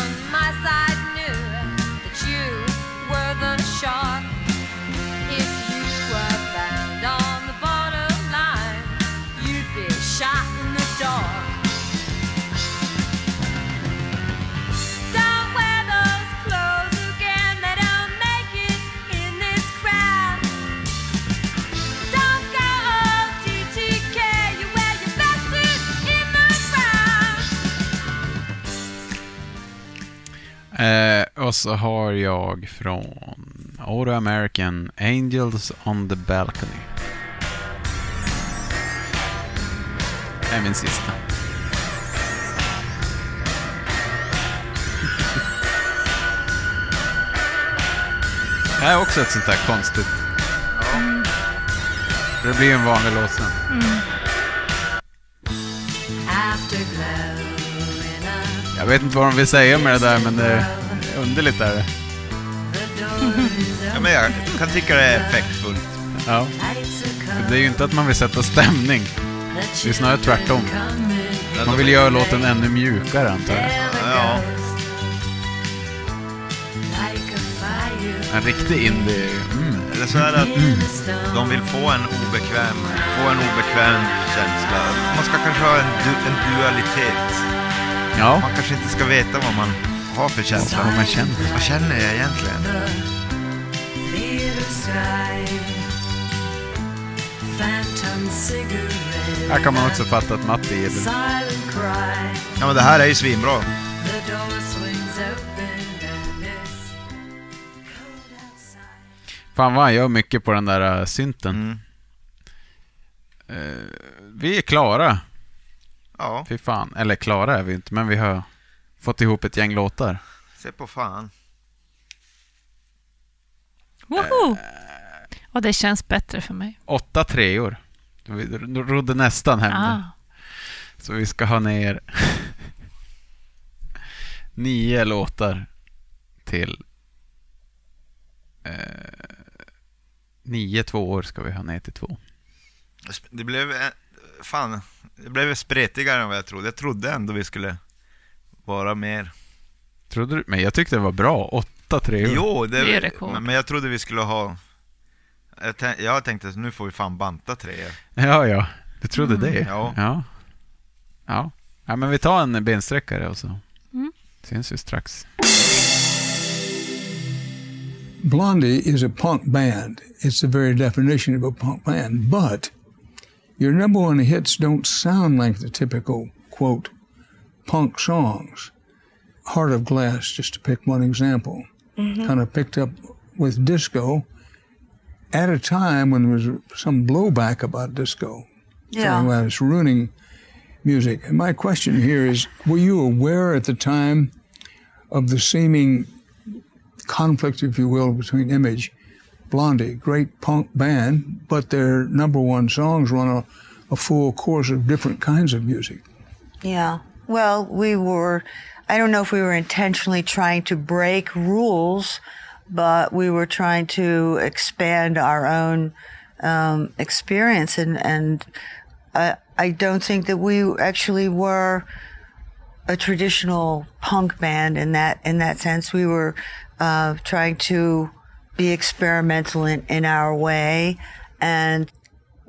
så har jag från Auto American Angels on the Balcony. Det är min sista. Det här är också ett sånt där konstigt. Det blir en vanlig låt sen. A Jag vet inte vad de vill säga med det där, men det är underligt är det. Ja, men jag kan tycka det är effektfullt. Ja. För det är ju inte att man vill sätta stämning. Det är snarare tvärtom. Man vill göra låten ännu mjukare antar jag. Ja, En riktig indie... Mm. eller så är det att de vill få en obekväm, få en obekväm känsla. Man ska kanske ha en, du, en dualitet. Ja, Man kanske inte ska veta vad man har för känsla. vad man känner. Vad känner jag egentligen? Här kan man också fatta att Matti gillar Ja, men det här är ju svinbra. Fan vad han gör mycket på den där uh, synten. Mm. Eh, vi är klara. Ja, Fy fan. Eller klara är vi inte, men vi har fått ihop ett gäng låtar. se på fan. Woho! Och det känns bättre för mig. Åtta treor. Vi rodde nästan hem. Ah. Så vi ska ha ner nio låtar till eh, nio tvåor ska vi ha ner till två. Det blev, eh, fan, det blev spretigare än vad jag trodde. Jag trodde ändå vi skulle vara mer. Trodde du? Men jag tyckte det var bra. Åtta treor. Jo, det, Det är rekord. men- men jag trodde vi skulle ha... Jag, tän- jag tänkte att nu får vi fan banta tre. Ja, ja. Du trodde det? Ja. ja. Ja. Ja, men vi tar en bensträckare och så Mm. syns vi strax. Blondie is a punk band. It's the very definition of a punk band. But your number one hits don't sound like the typical, quote, punk songs. Heart of Glass, just to pick one example, mm-hmm. kind of picked up with disco at a time when there was some blowback about disco. Yeah. Well, it's ruining music. And my question here is were you aware at the time of the seeming conflict, if you will, between Image, Blondie, great punk band, but their number one songs run a, a full course of different kinds of music. Yeah. Well, we were, I don't know if we were intentionally trying to break rules, but we were trying to expand our own um, experience. And, and I, I don't think that we actually were a traditional punk band in that, in that sense. We were uh, trying to be experimental in, in our way. And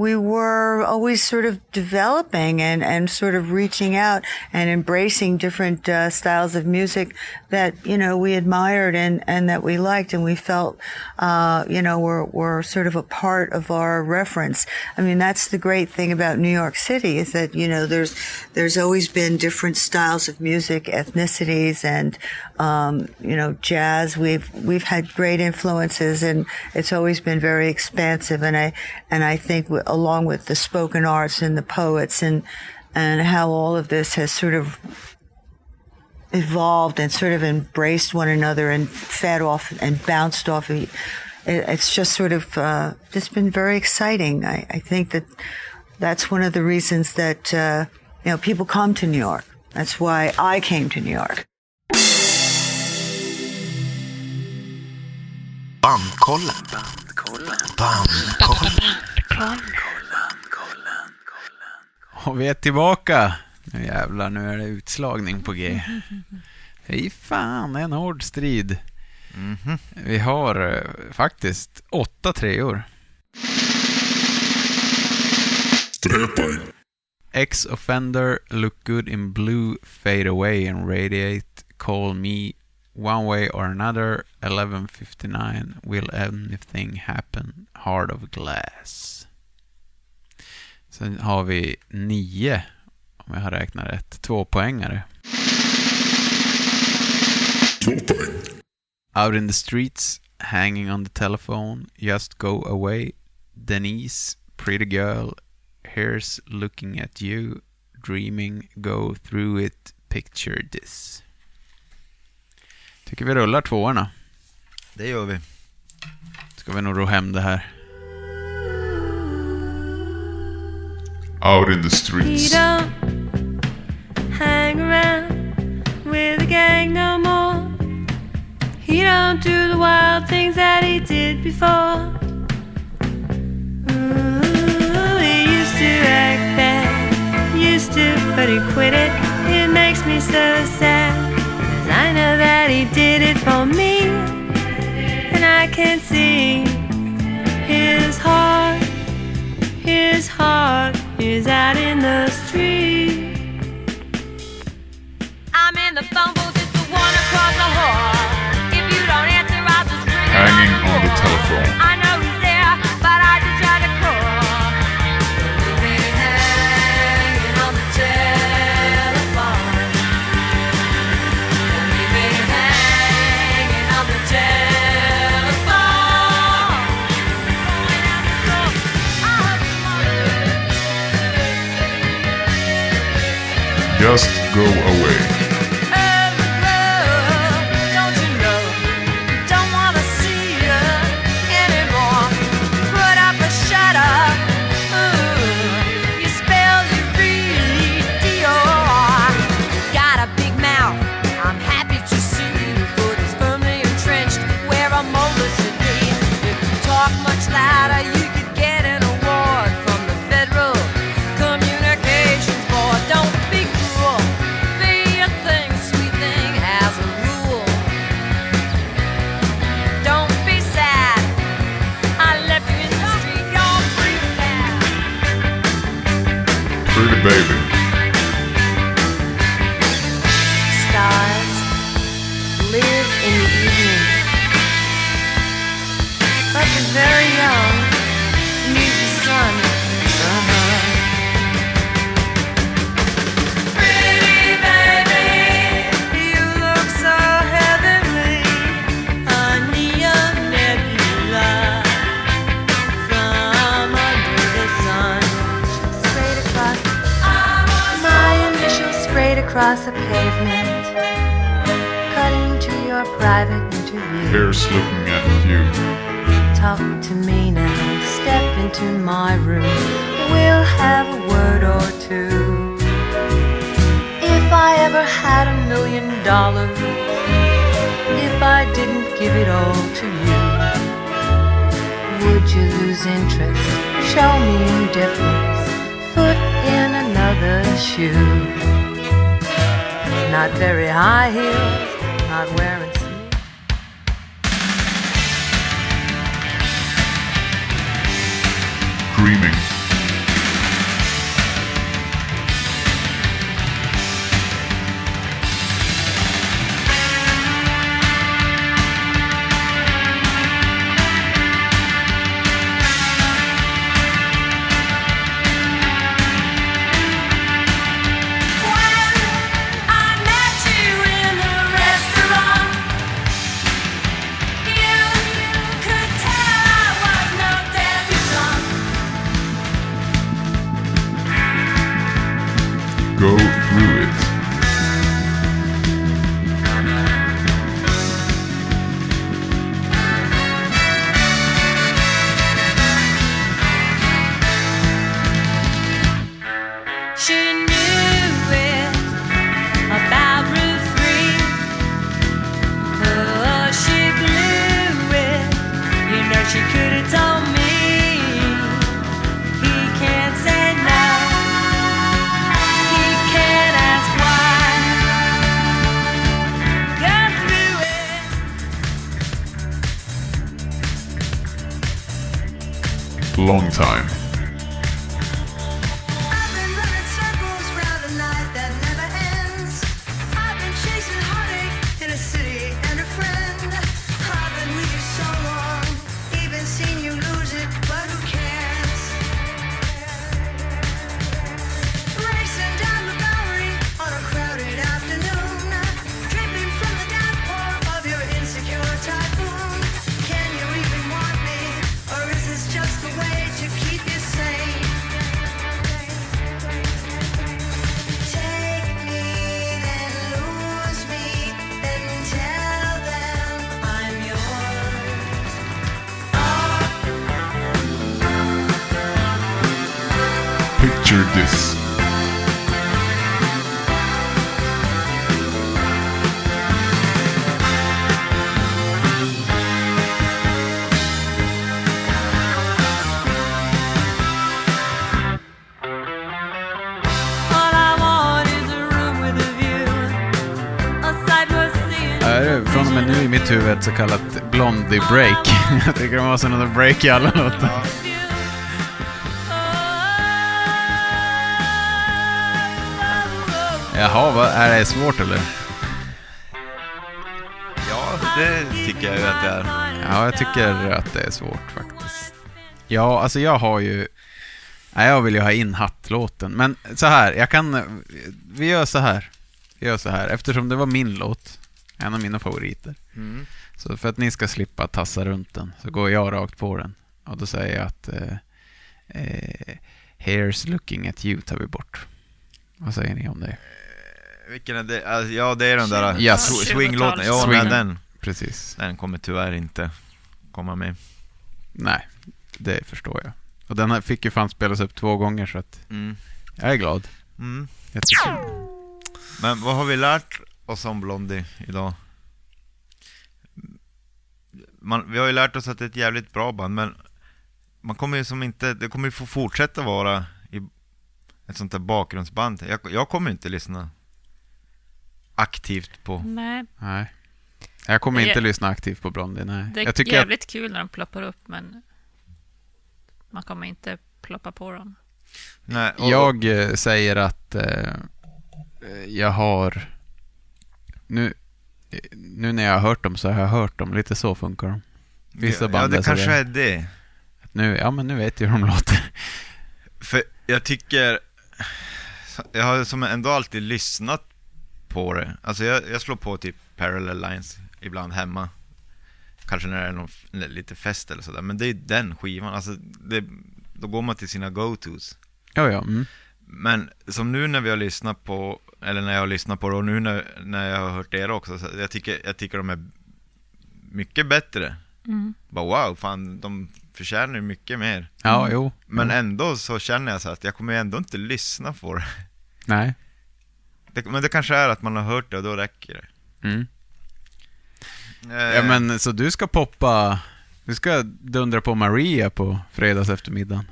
we were always sort of developing and, and sort of reaching out and embracing different uh, styles of music that, you know, we admired and, and that we liked and we felt, uh, you know, were, were sort of a part of our reference. I mean, that's the great thing about New York City is that, you know, there's, there's always been different styles of music, ethnicities and, um, you know, jazz. We've, we've had great influences and it's always been very expansive. And I, and I think along with the spoken arts and the poets and, and how all of this has sort of evolved and sort of embraced one another and fed off and bounced off of it. It's just sort of, uh, just been very exciting. I, I think that that's one of the reasons that, uh, you know, people come to New York. That's why I came to New York. Bandkollen. Bandkollen. Och vi är tillbaka. Nu jävlar, nu är det utslagning på G. Fy fan, en hård strid. Mhm. Vi har eh, faktiskt åtta treor. Sträppoäng. Ex-offender, look good in blue, fade away and radiate, call me one way or another, 1159, will anything happen, heart of glass. Sen har vi nio, om jag har räknat rätt, tvåpoängare. Två poäng. Out in the streets, hanging on the telephone, just go away. Denise, pretty girl, here's looking at you, dreaming, go through it, picture this. Tycker vi rullar tvåorna. Det gör vi. Ska vi nog ro hem det här. Out in the He streets. don't hang around with the gang no more. He don't do the wild things that he did before. Ooh, he used to act bad, used to, but he quit it. It makes me so sad. 'Cause I know that he did it for me, and I can see his heart. His heart is out in the street. I'm in the phone booth, it's the one across the hall. If you don't answer, I'll just ring it Hanging the on the wall. telephone. Go away. Across the pavement, cutting to your private interview. Here's looking at you. Talk to me now, step into my room. We'll have a word or two. If I ever had a million dollars, if I didn't give it all to you, would you lose interest? Show me indifference, foot in another shoe. Not very high heels, not wearing huvud ett så kallat Blondie break. Jag tycker det var sådana break i alla låtar. Jaha, vad, är det svårt eller? Ja, det tycker jag ju att det är. Ja, jag tycker att det är svårt faktiskt. Ja, alltså jag har ju... Nej, jag vill ju ha in hattlåten. Men så här, jag kan... Vi gör så här. Vi gör så här. Eftersom det var min låt, en av mina favoriter. Mm. Så för att ni ska slippa tassa runt den, så går jag rakt på den. Och då säger jag att... Eh, eh, Here's looking at you tar vi bort. Vad säger ni om det? Vilken är det? Alltså, ja, det är den där Ja, sw- swinglåten. Ja, Swing. den, Precis. den kommer tyvärr inte komma med. Nej, det förstår jag. Och den här fick ju fan spelas upp två gånger, så att Mm. jag är glad. Mm. Men vad har vi lärt oss om Blondie idag? Man, vi har ju lärt oss att det är ett jävligt bra band, men man kommer ju som inte, det kommer ju få fortsätta vara i ett sånt där bakgrundsband. Jag, jag kommer inte lyssna aktivt på... Nej, Nej. Jag kommer Det inte lyssna aktivt på Blondie, nej. det är Jag tycker att, jävligt kul när de ploppar upp, men man kommer inte ploppa på dem. Nej, och, jag eh, säger att eh, eh, jag har... Nu, nu när jag har hört dem så har jag hört dem. Lite så funkar de. Vissa ja, band det är kanske sådär. är det. Nu, ja, men nu vet jag hur de låter. För jag tycker, jag har som ändå alltid lyssnat på det. Alltså jag, jag slår på typ Parallel Lines ibland hemma. Kanske när det är någon, lite fest eller sådär. Men det är den skivan, alltså det, då går man till sina go-tos. Ja, ja. Mm. Men som nu när vi har lyssnat på, eller när jag har lyssnat på det och nu när, när jag har hört er också, så jag tycker, jag tycker de är mycket bättre. Mm. Bara wow, fan de förtjänar ju mycket mer. Ja, jo. Men jo. ändå så känner jag så att jag kommer ändå inte lyssna på det. Nej. det. Men det kanske är att man har hört det och då räcker det. Mm. Eh, Ja, men så du ska poppa... Du ska dundra på Maria på fredags eftermiddagen.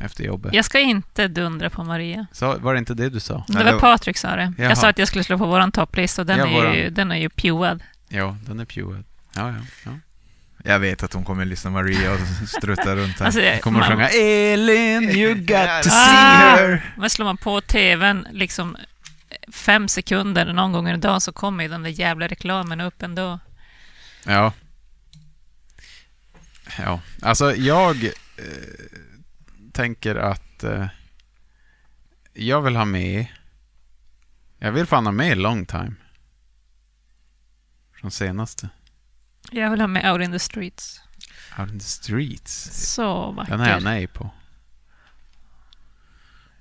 Efter jobbet. Jag ska inte dundra på Maria. Så, var det inte det du sa? Det Nej, var Patrik sa det. Jaha. Jag sa att jag skulle slå på våran topplista och den, Ja, är ju, våran. den är ju pewad. Ja, den är pewad. Ja, ja. ja. Jag vet att hon kommer lyssna Maria och strutta runt här. Alltså, Jag kommer att man- sjunga Elin, you got to see Ah! her. Men slår man på tvn liksom fem sekunder någon gång en dag så kommer ju den där jävla reklamen upp ändå. Ja. Ja, alltså jag eh, tänker att eh, jag vill ha med... Jag vill fan ha med Long Time. Från senaste. Jag vill ha med Out in the Streets. Out in the Streets. Så vacker. Den har jag nej på.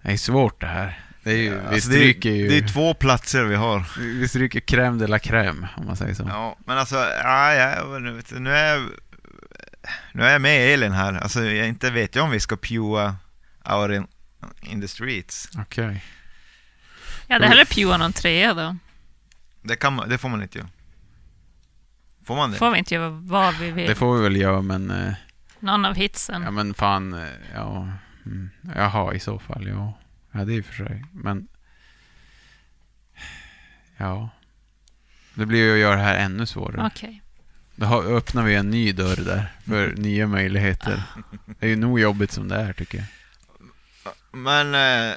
Det är svårt det här. Det är ju, vi Alltså, det, stryker är, ju... det är två platser vi har. Vi stryker crème de la crème, om man säger så. Ja, men alltså, ja, ja, nu, vet du, nu är jag, nu är jag med Elin här. Alltså, jag inte vet jag om vi ska pua out in, in the streets. Okej. Jag hade hellre pewa någon trea då. Det, kan man, det får man inte göra. Får man det? Får vi inte göra vad vi vill. Det får vi väl göra, men... eh, Någon av hitsen. Ja, men fan... eh, Ja. Mm, jaha, i så fall, ja. Ja, det är i och för sig. Men... Ja. Det blir ju att göra det här ännu svårare. Okej. Då har- öppnar vi en ny dörr där för nya möjligheter. Det är ju nog jobbigt som det är tycker jag. Men, eh,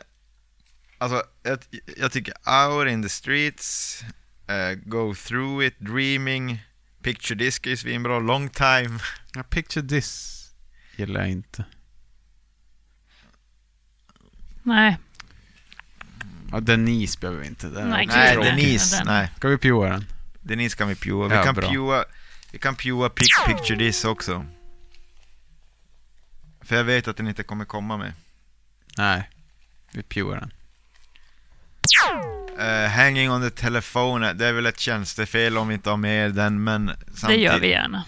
alltså, jag, jag tycker Out in the Streets, eh, Go Through It, Dreaming, Picture Disc är svinbra, Long Time. Ja, Picture This gillar jag inte. Nej, Ja, Denise behöver vi inte. Den Nej, Nej. Denise, Den. nej. Ska vi pua den? Denise kan vi pua. Vi Ja, kan bra. Vi kan pua pic, Picture This också. För jag vet att den inte kommer komma med. Nej, vi puar den. Eh, hanging on the telephone, det är väl ett tjänstefel om vi inte har med den, men samtidigt, det gör vi gärna.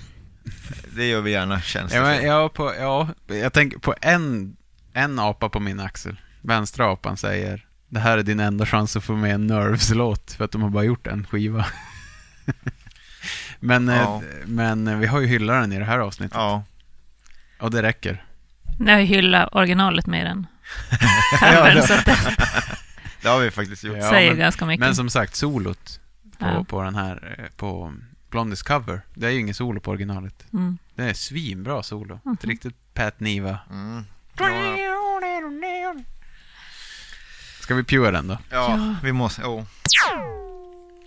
Det gör vi gärna, Ja, tjänstefel. men, ja, på, ja, jag tänker på en, en apa på min axel. Vänstra apan säger det här är din enda chans att få med en Nerves-låt för att de har bara gjort en skiva. men, Ja. eh, men eh, vi har ju hyllaren i det här avsnittet. Ja. Och det räcker. Ni har ju hyllat originalet mer än Ja, det- så det Det har vi faktiskt gjort. Ja, säger men- ganska mycket. Men som sagt, solot på, Ja. på den här, eh, på Blondies cover, det är ju ingen solo på originalet. Mm. Det är svinbra solo. Mhm. Ett riktigt Pat Niva. Mm. Ska vi pua den då? Ja, vi måste, oh.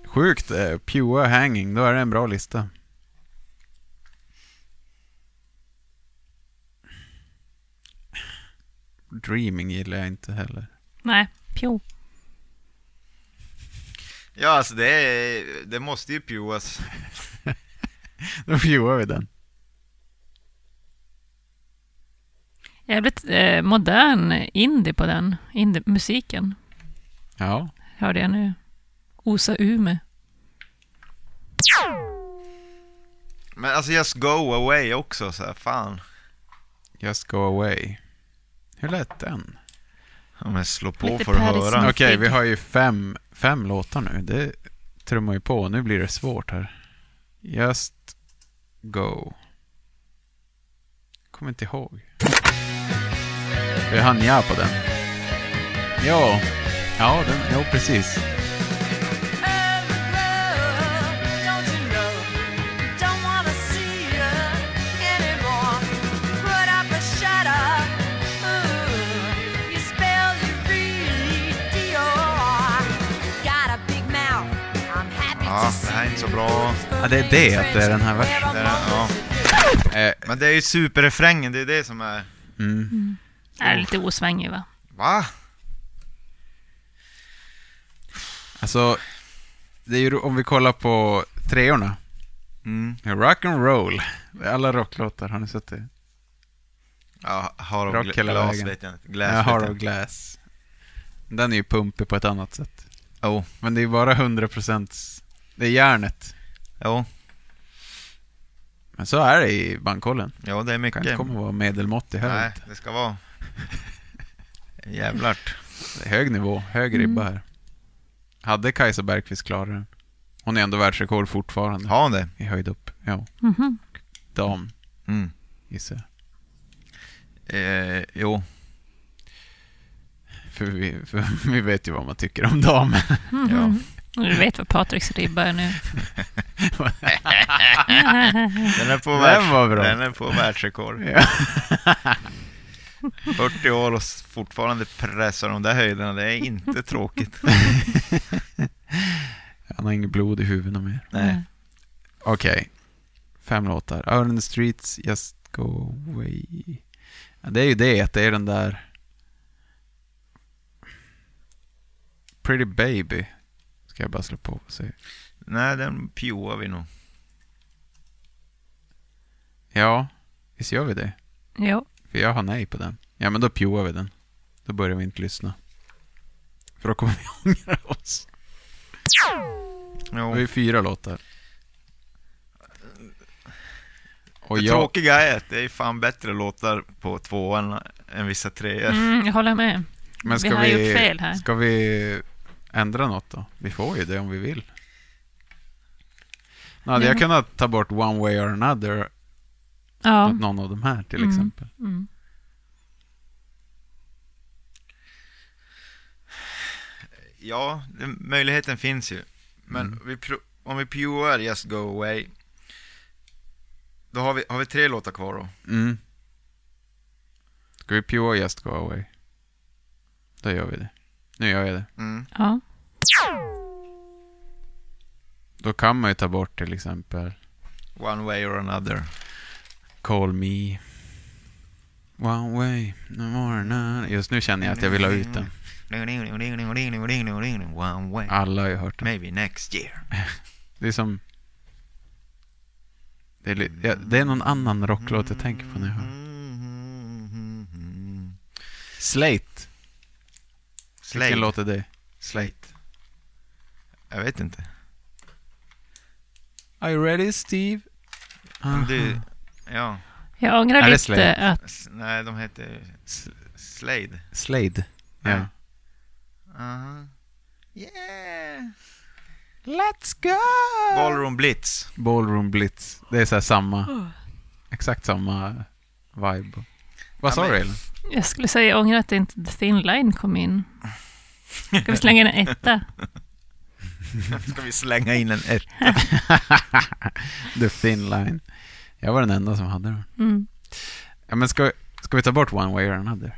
Sjukt, eh, pua hanging, då är det en bra lista. Dreaming gillar jag inte heller. Nej, pjo. Ja, alltså det, är, det måste ju puas. Då puar vi den. Jävligt eh, modern indie på den. Indie-musiken. Ja. Hörde jag nu. Osa Ume. Men alltså just go away också, så här, fan. Just go away. Hur lät den? Ja, men slå på Lite för att höra. Okej, vi har ju fem, fem låtar nu. Det trummar ju på. Nu blir det svårt här. Just go. Kommer inte ihåg. Vi hann ja på den. Ja, ja, den, ja precis. Inte så bra. Ja, det är det, att det är den här versen. Det är, ja. Eh, Men det är ju superrefrängen, det är det som är... mm. Är lite osvängig va? Va? Alltså, det är ju, om vi kollar på treorna. Mm. Rock and roll. Alla rocklåtar, har ni sett det? Ja, of Rock hela Glass vägen. vet jag inte. Glass Ja, vet jag of inte. Glass. Den är ju pumpig på ett annat sätt. Jo, Men det är bara 100% Det är järnet. jo, Men så är det i bankkollen. jo, det är Det mycket. inte komma att vara medelmåttig Nej, hög. det ska vara... Jävlar. Det är hög nivå, hög ribba här. Hade Kajsa Bergqvist klarat den? Hon är ändå världsrekord fortfarande. Har hon det? I höjd upp. Ja, Mhm. dam Mm. gissar jag. Eh, jo. För vi, för vi vet ju vad man tycker om damen. Mhm. Du vet vad Patriks ribba är nu. Den är på, Den världs... var bra. Den är på världsrekord. Ja. 40 år och fortfarande pressar de där höjderna, det är inte tråkigt. Han har inget blod i huvudet mer. Nej. Okej. Fem låtar. Out in the streets, just go away. Ja, det är ju det, att det är den där... Pretty baby. Ska jag bara slå på och se. Nej, den pjoar vi nog. Ja, visst gör vi det? Jo. För jag har nej på den. Ja, men då pjoar vi den. Då börjar vi inte lyssna. För då kommer vi ångra oss. Det Jo. är ju fyra låtar. Och det jag, tråkiga är att det är fan bättre låtar på tvåan än vissa treor. Mm, jag håller med. men vi ska har vi, gjort fel här. Ska vi ändra något då? Vi får ju det om vi vill. Nu hade jag Ja. kunnat ta bort One Way or Another Ja. någon av de här till Mm. exempel. Mm. Ja, möjligheten finns ju. Men Mm. vi om vi pjoar Just Go Away Då har vi, har vi tre låtar kvar då. Mm. Ska vi Pure Just Go Away? Då gör vi det. Nu gör jag det. Mm. Ja. Då kan man ju ta bort till exempel One way or another. Call Me. One way, more than... Just nu känner jag att jag vill ha ut den. One way. Alla har ju hört den. Maybe next year. Det är som... Det är, ja, det är någon annan rocklåt jag tänker på när jag hör. Slate. Slade. Vilken låt är det? Slate. Jag vet inte. Are you ready Steve? Aha. ja. Jag ångrar Är det lite Slade? att... S- Nej, de heter S- Slade. Slade. Ja. Ja. Aha. Yeah! Let's go! Ballroom Blitz. Ballroom Blitz. Det är så här samma... Exakt samma vibe. Vad sa men- du Elin? Jag skulle säga jag ångrar att inte The Thin Line kom in. Ska vi slänga in en etta? Ska vi slänga in en ett? The Thin Line. Jag var den enda som hade den. Mm. Ja, men ska, ska vi ta bort One Way or Another?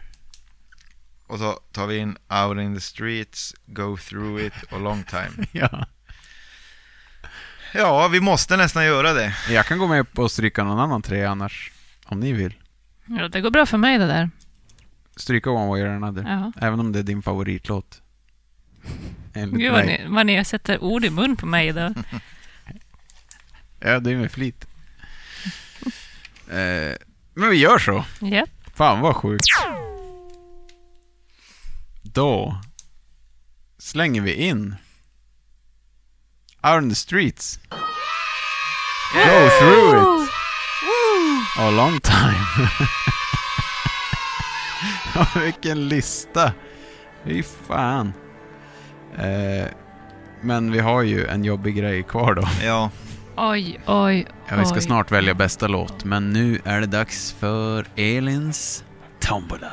Och så tar vi in Out in the Streets, Go Through It och Long Time. Ja. Ja, vi måste nästan göra det. Jag kan gå med på att stryka någon annan tre annars. Om ni vill. Ja, det går bra för mig det där. Stryka One Way or Another. Ja. Även om det är din favoritlåt. Gud vad ni, vad ni sätter ord i mun på mig idag. Ja, det är med flit. eh, men vi gör så. Ja. Fan vad sjukt. Då slänger vi in Out in the streets. Go through it. A long time. Vilken lista. Fy fan. Eh, men vi har ju en jobbig grej kvar då. Ja. Oj, oj, Ja, vi ska oj. snart välja bästa låt, men nu är det dags för Elins Tombola.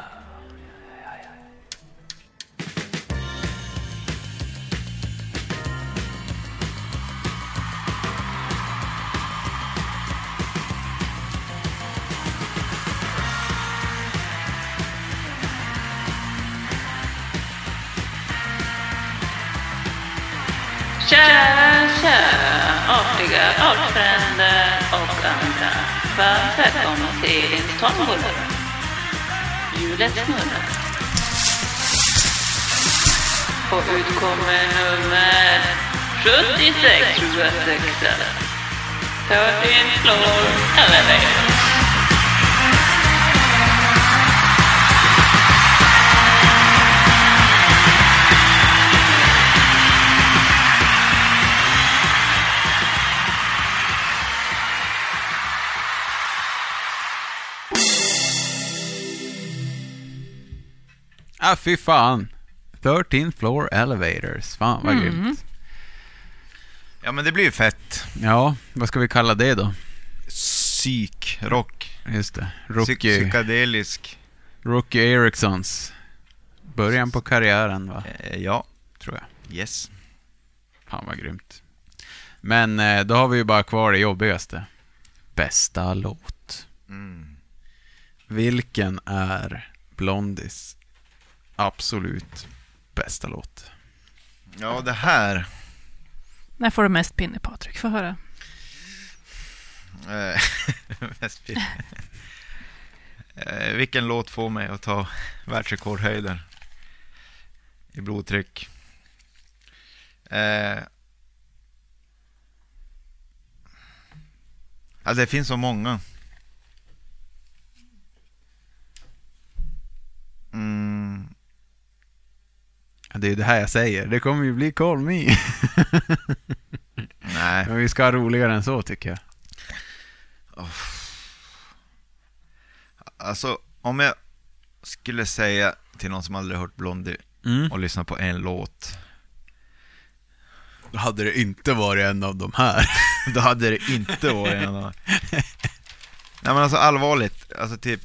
Varmt välkomna till Elins tombola. Hjulet snurrar. Och utkommer nummer 76 tror jag att det är. 13 floor elevator. Ah, fy fan. 13 floor elevators. Fan vad Mm. grymt. Ja, men det blir ju fett. Ja, vad ska vi kalla det då? Psyk, rock, Just det. Psy- Rookie, psykedelisk. Rookie Ericssons. Början på karriären va? Eh, ja, Tror jag. yes. Fan vad grymt. Men eh, då har vi ju bara kvar det jobbigaste. Bästa låt. Mm. Vilken är Blondies absolut bästa låt? Ja, det här. När får du mest pinne, Patrik? Få höra. Eh, mest fin. eh, vilken låt får mig att ta världsrekordhöjder i blodtryck? Eh, ja, det finns så många. Det är det här jag säger. Det kommer ju bli Call Me. nej. Men vi ska ha roligare än så tycker jag. Alltså, om jag skulle säga till någon som aldrig hört Blondie Mm. och lyssna på en låt, Då hade det inte varit en av de här. då hade det inte varit en av Nej men alltså allvarligt, alltså typ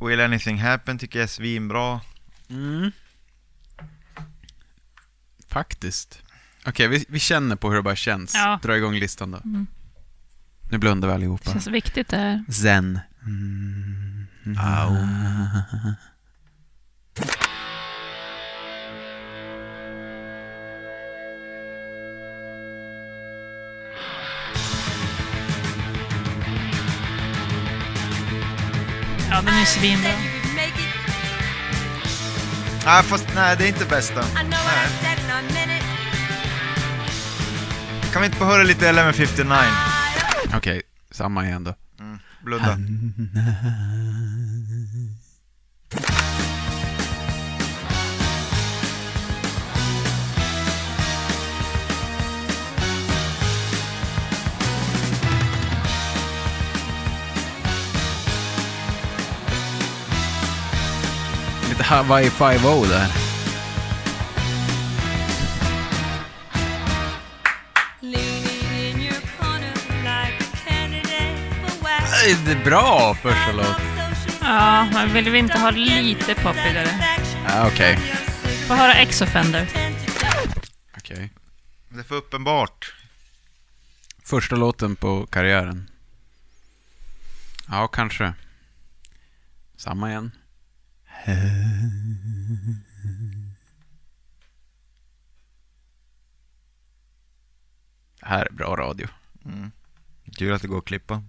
Will Anything Happen tycker jag är svinbra. Mm. Faktiskt. Okej, vi, vi känner på hur det bara känns. Ja. Dra igång listan då. Nu blundar vi allihopa. Känns viktigt det här. Zen. Mm. Ja, den är svinbra. Nej, fast nej, det är inte bästa. Nej. Kan vi inte få höra lite 1159? Okej, samma igen då. Mm, blunda. Lite Hawaii 5-0 där. Det är bra första låt. Ja, men vill vi inte ha lite poppigare? Ja, Okej. Få höra X-Offender. Okej. Det är för uppenbart. Första låten på karriären. Ja, kanske. Samma igen. Det här är bra radio. Mm. Kul att det går att klippa.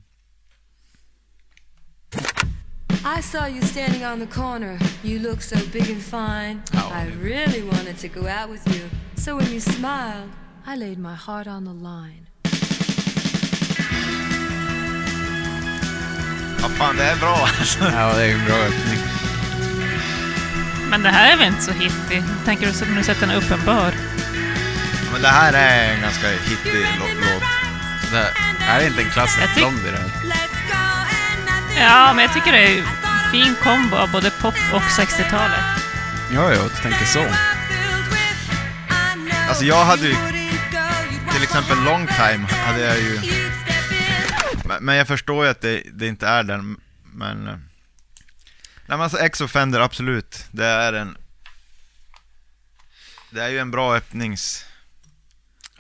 I saw you standing on the corner. You look so big and fine. I really wanted to go out with you. So when you smiled, I laid my heart on the line. Ja, fan det är bra alltså. Ja, det är en bra öppning. Men det här är väl inte så hittig? Tänker du du sett en uppenbar? Men det här är en ganska hittig lå- låt. Det här är inte en klassisk Blondie det. Ja, men jag tycker det är en fin kombo av både pop och 60-talet. Ja, ja, du tänker så. Alltså jag hade ju, till exempel Long Time hade jag ju... Men, men jag förstår ju att det, det inte är den, men... eh, Nej men alltså X-Offender, absolut. Det är en... Det är ju en bra öppnings...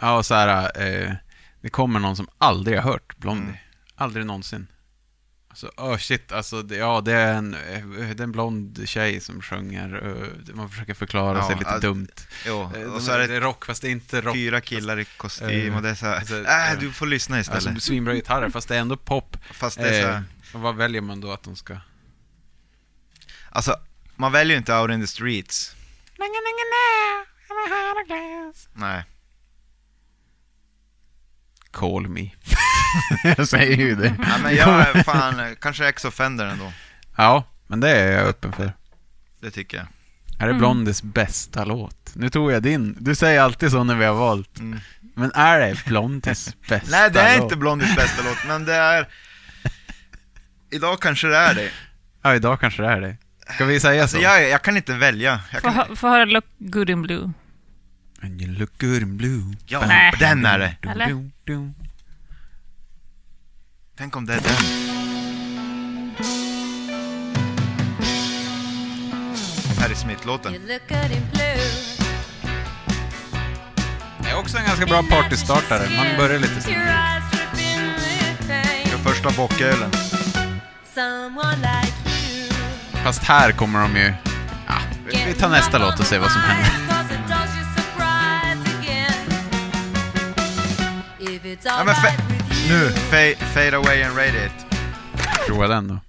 Ja, och så här, eh, det kommer någon som aldrig har hört Blondie. Aldrig någonsin. Alltså, oh shit, alltså, det, ja, det är en, eh, det är en blond tjej som sjunger. eh, man försöker förklara Ja, sig lite alltså, dumt. jo, Eh, och de- så är det rock, fast det är inte rock. Fyra killar i kostym Eh, och det är så här, alltså, äh, eh, du får lyssna istället. Alltså svinbra gitarrer, fast det är ändå pop. Fast det är så här- och vad väljer man då att de ska... Alltså, man väljer ju inte Out in the Streets. Nej. Call me. jag säger ju det. Ja, men jag är fan, kanske X-Offender ändå. Ja, men det är jag öppen för. Det tycker jag. Är det Mm. Blondies bästa låt? Nu tog jag din. Du säger alltid så när vi har valt. Mm. Men är det Blondies bästa Nej, det är låt? inte Blondies bästa låt, men det är... Idag kanske det är det. Ja, idag kanske det är det. Ska vi säga Alltså så? jag, jag kan inte välja. Jag Få, kan... hö- få höra Look Good in Blue. And you look good in blue. Ja, Nej. den är det. Eller? Tänk om det är den. Harry Smith-låten. Det är också en ganska bra partystartare. Man börjar lite så. Första bockölen. Fast här kommer de ju... Ja, vi- vi tar nästa låt och ser vad som händer. It Ja, men fa- nu, fade, fade away and radiate. Prova den då.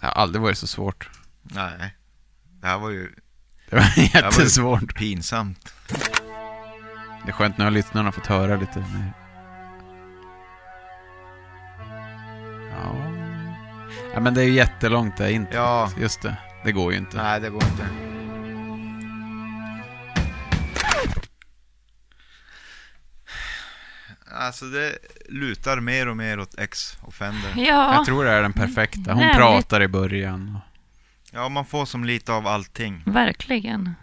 Det har aldrig varit så svårt. Nej. Det här var ju... Det var det här var jättesvårt. Pinsamt. Det är skönt nu har lyssnarna fått höra lite mer. Ja. Ja, men det är ju jättelångt det inte. Ja. Just det. Det går ju inte. Nej, det går inte. Alltså det lutar mer och mer åt X-Offender. Ja. Jag tror det är den perfekta. Hon Jävligt. pratar i början. Ja, man får som lite av allting. Verkligen.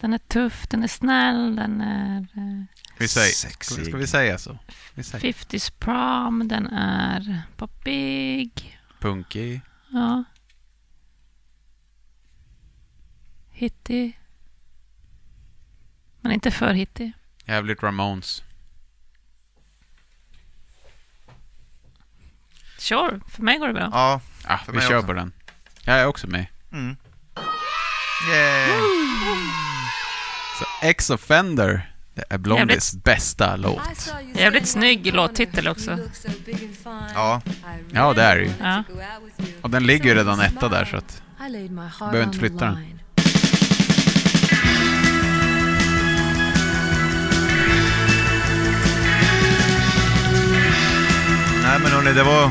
Den är tuff, den är snäll, den är eh, Vi säger, Sexig. ska, ska vi säga så? Vi säger 50s prom, den är poppig. Punkig. Ja. Hittig. Men inte för hittig. Jävligt Ramones. Sure, för mig går det bra. Ja, Ja, vi kör också. på den. Jag är också med. Mm. Yay. Så Ex-Offender, det är Blondies bästa låt. Jävligt snygg låttitel också. Ja. Ja, det är det ju. Ja. Och den ligger ju redan etta där så att... Behöver inte flytta den. Nej men hörni, det var,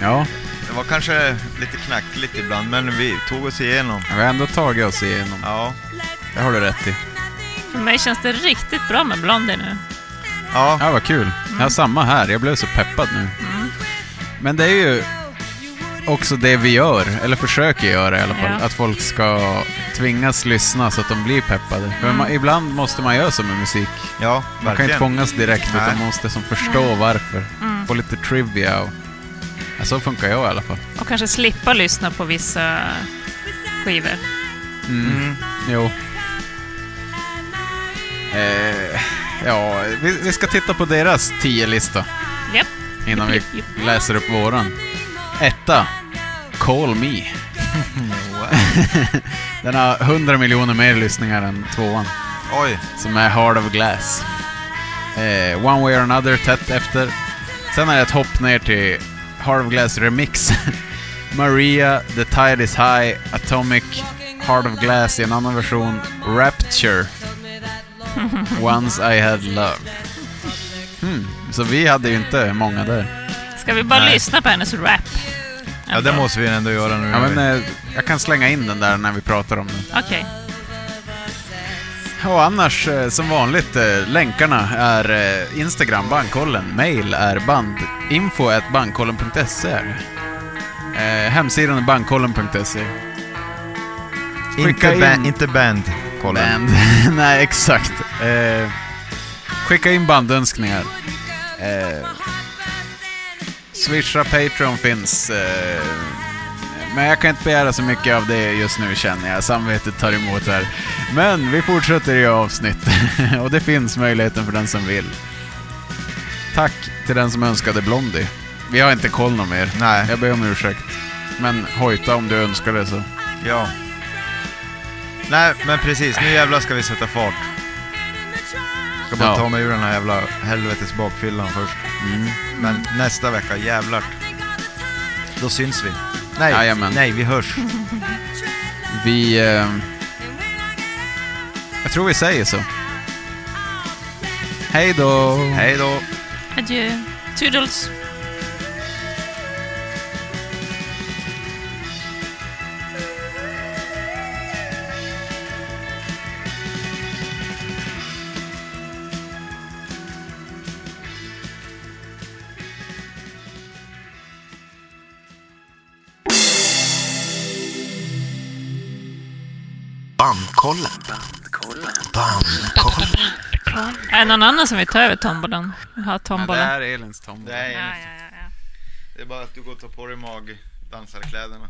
Ja, det var kanske lite knackligt ibland, men vi tog oss igenom. vi har ändå tagit oss igenom. Ja. Det har du rätt i. För mig känns det riktigt bra med Blondie nu. Ja, Ja, vad kul. Jag har samma här. Jag blev så peppad nu. Men det är ju också det vi gör, eller försöker göra i alla fall. Ja. Att folk ska tvingas lyssna så att de blir peppade. För man, ibland måste man göra så med musik. ja Man kan verkligen. inte fångas direkt, Nej. utan man måste som förstå varför. Mm. Få lite trivia och... Ja, så funkar jag i alla fall. Och kanske slippa lyssna på vissa skivor. Mm. Jo. Eh, ja, vi, vi ska titta på deras 10-lista Japp. innan vi Japp, japp, japp. läser upp våran. Etta. Call Me. Den har 100 miljoner mer lyssningar än tvåan, Oj. som är Heart of Glass. Eh, One Way or Another tätt efter. Sen är det ett hopp ner till Heart of Glass Remix. Maria, The Tide Is High, Atomic, Heart of Glass i en annan version, Rapture, Once I Had Love. Hmm, så vi hade ju inte många där. Ska vi bara Nej. lyssna på hennes rap? Ja, det måste vi ändå göra nu. Ja, men, eh, jag kan slänga in den där när vi pratar om den. Okej. Och annars, eh, som vanligt, eh, länkarna är Instagram, Bandkollen. Mail är band, info at bandkollen.se. är det. Eh, hemsidan är bandkollen.se. inte, in- ba- inte band, kolla. Band. Nej, exakt. Eh, skicka in bandönskningar. Eh, Swisha Patreon finns. Eh, men jag kan inte begära så mycket av det just nu känner jag. Samvetet tar emot här. Men vi fortsätter i avsnitt. Och det finns möjligheten för den som vill. Tack till den som önskade Blondie. Vi har inte koll någon mer. Nej. Jag ber om ursäkt. Men hojta om du önskar det så. Ja. Nej, men precis. Nu jävlar ska vi sätta fart. Ska bara Ja. ta mig ur den här jävla helvetes bakfyllan först. Mm. Men nästa vecka, jävlar. Då syns vi. Nej, Jajamän. nej, vi hörs. Vi... Eh, jag tror vi säger så. Hej då! Hej då. Adjö. Toodles. Bandkollen. Bandkollen. Är det någon annan som vill ta över tombolan? Ha Ja, det tombola? är Elins tombola. Nej, Ja, ja, ja, ja. det är bara att du går och tar på dig magdansarkläderna.